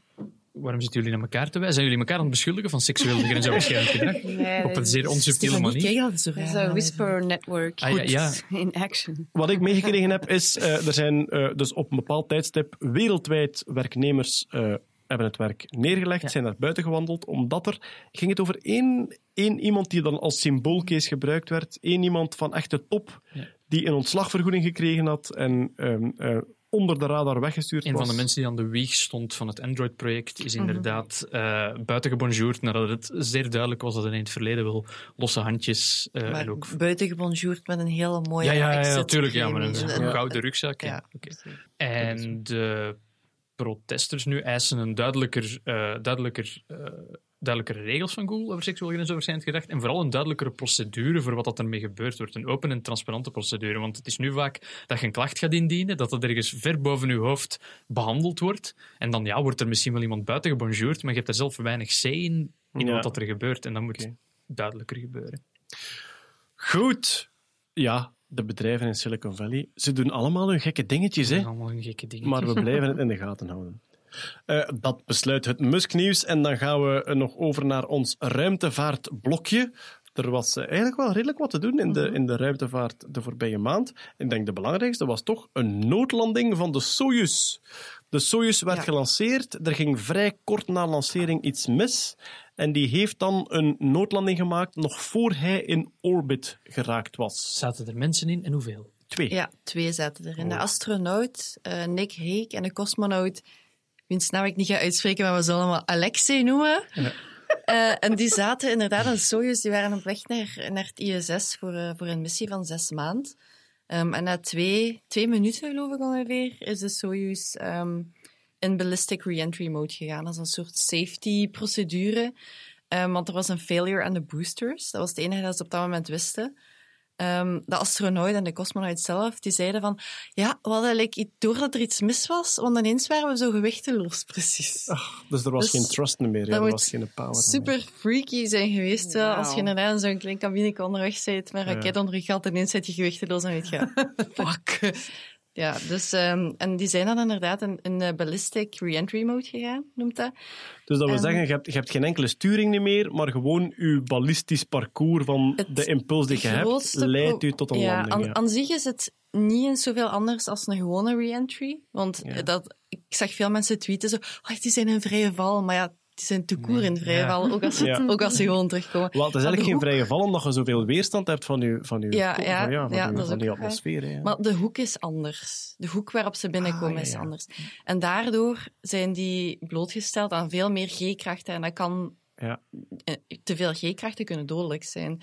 Waarom zitten jullie naar elkaar te wijzen? Zijn jullie elkaar aan het beschuldigen van seksueel grensoverschrijdend gedrag? Nee, Op een zeer onsubtiele manier. kijk Het is een whisper network Ah, ja, ja. in action. Wat ik meegekregen heb, is eh, er zijn eh, dus op een bepaald tijdstip wereldwijd werknemers eh, hebben het werk neergelegd, zijn naar buiten gewandeld, omdat er ging het over één, één iemand die dan als symboolcase gebruikt werd, één iemand van echte top Ja. Die een ontslagvergoeding gekregen had en ehm, eh, onder de radar weggestuurd Een was. van de mensen die aan de wieg stond van het Android-project is inderdaad eh buiten gebonjourd nadat het zeer duidelijk was dat hij in het verleden wel losse handjes eh, Maar en ook... buitengebonjourd met een hele mooie Ja, ja, ja, natuurlijk. Ja, maar een, een gouden rugzak. Ja. En de protesters nu eisen een duidelijker, eh, duidelijker, eh, duidelijkere regels van Google over seksueel grensoverschrijdend gedrag en vooral een duidelijkere procedure voor wat dat ermee gebeurd wordt. Een open en transparante procedure. Want het is nu vaak dat je een klacht gaat indienen, dat dat ergens ver boven je hoofd behandeld wordt. En dan ja, wordt er misschien wel iemand buiten gebonjourd, maar je hebt er zelf weinig say in, in Ja. wat dat er gebeurt. En dat moet Oké. duidelijker gebeuren. Goed. Ja, de bedrijven in Silicon Valley, ze doen allemaal hun gekke dingetjes, hè? Allemaal een gekke dingen. Maar we blijven het in de gaten houden. Eh, dat besluit het Musk-nieuws. En dan gaan we eh, nog over naar ons ruimtevaartblokje. Er was eh, eigenlijk wel redelijk wat te doen in de, in de ruimtevaart de voorbije maand. Ik denk de belangrijkste was toch een noodlanding van de Soyuz. De Soyuz werd Ja. gelanceerd. Er ging vrij kort na lancering iets mis. En die heeft dan een noodlanding gemaakt nog voor hij in orbit geraakt was. Zaten er mensen in en hoeveel? Twee. Ja, twee zaten erin. De Oh. astronaut eh, Nick Hake en de cosmonaut, wiens naam ik niet ga uitspreken, maar we zullen hem wel Alexei noemen. Eh, en die zaten inderdaad in Soyuz, die waren op weg naar, naar het ISS voor, eh, voor een missie van zes maanden. Ehm, en na twee, twee minuten, geloof ik ongeveer, is de Soyuz ehm, in ballistic re-entry mode gegaan. Dat is een soort safety-procedure. Ehm, want er was een failure aan de boosters. Dat was het enige dat ze op dat moment wisten. Ehm, de astronaut en de cosmonaut zelf, die zeiden van... Ja, we hadden like, door dat er iets mis was, want ineens waren we zo gewichteloos, precies. Dus er was Dus geen trust meer, ja, er was geen power meer. Super freaky zijn geweest, wel, als je inderdaad in zo'n klein cabine onderweg bent, met een Ja. raket onder je gat, en ineens zit je gewichteloos en weet je... Fuck. Ja, dus... ehm, en die zijn dan inderdaad in, in de ballistic re-entry mode gegaan, noemt dat. Dus dat wil zeggen, je hebt, je hebt geen enkele sturing meer, maar gewoon je ballistisch parcours van de impuls die je hebt, leidt u tot een ja, landing. Ja. aan zich is het niet eens zoveel anders als een gewone re-entry. Want Ja. dat, ik zag veel mensen tweeten zo, oh, die zijn in vrije val. Maar ja, die zijn te koer in vrije val, ook als, ze, Ja. ook als ze gewoon terugkomen. Wel, het is eigenlijk geen hoek- vrije val, omdat je zoveel weerstand hebt van je, van je, Ja, van, ja, van, ja, van, dat is van die atmosfeer. hè. Maar de hoek is anders. De hoek waarop ze binnenkomen Ah, is ja. anders. En daardoor zijn die blootgesteld aan veel meer G-krachten. En dat kan... Ja. eh, Te veel G-krachten kunnen dodelijk zijn.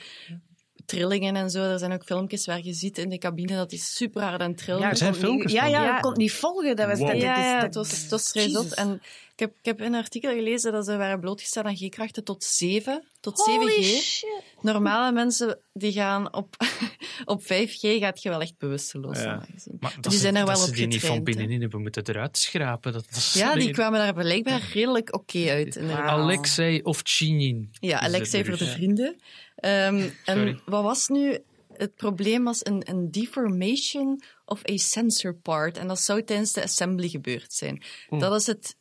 Trillingen en zo. Er zijn ook filmpjes waar je ziet in de cabine dat die super hard aan het trillen. Er ik zijn niet- filmpjes Ja, ja, Ja. ik kon het niet volgen. Dat was, Wow. dat, Ja, dat is- ja, dat- het was, was. En ik heb, ik heb in een artikel gelezen dat ze waren blootgesteld aan G-krachten tot 7, tot Holy 7G. shit. Normale mensen die gaan op, op 5G, gaat je wel echt bewusteloos Ja. zijn. gezien. Maar dat die ze- zijn er dat wel ze op die niet van binnenin hebben moeten eruit schrapen. Dat Ja, die kwamen daar blijkbaar redelijk oké uit. inderdaad. Alexei of Chinin. Ja, Alexei voor de dus. vrienden. Ehm, en wat was nu... Het probleem was een, een deformation of a sensor part. En dat zou tijdens de assembly gebeurd zijn. Dat is het...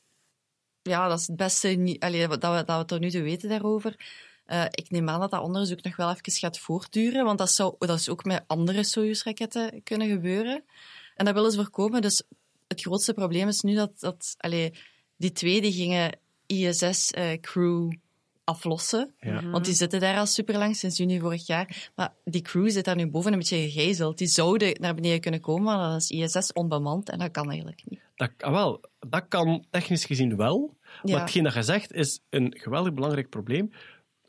Ja, dat is het beste allee, dat, we, dat we tot nu toe weten daarover. Eh, ik neem aan dat dat onderzoek nog wel even gaat voortduren, want dat, zou, dat is ook met andere Soyuz-raketten kunnen gebeuren. En dat willen ze voorkomen. Dus het grootste probleem is nu dat, dat allee, die twee die gingen ISS-crew aflossen. Ja. Want die zitten daar al super lang, sinds juni vorig jaar. Maar die crew zit daar nu boven een beetje gegijzeld. Die zouden naar beneden kunnen komen, maar dat is ISS onbemand en dat kan eigenlijk niet. Dat, ah, wel, dat kan technisch gezien wel. Ja. Maar hetgeen dat je zegt is een geweldig belangrijk probleem.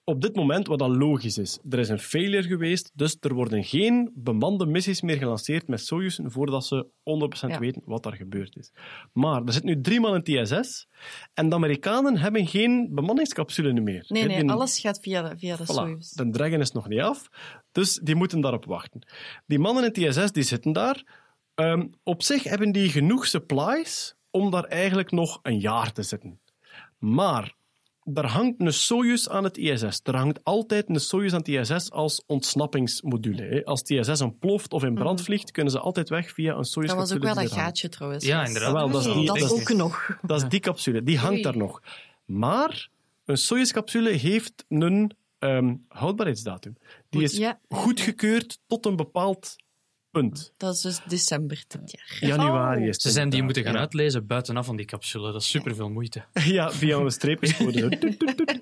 Op dit moment, wat dat logisch is, er is een failure geweest, dus er worden geen bemande missies meer gelanceerd met Soyuz voordat ze 100% Ja. weten wat daar gebeurd is. Maar er zit nu drie man in het ISS en de Amerikanen hebben geen bemanningscapsule meer. Nee, nee, alles gaat via de, via de Voilà, Soyuz. de Dragon is nog niet af, dus die moeten daarop wachten. Die mannen in het ISS die zitten daar. Ehm, op zich hebben die genoeg supplies om daar eigenlijk nog een jaar te zitten. Maar er hangt een Soyuz aan het ISS. Er hangt altijd een Soyuz aan het ISS als ontsnappingsmodule. hè. Als het ISS ontploft of in brand vliegt, kunnen ze altijd weg via een Soyuz. Dat was ook wel dat gaatje. trouwens. Ja, inderdaad. Wel, dat is die- dat dat is- ook nog. Dat is die capsule, die hangt daar nog. Maar een Soyuz-capsule heeft een ehm, houdbaarheidsdatum. Die is Ja. goedgekeurd tot een bepaald punt. Dat is dus december dit jaar. Januari is het Ze zijn die moeten gaan ja. uitlezen buitenaf van die capsule. Dat is superveel moeite. Ja, via een streepjescode. toet, toet.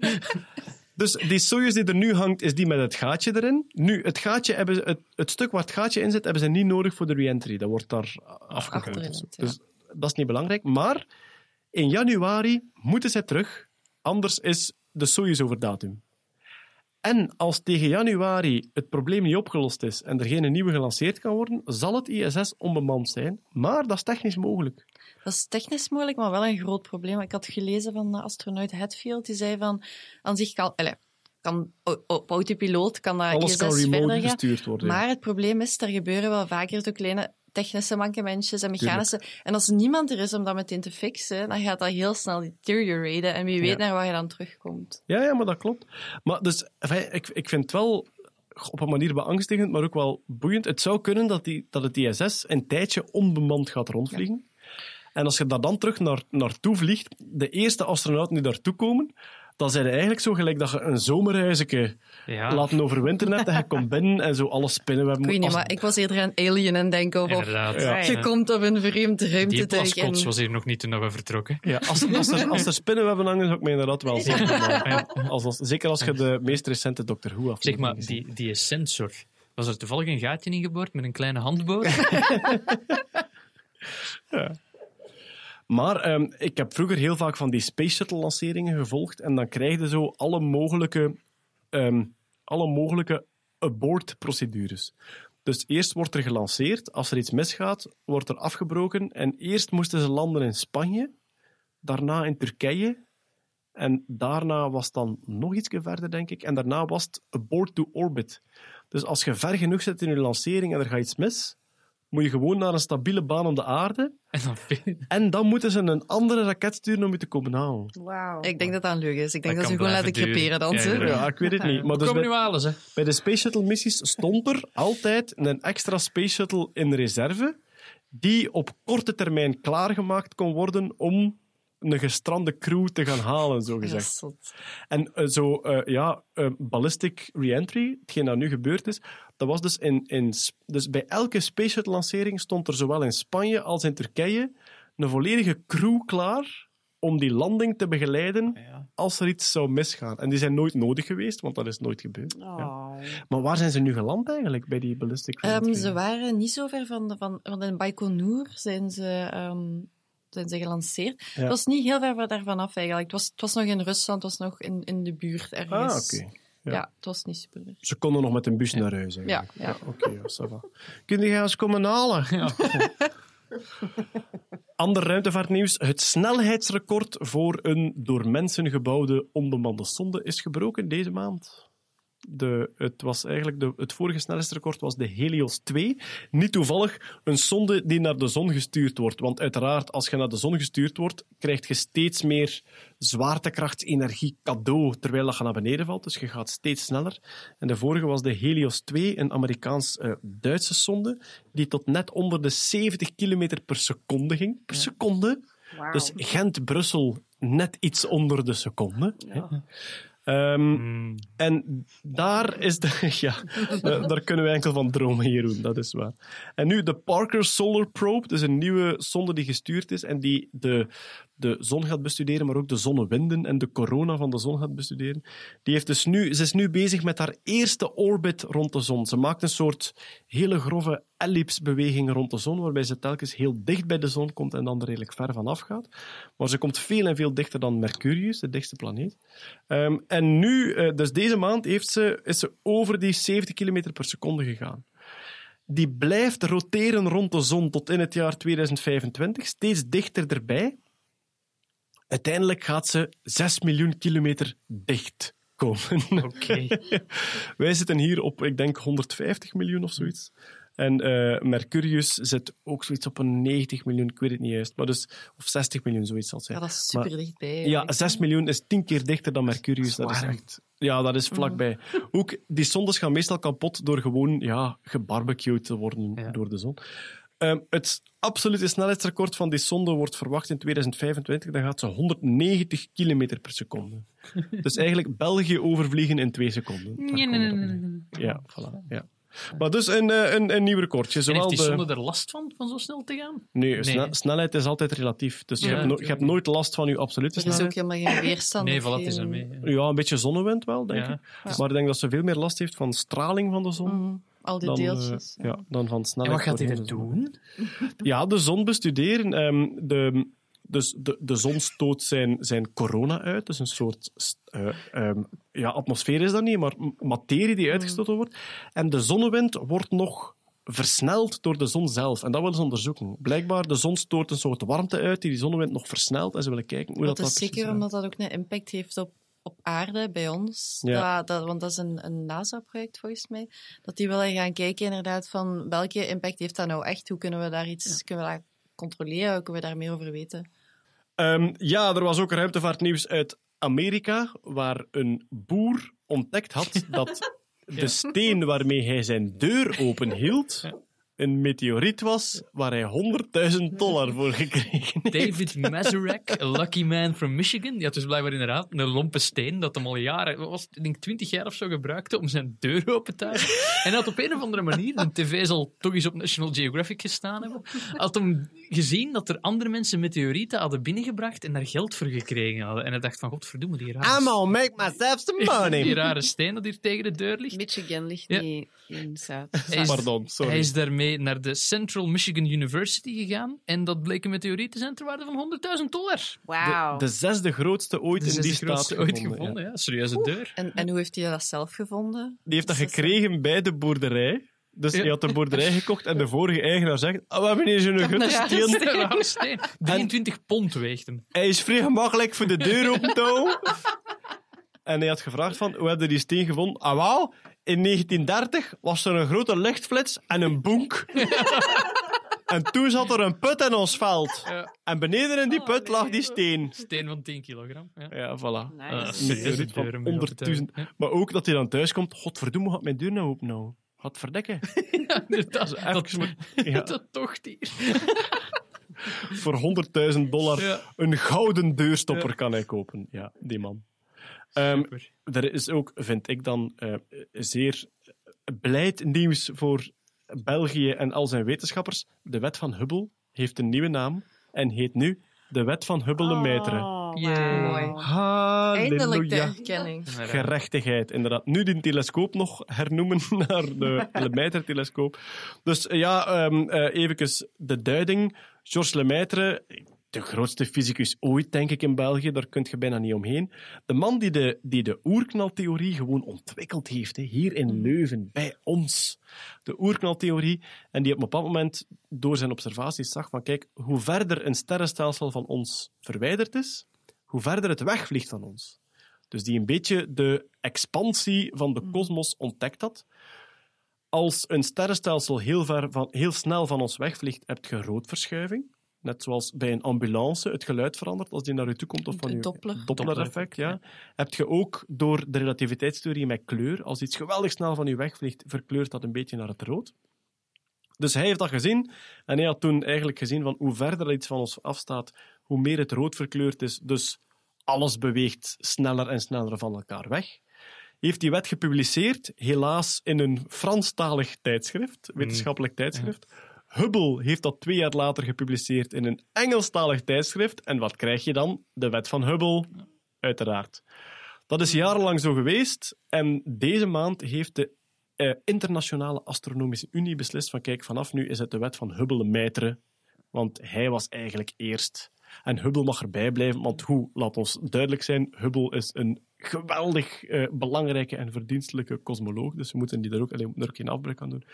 Dus die Soyuz die er nu hangt, is die met het gaatje erin. Nu, het, gaatje hebben ze, het, het stuk waar het gaatje in zit, hebben ze niet nodig voor de re-entry. Dat wordt daar ja. Dus dat is niet belangrijk. Maar in januari moeten zij terug, anders is de Soyuz over datum. En als tegen januari het probleem niet opgelost is en er geen nieuwe gelanceerd kan worden, zal het ISS onbemand zijn. Maar dat is technisch mogelijk. Dat is technisch mogelijk, maar wel een groot probleem. Ik had gelezen van de astronaut Hatfield, die zei van, aan zich kan, allee, kan op autopiloot kan dat Alles ISS kan verder remote gaan. gestuurd worden. ja. Maar het probleem is, er gebeuren wel vaker zo kleine technische mankementjes en mechanische. En als niemand er is om dat meteen te fixen, dan gaat dat heel snel deterioraten. En wie weet Ja. naar waar je dan terugkomt. Ja, ja, maar dat klopt. Maar dus, ik, ik vind het wel op een manier beangstigend, maar ook wel boeiend. Het zou kunnen dat, die, dat het ISS een tijdje onbemand gaat rondvliegen. En als je daar dan terug naar, naartoe vliegt, de eerste astronauten die daartoe komen, dan zijn eigenlijk zo gelijk dat je een zomerhuisje Ja, laten overwinteren hebt en je komt binnen en zo alle spinnenwebben... Ik weet niet, als- maar ik was eerder aan Alien en of inderdaad. Ja. je komt op een vreemd Die ruimtetuig plaskots en... was hier nog niet toen we vertrokken. Ja, als, als, er, als er spinnenwebben hangen, zou ik me inderdaad wel zeggen. Maar, als, als, zeker als je de meest recente Doctor Who Zeg aflevering maar, gezien die, die sensor, Was er toevallig een gaatje ingeboord met een kleine handboor? Maar ehm, ik heb vroeger heel vaak van die Space Shuttle lanceringen gevolgd en dan krijg je zo alle mogelijke, ehm, alle mogelijke abortprocedures. Dus eerst wordt er gelanceerd, als er iets misgaat, wordt er afgebroken en eerst moesten ze landen in Spanje, daarna in Turkije en daarna was het dan nog iets verder, denk ik, en daarna was het abort to orbit. Dus als je ver genoeg zit in je lancering en er gaat iets mis, moet je gewoon naar een stabiele baan om de aarde En dan en dan moeten ze een andere raket sturen om je te komen halen. Wauw. Ik denk dat dat een leugen is. Ik denk Dat dat, ze gewoon laten creperen dansen. Ja. Ja, ik weet het niet. Maar dus bij, nu halen ze. bij de Space Shuttle missies stond er altijd een extra Space Shuttle in reserve die op korte termijn klaargemaakt kon worden om een gestrande crew te gaan halen, zo gezegd. En eh, zo, eh, ja, eh, ballistic re-entry, hetgeen dat nu gebeurd is, dat was dus in, in... Dus bij elke Space Shuttle-lancering stond er zowel in Spanje als in Turkije een volledige crew klaar om die landing te begeleiden als er iets zou misgaan. En die zijn nooit nodig geweest, want dat is nooit gebeurd. Ja. Oh. Maar waar zijn ze nu geland eigenlijk, bij die ballistic Ehm, re-entry? ze waren niet zo ver van, de, van, van in Baikonur zijn ze, ehm, zijn ze gelanceerd. Ja. Het was niet heel ver daarvan af eigenlijk. Het was, het was nog in Rusland, het was nog in, in de buurt ergens. Ah, oké. Ja. Ja. het was niet super. Ze konden nog met een bus naar huis. eigenlijk. Ja, ja. Oké, ja, ça va. Kun je eens komen halen? Ander ruimtevaartnieuws. Het snelheidsrecord voor een door mensen gebouwde onbemande sonde is gebroken deze maand. De, het, was eigenlijk de, het vorige snelheidsrecord was de Helios 2. Niet toevallig een sonde die naar de zon gestuurd wordt. Want uiteraard, als je naar de zon gestuurd wordt, krijg je steeds meer zwaartekrachtsenergie cadeau terwijl dat je naar beneden valt. Dus je gaat steeds sneller. En de vorige was de Helios 2, een Amerikaans-Duitse sonde, die tot net onder de 70 km per seconde ging. Per seconde. Dus Gent-Brussel net iets onder de seconde. hè. Ehm, En daar is de. Ja, daar, daar kunnen we enkel van dromen, Jeroen, dat is waar. En nu de Parker Solar Probe, dus een nieuwe sonde die gestuurd is en die de, de zon gaat bestuderen, maar ook de zonnewinden en de corona van de zon gaat bestuderen. Die heeft dus nu, ze is nu bezig met haar eerste orbit rond de zon. Ze maakt een soort hele grove ellipsbeweging rond de zon, waarbij ze telkens heel dicht bij de zon komt en dan er redelijk ver vanaf gaat. Maar ze komt veel en veel dichter dan Mercurius, de dichtste planeet. Ehm, en nu, eh, dus deze maand, heeft ze, is ze over die 70 km per seconde gegaan. Die blijft roteren rond de zon tot in het jaar 2025, steeds dichter erbij. Uiteindelijk gaat ze 6 miljoen kilometer dicht komen. Oké. Wij zitten hier op, ik denk, 150 miljoen of zoiets. En eh, Mercurius zit ook zoiets op een 90 miljoen, ik weet het niet juist. Maar dus, of 60 miljoen, zoiets zal het zijn. Ja, dat is Maar- super dichtbij. ja, eigenlijk. 6 miljoen is 10 keer dichter dan Mercurius. Dat is echt... Ja, dat is vlakbij. Ook die sondes gaan meestal kapot door gewoon ja, gebarbecued te worden Ja. door de zon. Ehm, het absolute snelheidsrecord van die sonde wordt verwacht in 2025. Dan gaat ze 190 km per seconde. dus eigenlijk België overvliegen in twee seconden. Nee, nee, nee, nee. Ja, voilà. Ja. Maar dus een, eh, een, een nieuw recordje. En Zowel heeft die de... zonde er last van, van zo snel te gaan? Nee, Nee. sne- snelheid is altijd relatief. Dus je, hebt no- je hebt nooit last van je absolute Er is snelheid. ook helemaal geen weerstand. Nee, voilà, het is geen- ermee. Ja, een beetje zonnewind wel, denk Ja. ik. Maar ik denk dat ze veel meer last heeft van straling van de zon. Mhm, Al die Dan, eh, deeltjes. ja, dan van En snelheid. wat gaat hij er de doen? Ja, de zon bestuderen. Ehm, de, dus de, de zon stoot zijn, zijn corona uit. Dus een soort eh, ehm, ja, atmosfeer is dat niet, maar materie die uitgestoten wordt. En de zonnewind wordt nog versneld door de zon zelf. En dat willen ze onderzoeken. Blijkbaar, de zon stoot een soort warmte uit die die zonnewind nog versnelt. En ze willen kijken hoe dat, Dat is zeker omdat dat ook een impact heeft op, op aarde bij ons. Ja. Dat, dat, want dat is een, een NASA-project volgens mij. Dat die willen gaan kijken inderdaad van welke impact heeft dat nou echt? Hoe kunnen we daar iets kunnen we dat controleren? Hoe kunnen we daar meer over weten? Ehm, ja, er was ook ruimtevaartnieuws uit Amerika, waar een boer ontdekt had dat de steen waarmee hij zijn deur openhield een meteoriet was waar hij 100.000 dollar voor gekregen heeft. David Mazurak, a lucky man from Michigan, die had dus blijkbaar inderdaad een lompe steen dat hem al jaren, wat was ik denk 20 jaar of zo gebruikte om zijn deur open te houden. En hij had op een of andere manier, de tv zal toch eens op National Geographic gestaan hebben, had hem gezien dat er andere mensen meteorieten hadden binnengebracht en daar geld voor gekregen hadden. En hij dacht van, godverdomme, die rare, I'm gonna make myself some die money. rare steen dat hier tegen de deur ligt. Michigan ligt Ja. niet in Zuid. Pardon, sorry. Hij is daarmee naar de Central Michigan University gegaan en dat bleek een meteoriet te zijn ter waarde van 100.000 dollar. Wauw. De zesde grootste ooit De in die staat ooit gevonden. ja. ja. Serieuze deur. En, en hoe heeft hij dat zelf gevonden? Die heeft dat Dus gekregen bij de boerderij. Dus Ja. hij had de boerderij gekocht en de vorige eigenaar zegt: "Ah, We hebben hier zo'n grote steen. Een rare steen. 23 pond weegt hem. Hij is vrij gemakkelijk voor de deur open te houden. En hij had gevraagd van, hoe heb je die steen gevonden? Ah, wel, in 1930 was er een grote lichtflits en een bonk. en toen zat er een put in ons veld. Ja. En beneden in die put lag die steen. Steen van 10 kilogram. Ja. Ja, voilà. Nice. Een serieuze meteoriet van deur om je open te 100.000. houden. Maar ook dat hij dan thuis komt. Godverdomme, gaat mijn deur nou open nou? Gaat verdekken. Ja, inderdaad. Even Dat, ja, dat toch hier. voor 100.000 dollar Ja. een gouden deurstopper kan hij kopen. Ja, die man. Ehm, er is ook, vind ik dan, eh, zeer blijd nieuws voor België en al zijn wetenschappers. De wet van Hubble heeft een nieuwe naam en heet nu de wet van Hubble-Lemaitre. Oh, Yay. wauw. Eindelijk de Halleluja. erkenning. Gerechtigheid, inderdaad. Nu die telescoop nog hernoemen naar de Lemaitre-telescoop. Dus ja, ehm eh, even de duiding. Georges Lemaitre, de grootste fysicus ooit, denk ik, in België. Daar kun je bijna niet omheen. De man die de, die de oerknaltheorie gewoon ontwikkeld heeft, hè, hier in Leuven, bij ons. De oerknaltheorie. En die op een bepaald moment door zijn observaties zag van, kijk, hoe verder een sterrenstelsel van ons verwijderd is, hoe verder het wegvliegt van ons. Dus die een beetje de expansie van de kosmos ontdekt had. Als een sterrenstelsel heel, ver van, heel snel van ons wegvliegt, heb je roodverschuiving. Net zoals bij een ambulance het geluid verandert als die naar je toe komt of van je Doppler. Doppler-effect. Ja. Heb je ook door de relativiteitstheorie met kleur. Als iets geweldig snel van je wegvliegt, verkleurt dat een beetje naar het rood. Dus hij heeft dat gezien en hij had toen eigenlijk gezien van hoe verder iets van ons afstaat, hoe meer het rood verkleurd is. Dus alles beweegt sneller en sneller van elkaar weg. Heeft die wet gepubliceerd, helaas in een Franstalig tijdschrift, wetenschappelijk tijdschrift. Hubble heeft dat twee jaar later gepubliceerd in een Engelstalig tijdschrift. En wat krijg je dan? De wet van Hubble, uiteraard. Dat is jarenlang zo geweest. En deze maand heeft de eh, Internationale Astronomische Unie beslist van kijk, vanaf nu is het de wet van Hubble-Meitre. Want hij was eigenlijk eerst. En Hubble mag erbij blijven, want hoe, laat ons duidelijk zijn, Hubble is een geweldig eh, belangrijke en verdienstelijke kosmoloog, dus we moeten die daar ook, allee, we moeten er ook geen afbreuk aan doen.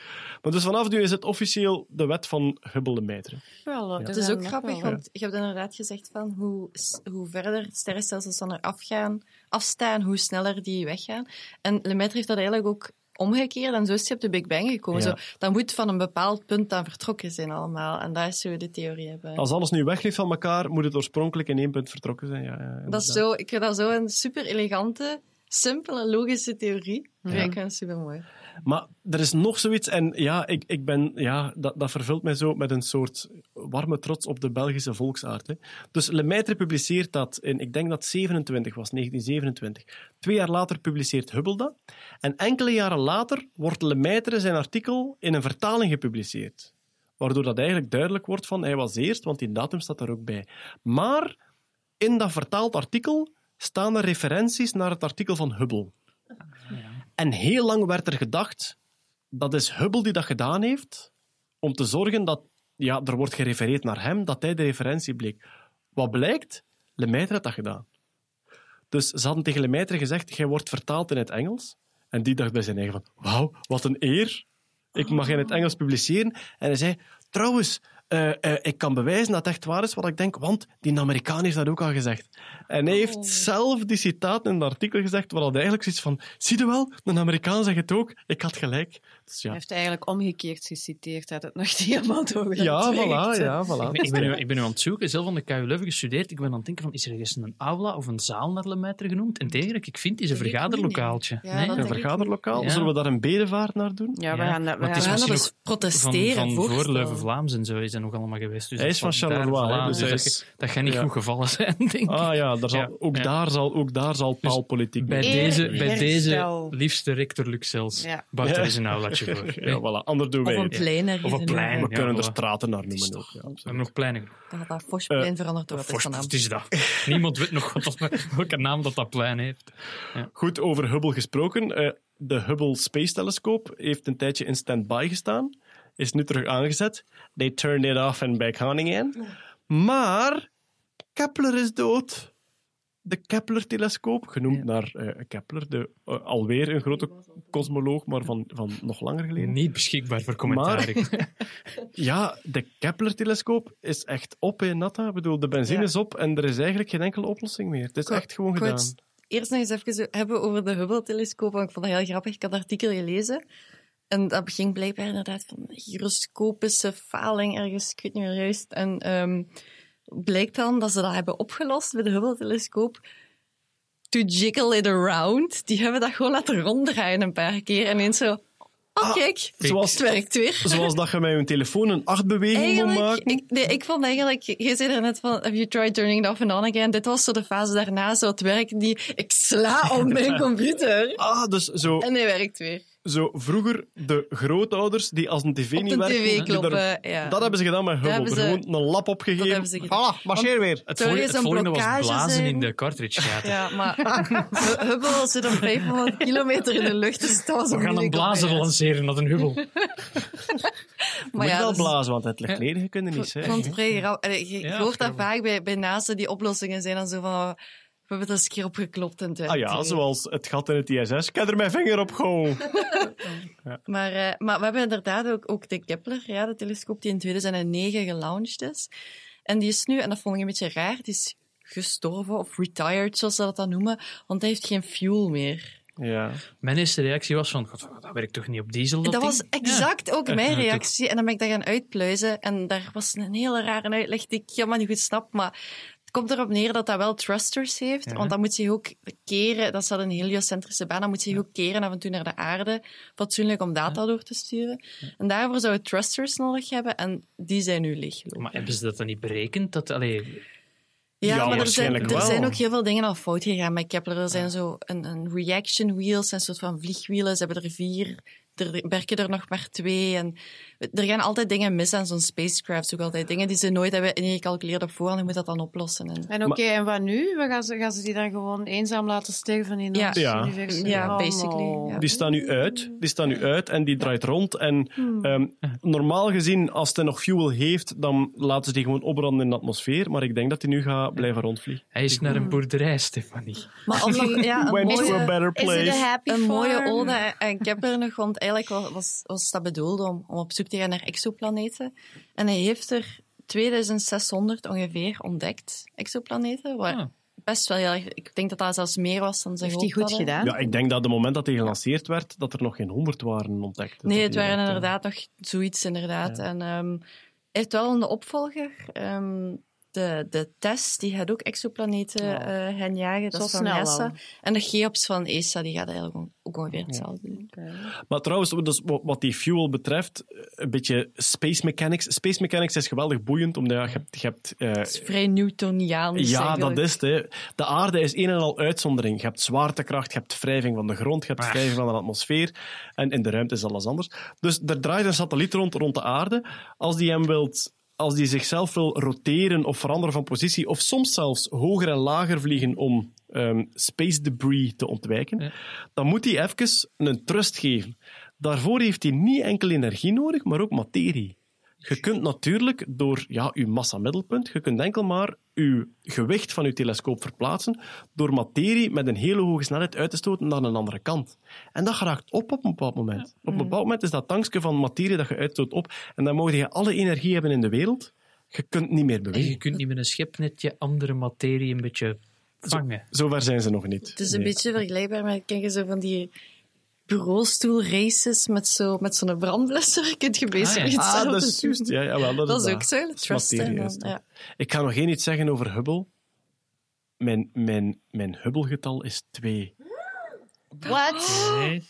Maar dus vanaf nu is het officieel de wet van Hubble-Meitre. Wel, Het is ook grappig, want je hebt inderdaad gezegd van hoe, hoe verder sterrenstelsels dan er afgaan, afstaan, hoe sneller die weggaan. En Lemaitre heeft dat eigenlijk ook omgekeerd en zo is hij op de Big Bang gekomen. Ja. Zo, dat moet van een bepaald punt dan vertrokken zijn allemaal. En dat is zo de theorie hebben. Als alles nu wegleeft van elkaar, moet het oorspronkelijk in één punt vertrokken zijn. Ja, ja, Dat is zo, ik vind dat zo een super elegante, simpele, logische theorie. Ja. Ik vind het super mooi. Maar er is nog zoiets, en ja, ik, ik ben, ja dat, dat vervult mij zo met een soort warme trots op de Belgische volksaard. Hè. Dus Lemaitre publiceert dat in, ik denk dat 27 was, 1927. Twee jaar later publiceert Hubble dat. En enkele jaren later wordt Lemaitre zijn artikel in een vertaling gepubliceerd. Waardoor dat eigenlijk duidelijk wordt van, hij was eerst, want die datum staat er ook bij. Maar in dat vertaald artikel staan er referenties naar het artikel van Hubble. En heel lang werd er gedacht, dat is Hubble die dat gedaan heeft, om te zorgen dat, ja, er wordt gerefereerd naar hem, dat hij de referentie bleek. Wat blijkt? Lemaitre had dat gedaan. Dus ze hadden tegen Lemaitre gezegd, jij wordt vertaald in het Engels. En die dacht bij zijn eigen van, wauw, wat een eer. Ik mag in het Engels publiceren. En hij zei, trouwens, eh, eh, ik kan bewijzen dat het echt waar is wat ik denk, want die Amerikaan heeft dat ook al gezegd. En hij heeft zelf die citaat in het artikel gezegd, waar hij eigenlijk zoiets van, zie je wel, een Amerikaan zegt het ook, ik had gelijk. Dus ja, Hij heeft eigenlijk omgekeerd geciteerd. Had het nog niet helemaal ja voilà, ja, voilà. Ik ben, ik, ben nu, ik ben nu aan het zoeken, zelf aan de KU Leuven gestudeerd. Ik ben aan het denken van, is er ergens een aula of een zaal naar Lemaitre genoemd? En dat ik vind is een vergaderlokaaltje. Ja, nee? Een vergaderlokaal, Ja. zullen we daar een bedevaart naar doen? Ja, we gaan dat... We gaan is We gaan eens Van, protesteren. van voor. Leuven-Vlaams en zo is nog allemaal geweest. Dus Hij dat is van Charleroi, hè, dus dus dat, is- dat gaat niet ja. goed gevallen zijn, denk ik. Ah ja, daar zal, ook, ja. Daar zal, ook daar zal paalpolitiek Bij, mee. Eer, deze, bij herstel. deze liefste rector Luxels. Ja. Bouwt er Ja. eens een aulaatje voor. Ja, voilà, anders doen Of een plein Of een in plein. We kunnen er straten naar is noemen ook. Ja, We hebben nog pleinen. Dan gaat dat Fosplein veranderd worden. Forst, van naam. het is dat. Niemand weet nog wat dat, welke naam dat, dat plein heeft. Goed, over Hubble gesproken. Eh, de Hubble Space Telescope heeft een tijdje in standby gestaan. Is nu terug aangezet. They turned it off and back on again. Maar Kepler is dood. De Kepler-telescoop, genoemd naar eh, Kepler, de, eh, alweer een grote kosmoloog, maar van, van nog langer geleden. Niet beschikbaar voor commentaar. Ja, de Kepler-telescoop is echt op in Natta. Ik bedoel, de benzine Ja. is op en er is eigenlijk geen enkele oplossing meer. Het is Ko- echt gewoon gedaan. Eerst nog eens even hebben over de Hubble-telescoop, want ik vond dat heel grappig. Ik had het artikel gelezen. En dat ging blijkbaar inderdaad van gyroscopische faling ergens, ik weet niet meer juist. En ehm, blijkt dan dat ze dat hebben opgelost met de Hubble-telescoop. To jiggle it around. Die hebben dat gewoon laten ronddraaien een paar keer. En eens zo, oh Ah, kijk, zoals- het werkt weer. Zoals dat je met je telefoon een achtbeweging moet maken. ik, nee, ik vond eigenlijk, je zei er net van, have you tried turning it off and on again? Dit was zo de fase daarna, zo het werk die, ik sla op mijn computer. Ah, dus zo, En hij werkt weer. Zo vroeger de grootouders die als een tv Op niet tv kloppen, daar- ja. Dat hebben ze gedaan met Hubble. Er ze- gewoon een lap opgegeven. Dat ze. Voilà, marcheer weer. Het, er het volgende was blazen zijn? in de cartridge gaten. Ja, maar Hu- Hubble zit op 500 kilometer in de lucht, dus dat was We gaan een blazer mij. lanceren met een hubbel. Je Maar moet ja, wel dus- blazen, want het ligt ledig, je kunt het niet Ik vond het vrij Je hoort dat vaak bij, bij naasten die oplossingen zijn dan zo van, we hebben het eens een keer opgeklopt en Ah ja, zoals het gat in het ISS. Ik heb er mijn vinger op gehouden. Maar, eh, maar we hebben inderdaad ook, ook de Kepler, ja, de telescoop die in 2009 gelaunched is. En die is nu, en dat vond ik een beetje raar, die is gestorven of retired, zoals ze dat dan noemen, want hij heeft geen fuel meer. Ja. Mijn eerste reactie was van, "God, dat werkt toch niet op diesel? Dat, Dat was ding?" exact ook Ja, mijn ja, reactie. En dan ben ik dat gaan uitpluizen. En daar was een hele rare uitleg die ik helemaal niet goed snap. Maar het komt erop neer dat dat wel thrusters heeft. Ja. Want dan moet zich ook keren. Dat is wel een heliocentrische baan. Dan moet zich ook keren af en toe naar de aarde. Fatsoenlijk om data door te sturen. En daarvoor zou het thrusters nodig hebben. En die zijn nu leeggelopen. Maar hebben ze dat dan niet berekend? Dat, allee, Ja, Ja, maar er zijn, er wel. zijn ook heel veel dingen al fout gegaan met Kepler. Er zijn zo een, een reaction wheels, een soort van vliegwielen. Ze hebben er vier, er werken er nog maar twee. En er gaan altijd dingen mis aan zo'n spacecraft. Ook altijd dingen die ze nooit hebben ingecalculeerd op voorhand. Je moet dat dan oplossen. En, En oké, en wat nu? We gaan, ze, gaan ze die dan gewoon eenzaam laten sterven in Ja. ons Ja. universum? Ja, Oh, basically, ja. Die staan nu uit. Die staan nu uit en die draait rond. En Hmm. ehm, normaal gezien, als het nog fuel heeft, dan laten ze die gewoon opbranden in de atmosfeer. Maar ik denk dat die nu gaat blijven rondvliegen. hij is naar een boerderij, Stefanie. maar ja, een Went to a better place. happy een mooie ode aan Kepler nog, want eigenlijk was, was, was dat bedoeld om, om op zoek gaan naar exoplaneten. En hij heeft er 2600 ongeveer ontdekt, exoplaneten. Wat Ah. best wel heel erg... Ik denk dat dat zelfs meer was dan ze Heeft hij goed hadden. gedaan? Ja, ik denk dat op het moment dat hij gelanceerd werd, dat er nog geen honderd waren ontdekt. Dus Nee, het die waren eh, inderdaad nog zoiets, inderdaad. En ehm, hij heeft wel een opvolger. ehm, de, de TESS, die gaat ook exoplaneten eh gaan jagen. Dat Zo is van snel NASA. al. En de Cheops van ESA, die gaat eigenlijk ook- ongeveer hetzelfde doen. Maar trouwens, dus wat wat die fuel betreft, een beetje space mechanics. Space mechanics is geweldig boeiend, omdat ja, je hebt... Je hebt eh, Het is vrij Newtoniaans ja, eigenlijk. dat is het. Hè. De aarde is een en al uitzondering. Je hebt zwaartekracht, je hebt wrijving van de grond, je hebt Ah. wrijving van de atmosfeer. En in de ruimte is alles anders. Dus er draait een satelliet rond, rond de aarde. Als die hem wilt... Als die zichzelf wil roteren of veranderen van positie, of soms zelfs hoger en lager vliegen om ehm, space debris te ontwijken, Ja. dan moet hij even een trust geven. Daarvoor heeft hij niet enkel energie nodig, maar ook materie. Je kunt natuurlijk door ja, uw massa-middelpunt, je kunt enkel maar uw gewicht van uw telescoop verplaatsen door materie met een hele hoge snelheid uit te stoten naar een andere kant. En dat geraakt op op een bepaald moment. Op een bepaald moment is dat tankje van materie dat je uitstoot op en dan mag je alle energie hebben in de wereld. Je kunt niet meer En je bewegen. kunt niet met een schepnetje andere materie een beetje vangen. Zover zijn ze nog niet. Het is een Nee. beetje vergelijkbaar met, ken je zo van die bureaustoelraces met zo'n met zo'n brandblusser? Kunt je bezig Ah, ja. met Ah, dat is juist. Ja, jawel, dat, Dat is ook zo, trust dan, ja. Ik ga nog één iets zeggen over Hubble. Mijn, mijn, mijn Hubble-getal is 2. Wat? Nee.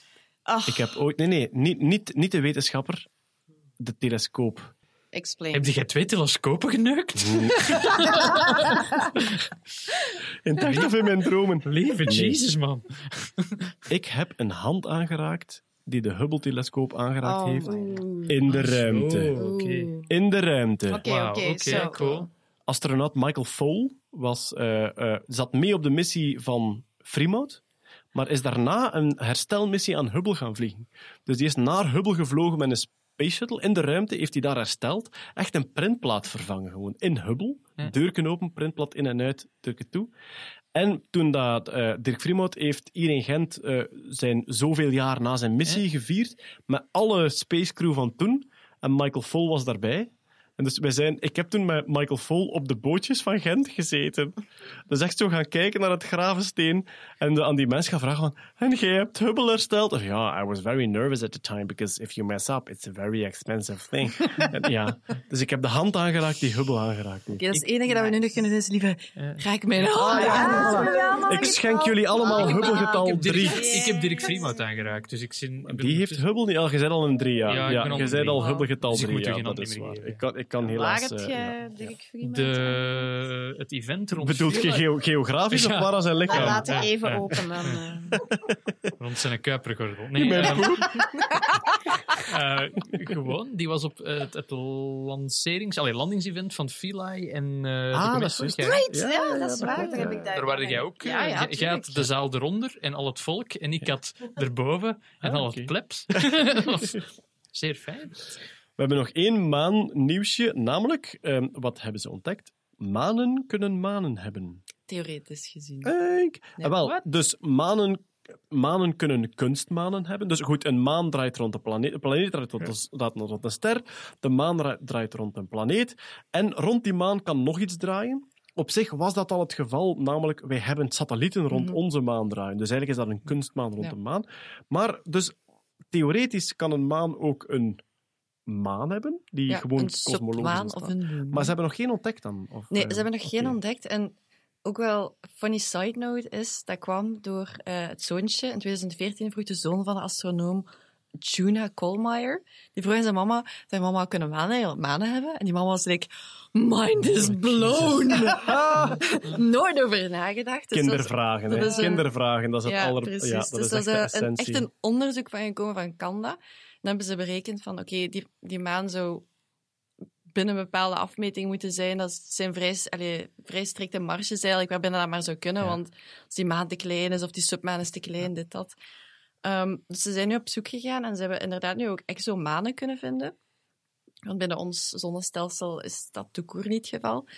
Ik heb ooit... Nee, nee, niet, niet, niet de wetenschapper. De telescoop. Explain. Heb jij twee telescopen geneukt? In het echt of in mijn dromen? Lieve Nee. Jezus, man. Ik heb een hand aangeraakt die de Hubble-telescoop aangeraakt Oh heeft. In de ruimte. Oh, oké. In de ruimte. Oké, oké, cool. Astronaut Michael Foale was, eh, eh, zat mee op de missie van Fremont, maar is daarna een herstelmissie aan Hubble gaan vliegen. Dus die is naar Hubble gevlogen met een Space Shuttle. In de ruimte heeft hij daar hersteld. Echt een printplaat vervangen, gewoon in Hubble. Deurken open, printplaat in en uit, deuken toe. En toen dat, eh, Dirk Fremont heeft hier in Gent eh, zijn zoveel jaar na zijn missie gevierd, met alle space crew van toen. En Michael Foale was daarbij. En dus wij zijn, ik heb toen met Michael Foale op de bootjes van Gent gezeten. Dus echt zo gaan kijken naar het gravensteen en de- aan die mensen gaan vragen van, en jij hebt Hubble hersteld? Of ja, I was very nervous at the time, because if you mess up, it's a very expensive thing. En ja, dus ik heb de hand aangeraakt die Hubble aangeraakt heeft. Oké, dat is het enige dat we nu nog kunnen doen, is lieve, raak mijn hand. Ah, Ik schenk jullie allemaal Hubble Ik getal heb Dirk, 3. ik heb Dirk Fremont aangeraakt, dus ik zin, ben- Die heeft Hubble niet al, je bent al een 3, ja. Ja, Ja, ik ben al je drie. al Hubble getal Dus ik 3, moet u ja, geen dat is meer waar. geven. Ik kan, ik kan Waar helaas... heb eh, je. Dirk de, het event rond Bedoelt je geo- geografisch of waar zijn Maar lichaam? laat ik even ja. open dan. eh. Rond zijn kuipergordel. Nee, ehm, eh, gewoon, die was op eh, het, het lancerings, allee, landingsevent van Philae en eh Ah, de dat is Right, ja, dat is waar. Daar heb ik daar Daar waren jij ook. Ja, eh, ja, jij- had de zaal eronder en al het volk en ik had erboven en Ah, al het plebs. Dat was Zeer fijn. We hebben nog één maan-nieuwsje, namelijk, ehm, wat hebben ze ontdekt? Manen kunnen manen hebben. Theoretisch gezien. Nee, Ah, wel, wat? dus manen, manen kunnen kunstmanen hebben. Dus goed, een maan draait rond een planeet. Een planeet draait rond, een, rond een ster. De maan dra- draait rond een planeet. En rond die maan kan nog iets draaien. Op zich was dat al het geval, namelijk wij hebben satellieten rond Mhm. onze maan draaien. Dus eigenlijk is dat een kunstmaan rond Ja. de maan. Maar dus theoretisch kan een maan ook een maan hebben, die Ja, gewoon kosmologisch moon. Maar ze hebben nog geen ontdekt dan? Of, Nee, eh, ze hebben nog geen ontdekt. En ook wel funny side note is, dat kwam door eh, het zoontje. In 2014 vroeg de zoon van de astronoom Juna Kohlmeier. Die vroeg aan zijn mama, zijn mama kunnen manen, manen hebben? En die mama was like, mind is blown. Nooit over nagedacht. Dus is- Kindervragen, dat hè. is Kindervragen, dat is het ja, aller... precies. Ja, dat dus is dat echt is een, echt een onderzoek van gekomen van Canada. Dan hebben ze berekend van, oké, die, die maan zou binnen een bepaalde afmeting moeten zijn. Dat zijn vrij, allee, vrij strikte marges eigenlijk, waarbinnen dat maar zou kunnen. Ja. Want als die maan te klein is of die submaan is te klein, dit, dat. Ehm, dus ze zijn nu op zoek gegaan en ze hebben inderdaad nu ook exomanen kunnen vinden. Want binnen ons zonnestelsel is dat toekoer niet het geval.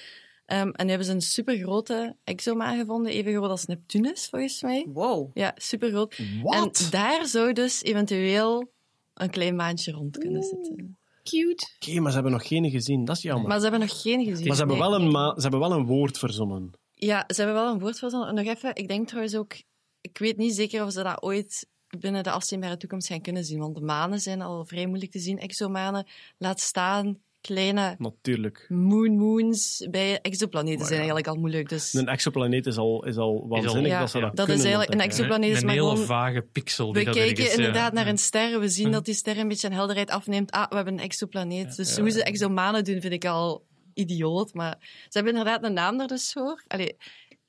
Ehm, en nu hebben ze een supergrote exomaan gevonden, even groot als Neptunus, volgens mij. Wow. Ja, super groot. Wat? En daar zou dus eventueel een klein maandje rond kunnen zitten. Cute. Oké, maar ze hebben nog geen gezien. Dat is jammer. Maar ze hebben nog geen gezien. Maar ze hebben, Nee. wel een ma- ze hebben wel een woord verzonnen. Ja, ze hebben wel een woord verzonnen. Nog even, ik denk trouwens ook... Ik weet niet zeker of ze dat ooit binnen de afzienbare toekomst gaan kunnen zien. Want de manen zijn al vrij moeilijk te zien. Exomanen, laat staan kleine Natuurlijk. moon moons bij exoplaneten zijn ja. eigenlijk al moeilijk. Dus Een exoplaneet is al, is al waanzinnig Ja, dat ze dat dat kunnen is eigenlijk een exoplaneet. is een maar gewoon- vage pixel. Die we dat kijken ja. inderdaad naar een ster. We zien Hm. dat die ster een beetje aan helderheid afneemt. Ah, we hebben een exoplaneet. Dus Ja. hoe ze exomanen doen, vind ik al idioot. Maar ze hebben inderdaad een naam daar dus voor. Allee,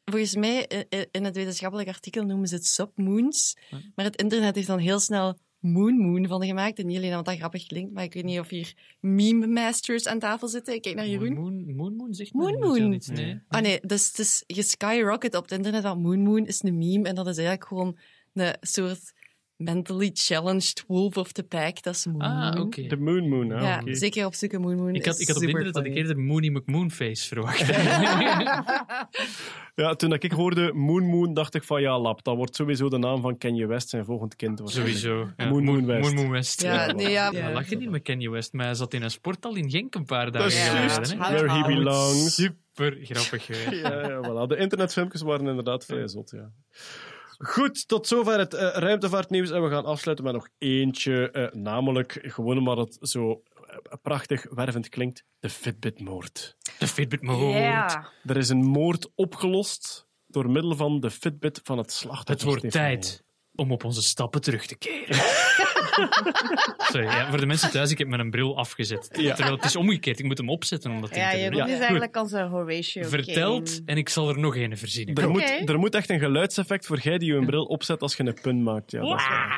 volgens mij, i- i- in het wetenschappelijk artikel noemen ze het submoons. Maar het internet heeft dan heel snel Moon Moon van gemaakt. En niet alleen omdat dat grappig klinkt, maar ik weet niet of hier meme masters aan tafel zitten. Ik kijk naar Jeroen. Moon Moon, Moon zegt Moon niet Moon. nee. Ah nee, dus het is geskyrocket op het internet dat Moon Moon is een meme. En dat is eigenlijk gewoon een soort mentally challenged wolf of the pack. Dat is Moon Ah, Moon. oké. De Moon Moon, hè? Ja, zeker op stukken Moon Moon. Ik had, ik had op internet dat ik funny. eerder Mooney McMoonface verwacht. Ja, toen ik hoorde Moon Moon, dacht ik van ja, lap, dat wordt sowieso de naam van Kanye West, zijn volgend kind. Sowieso. Ja. Moon Moon West. Moon Moon West. Ja, nee, ja. Ja, lag je niet met Kanye West, maar hij zat in een sporthal in Genk een paar dagen geleden. Where he belongs. Super grappig geweest. Ja, ja, voilà. De internetfilmpjes waren inderdaad vrij zot, ja. Goed, tot zover het eh, ruimtevaartnieuws. En we gaan afsluiten met nog eentje. eh, namelijk, gewoon maar het zo prachtig wervend klinkt, de Fitbit-moord. De Fitbit moord. Ja. Er is een moord opgelost door middel van de Fitbit van het slachtoffer. Het wordt tijd om op onze stappen terug te keren. Sorry, ja, voor de mensen thuis, ik heb mijn bril afgezet. Terwijl het is omgekeerd, ik moet hem opzetten om dat ding Ja, je doen. is Goed. eigenlijk onze Horatio Verteld Kane. en ik zal er nog een verzinnen. Er, moet, er moet echt een geluidseffect voor jij die je bril opzet als je een punt maakt. Ja,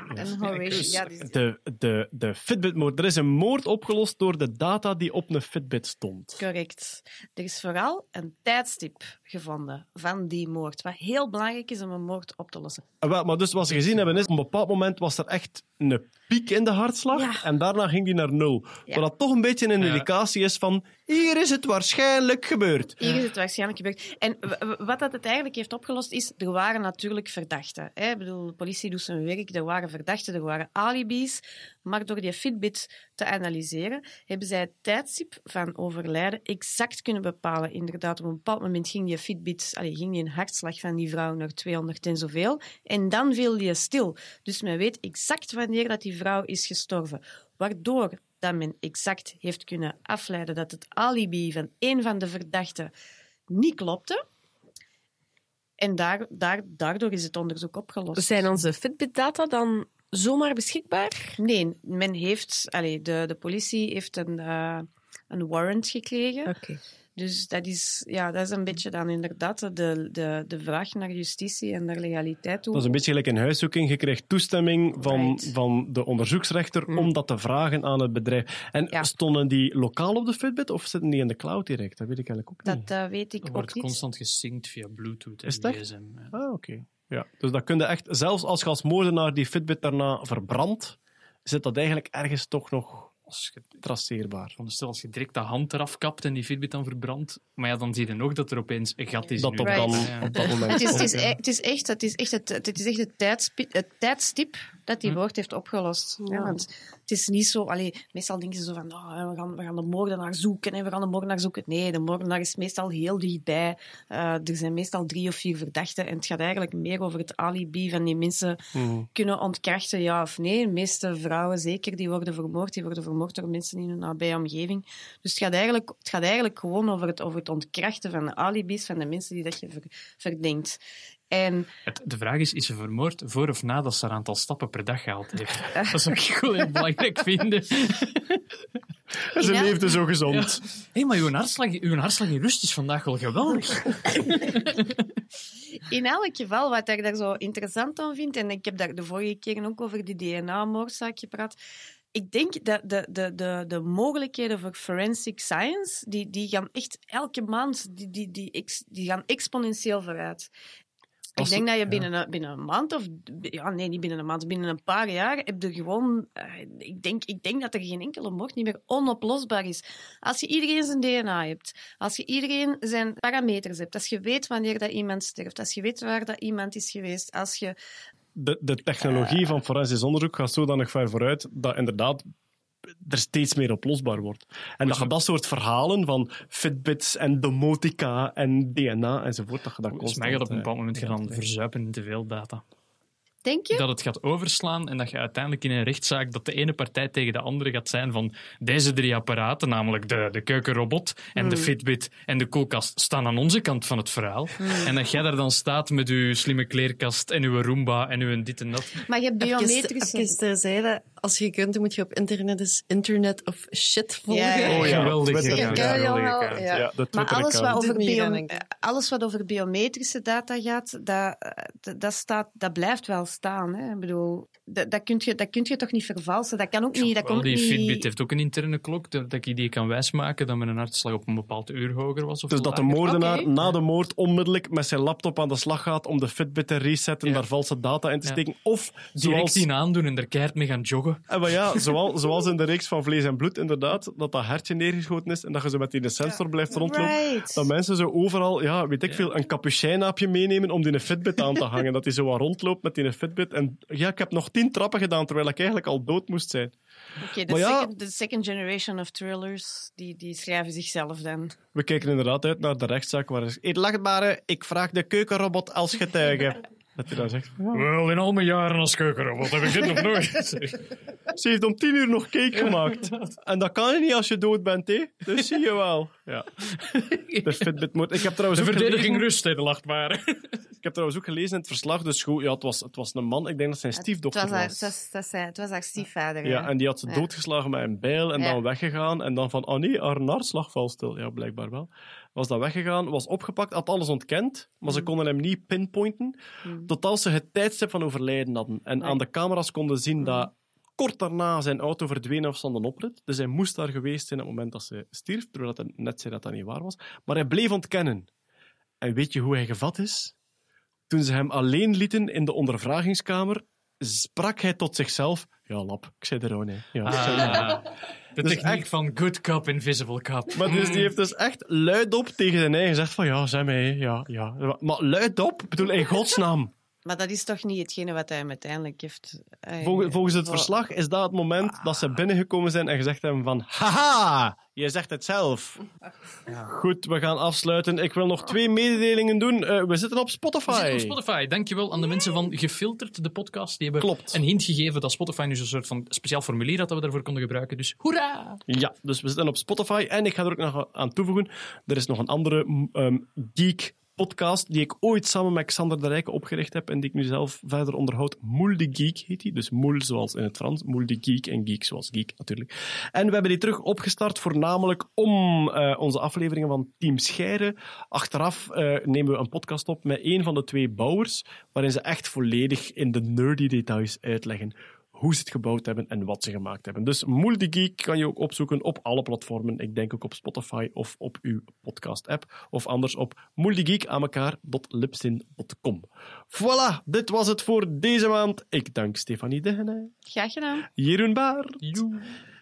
dat is. Een Horatio, ja, die is- De, de, de Fitbit-moord. Er is een moord opgelost door de data die op een Fitbit stond. Correct. Er is vooral een tijdstip gevonden van die moord, wat heel belangrijk is om een moord op te lossen. Ah, wel, Maar dus wat ze gezien hebben is, op een bepaald moment was er echt een piek in de hartslag Ja. en daarna ging die naar nul. Ja. Wat dat toch een beetje een indicatie is van, hier is het waarschijnlijk gebeurd. Hier is het waarschijnlijk gebeurd. En wat dat het eigenlijk heeft opgelost is, er waren natuurlijk verdachten. Hè? Ik bedoel, de politie doet zijn werk, er waren verdachten, er waren alibis. Maar door die Fitbit te analyseren, hebben zij het tijdstip van overlijden exact kunnen bepalen. Inderdaad, op een bepaald moment ging die Fitbit, allee, ging die een hartslag van die vrouw naar 200 en zoveel. En dan viel die stil. Dus men weet exact wanneer dat die vrouw is gestorven. Waardoor dat men exact heeft kunnen afleiden dat het alibi van een van de verdachten niet klopte. En daar, daar, daardoor is het onderzoek opgelost. Zijn onze Fitbit-data dan zomaar beschikbaar? Nee, men heeft, allee, de, de politie heeft een, eh, een warrant gekregen. Oké. Dus dat is, ja, dat is een beetje dan inderdaad de, de, de vraag naar justitie en naar legaliteit toe. Dat is een beetje gelijk een huiszoeking. Je krijgt toestemming van, Right. van de onderzoeksrechter om dat te vragen aan het bedrijf. En Ja. stonden die lokaal op de Fitbit of zitten die in de cloud direct? Dat weet ik eigenlijk ook niet. Dat eh, weet ik ook wordt niet. constant gesynct via Bluetooth en Is dat? gsm. ja. Ah, oké. Ja, dus dat kun je echt, zelfs als je als moordenaar die Fitbit daarna verbrandt, zit dat eigenlijk ergens toch nog Als je, traceerbaar. veronderstel, als je direct de hand eraf kapt en die Fitbit dan verbrandt, maar ja, dan zie je nog dat er opeens een gat is Dat in op, Right. dan, data, ja. op dat moment. Het is, het, is, ook, e- het is echt het, is echt het, het, is echt het tijdstip dat die Hm. moord heeft opgelost. Ja, want het is niet zo... Allee, meestal denken ze zo van, oh, we, gaan, we gaan de moordenaar zoeken en we gaan de moordenaar zoeken. Nee, de moordenaar is meestal heel dichtbij. Eh, er zijn meestal drie of vier verdachten en het gaat eigenlijk meer over het alibi van die mensen Mhm. kunnen ontkrachten, ja of nee. De meeste vrouwen, zeker, die worden vermoord. Die worden vermoord door mensen in hun nabije omgeving. Dus het gaat eigenlijk, het gaat eigenlijk gewoon over het, over het ontkrachten van de alibis van de mensen die dat je ver- verdenkt. En Het- De vraag is, is ze vermoord voor of nadat ze haar aantal stappen per dag gehaald heeft? Dat zou ik gewoon heel belangrijk vinden. En ze Ja. leefde zo gezond. Hé, maar uw hartslag, uw hartslag in rust is vandaag wel geweldig. in elk geval, wat ik daar zo interessant aan vind, en ik heb daar de vorige keer ook over die DNA-moordzaak gepraat, ik denk dat de, de, de, de mogelijkheden voor forensic science, die, die gaan echt elke maand, die, die, die, die gaan exponentieel vooruit. Ik denk dat je ja. binnen een, binnen een maand, of ja, nee, niet binnen een maand, binnen een paar jaar, heb je gewoon. eh, ik, denk, ik denk dat er geen enkele moord niet meer onoplosbaar is. Als je iedereen zijn DNA hebt, als je iedereen zijn parameters hebt, als je weet wanneer dat iemand sterft, als je weet waar dat iemand is geweest, als je. De, de technologie van forensisch onderzoek gaat zodanig ver vooruit dat inderdaad er steeds meer oplosbaar wordt. En dat je dat soort verhalen van Fitbits en domotica en DNA enzovoort, dat je dat Volgens constant... mij gaat op een eh, bepaald moment ja, gaan verzuipen in te veel data. Denk je? Dat het gaat overslaan en dat je uiteindelijk in een rechtszaak dat de ene partij tegen de andere gaat zijn van deze drie apparaten, namelijk de, de keukenrobot en de Fitbit en de koelkast, staan aan onze kant van het verhaal. En dat jij daar dan staat met uw slimme kleerkast en uw Roomba en uw dit en dat. Maar je hebt Even, biometrische. even terzijde, als je kunt, moet je op internet eens internet of shit volgen. Ja. Oh ja, Geweldig, ja. Ja. Ja, Maar alles wat, over bio- alles wat biometrische data gaat, dat, eh, dat, dat, staat, dat blijft wel staan. Hè? Ik bedoel, dat, dat, kun je, dat kun je toch niet vervalsen? Dat kan ook niet. Dat Wel, komt die niet... Fitbit heeft ook een interne klok, dat dat ik die kan wijsmaken dat mijn hartslag op een bepaald uur hoger was. Of Dus dat de moordenaar na de moord onmiddellijk met zijn laptop aan de slag gaat om de Fitbit te resetten, Ja. daar valse data in te Ja. steken. Of Direct zoals, zien aandoen en er keihard mee gaan joggen. en maar ja, zoals, zoals in de reeks van Vlees en Bloed, inderdaad, dat dat hertje neergeschoten is en dat je zo met die sensor blijft rondlopen. Right. Dat mensen zo overal, ja, weet ik veel, een capucijnaapje meenemen om die een Fitbit aan te hangen. Dat hij zo wat rondloopt met die Fitbit. En ja, ik heb nog tien trappen gedaan, terwijl ik eigenlijk al dood moest zijn. Oké, de, ja- second, de second generation of thrillers, die, die schrijven zichzelf dan. We kijken inderdaad uit naar de rechtszaak waar is... Ik vraag de keukenrobot als getuige. Dat hij dan zegt, Wel, in al mijn jaren als keukenrobot heb ik dit nog nooit. Ze heeft om tien uur nog cake gemaakt. En dat kan je niet als je dood bent, hè? Dus zie je wel. Ja. De Fitbit moet... Ik heb trouwens De ook verdediging gelezen, rust, de lachtbare. ik heb trouwens ook gelezen in het verslag, dus goed, ja, het, was, het was een man, ik denk dat zijn Het stiefdochter was haar, was. het was, het was het was haar stiefvader. Ja, en die had ze Ja. doodgeslagen met een bijl en Ja. dan weggegaan. En dan van, oh nee, haar valt stil. Ja, blijkbaar wel. Was dat weggegaan, was opgepakt, had alles ontkend, maar Mm. ze konden hem niet pinpointen. Tot als ze het tijdstip van overlijden hadden. En aan de camera's konden zien dat kort daarna zijn auto verdwenen was van de oprit. Dus hij moest daar geweest zijn op het moment dat ze stierf, terwijl hij net zei dat dat niet waar was. Maar hij bleef ontkennen. En weet je hoe hij gevat is? Toen ze hem alleen lieten in de ondervragingskamer, sprak hij tot zichzelf. Ja, lap, ik zei er ook, hè. Ja. Ah, de Dus techniek echt- van good cop, invisible cop. Maar dus die heeft dus echt luidop tegen zijn eigen gezegd van ja, zeg mij, ja, ja. Maar luidop, ik bedoel, in godsnaam. Maar dat is toch niet hetgene wat hij hem uiteindelijk heeft... eh, Volgens, volgens het verslag is dat het moment dat ze binnengekomen zijn en gezegd hebben van haha, je zegt het zelf. Goed, we gaan afsluiten. Ik wil nog twee mededelingen doen. Eh, we zitten op Spotify. We zitten op Spotify. Dankjewel aan de mensen van Gefilterd, de podcast. Die hebben Klopt. een hint gegeven dat Spotify nu zo'n soort van speciaal formulier had dat we daarvoor konden gebruiken. Dus hoera! Ja, dus we zitten op Spotify. En ik ga er ook nog aan toevoegen. Er is nog een andere ehm, geek podcast die ik ooit samen met Xander de Rijke opgericht heb en die ik nu zelf verder onderhoud. Moel de Geek heet die. Dus Moel zoals in het Frans, Moel de Geek en Geek zoals Geek natuurlijk. En we hebben die terug opgestart voornamelijk om eh, onze afleveringen van Team Scheire. Achteraf eh, nemen we een podcast op met een van de twee bouwers, waarin ze echt volledig in de nerdy details uitleggen hoe ze het gebouwd hebben en wat ze gemaakt hebben. Dus Multigeek kan je ook opzoeken op alle platformen. Ik denk ook op Spotify of op uw podcast-app. Of anders op multigeek.lipsin.com. Voilà, dit was het voor deze maand. Ik dank Stefanie Degene, Graag gedaan. Jeroen Baar,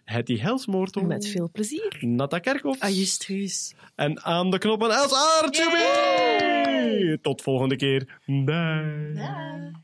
Hetty Helsmoorto, Met veel plezier. Nata Kerkhoff Ajustruus. en aan de knoppen Els Aartje. Tot volgende keer. Bye.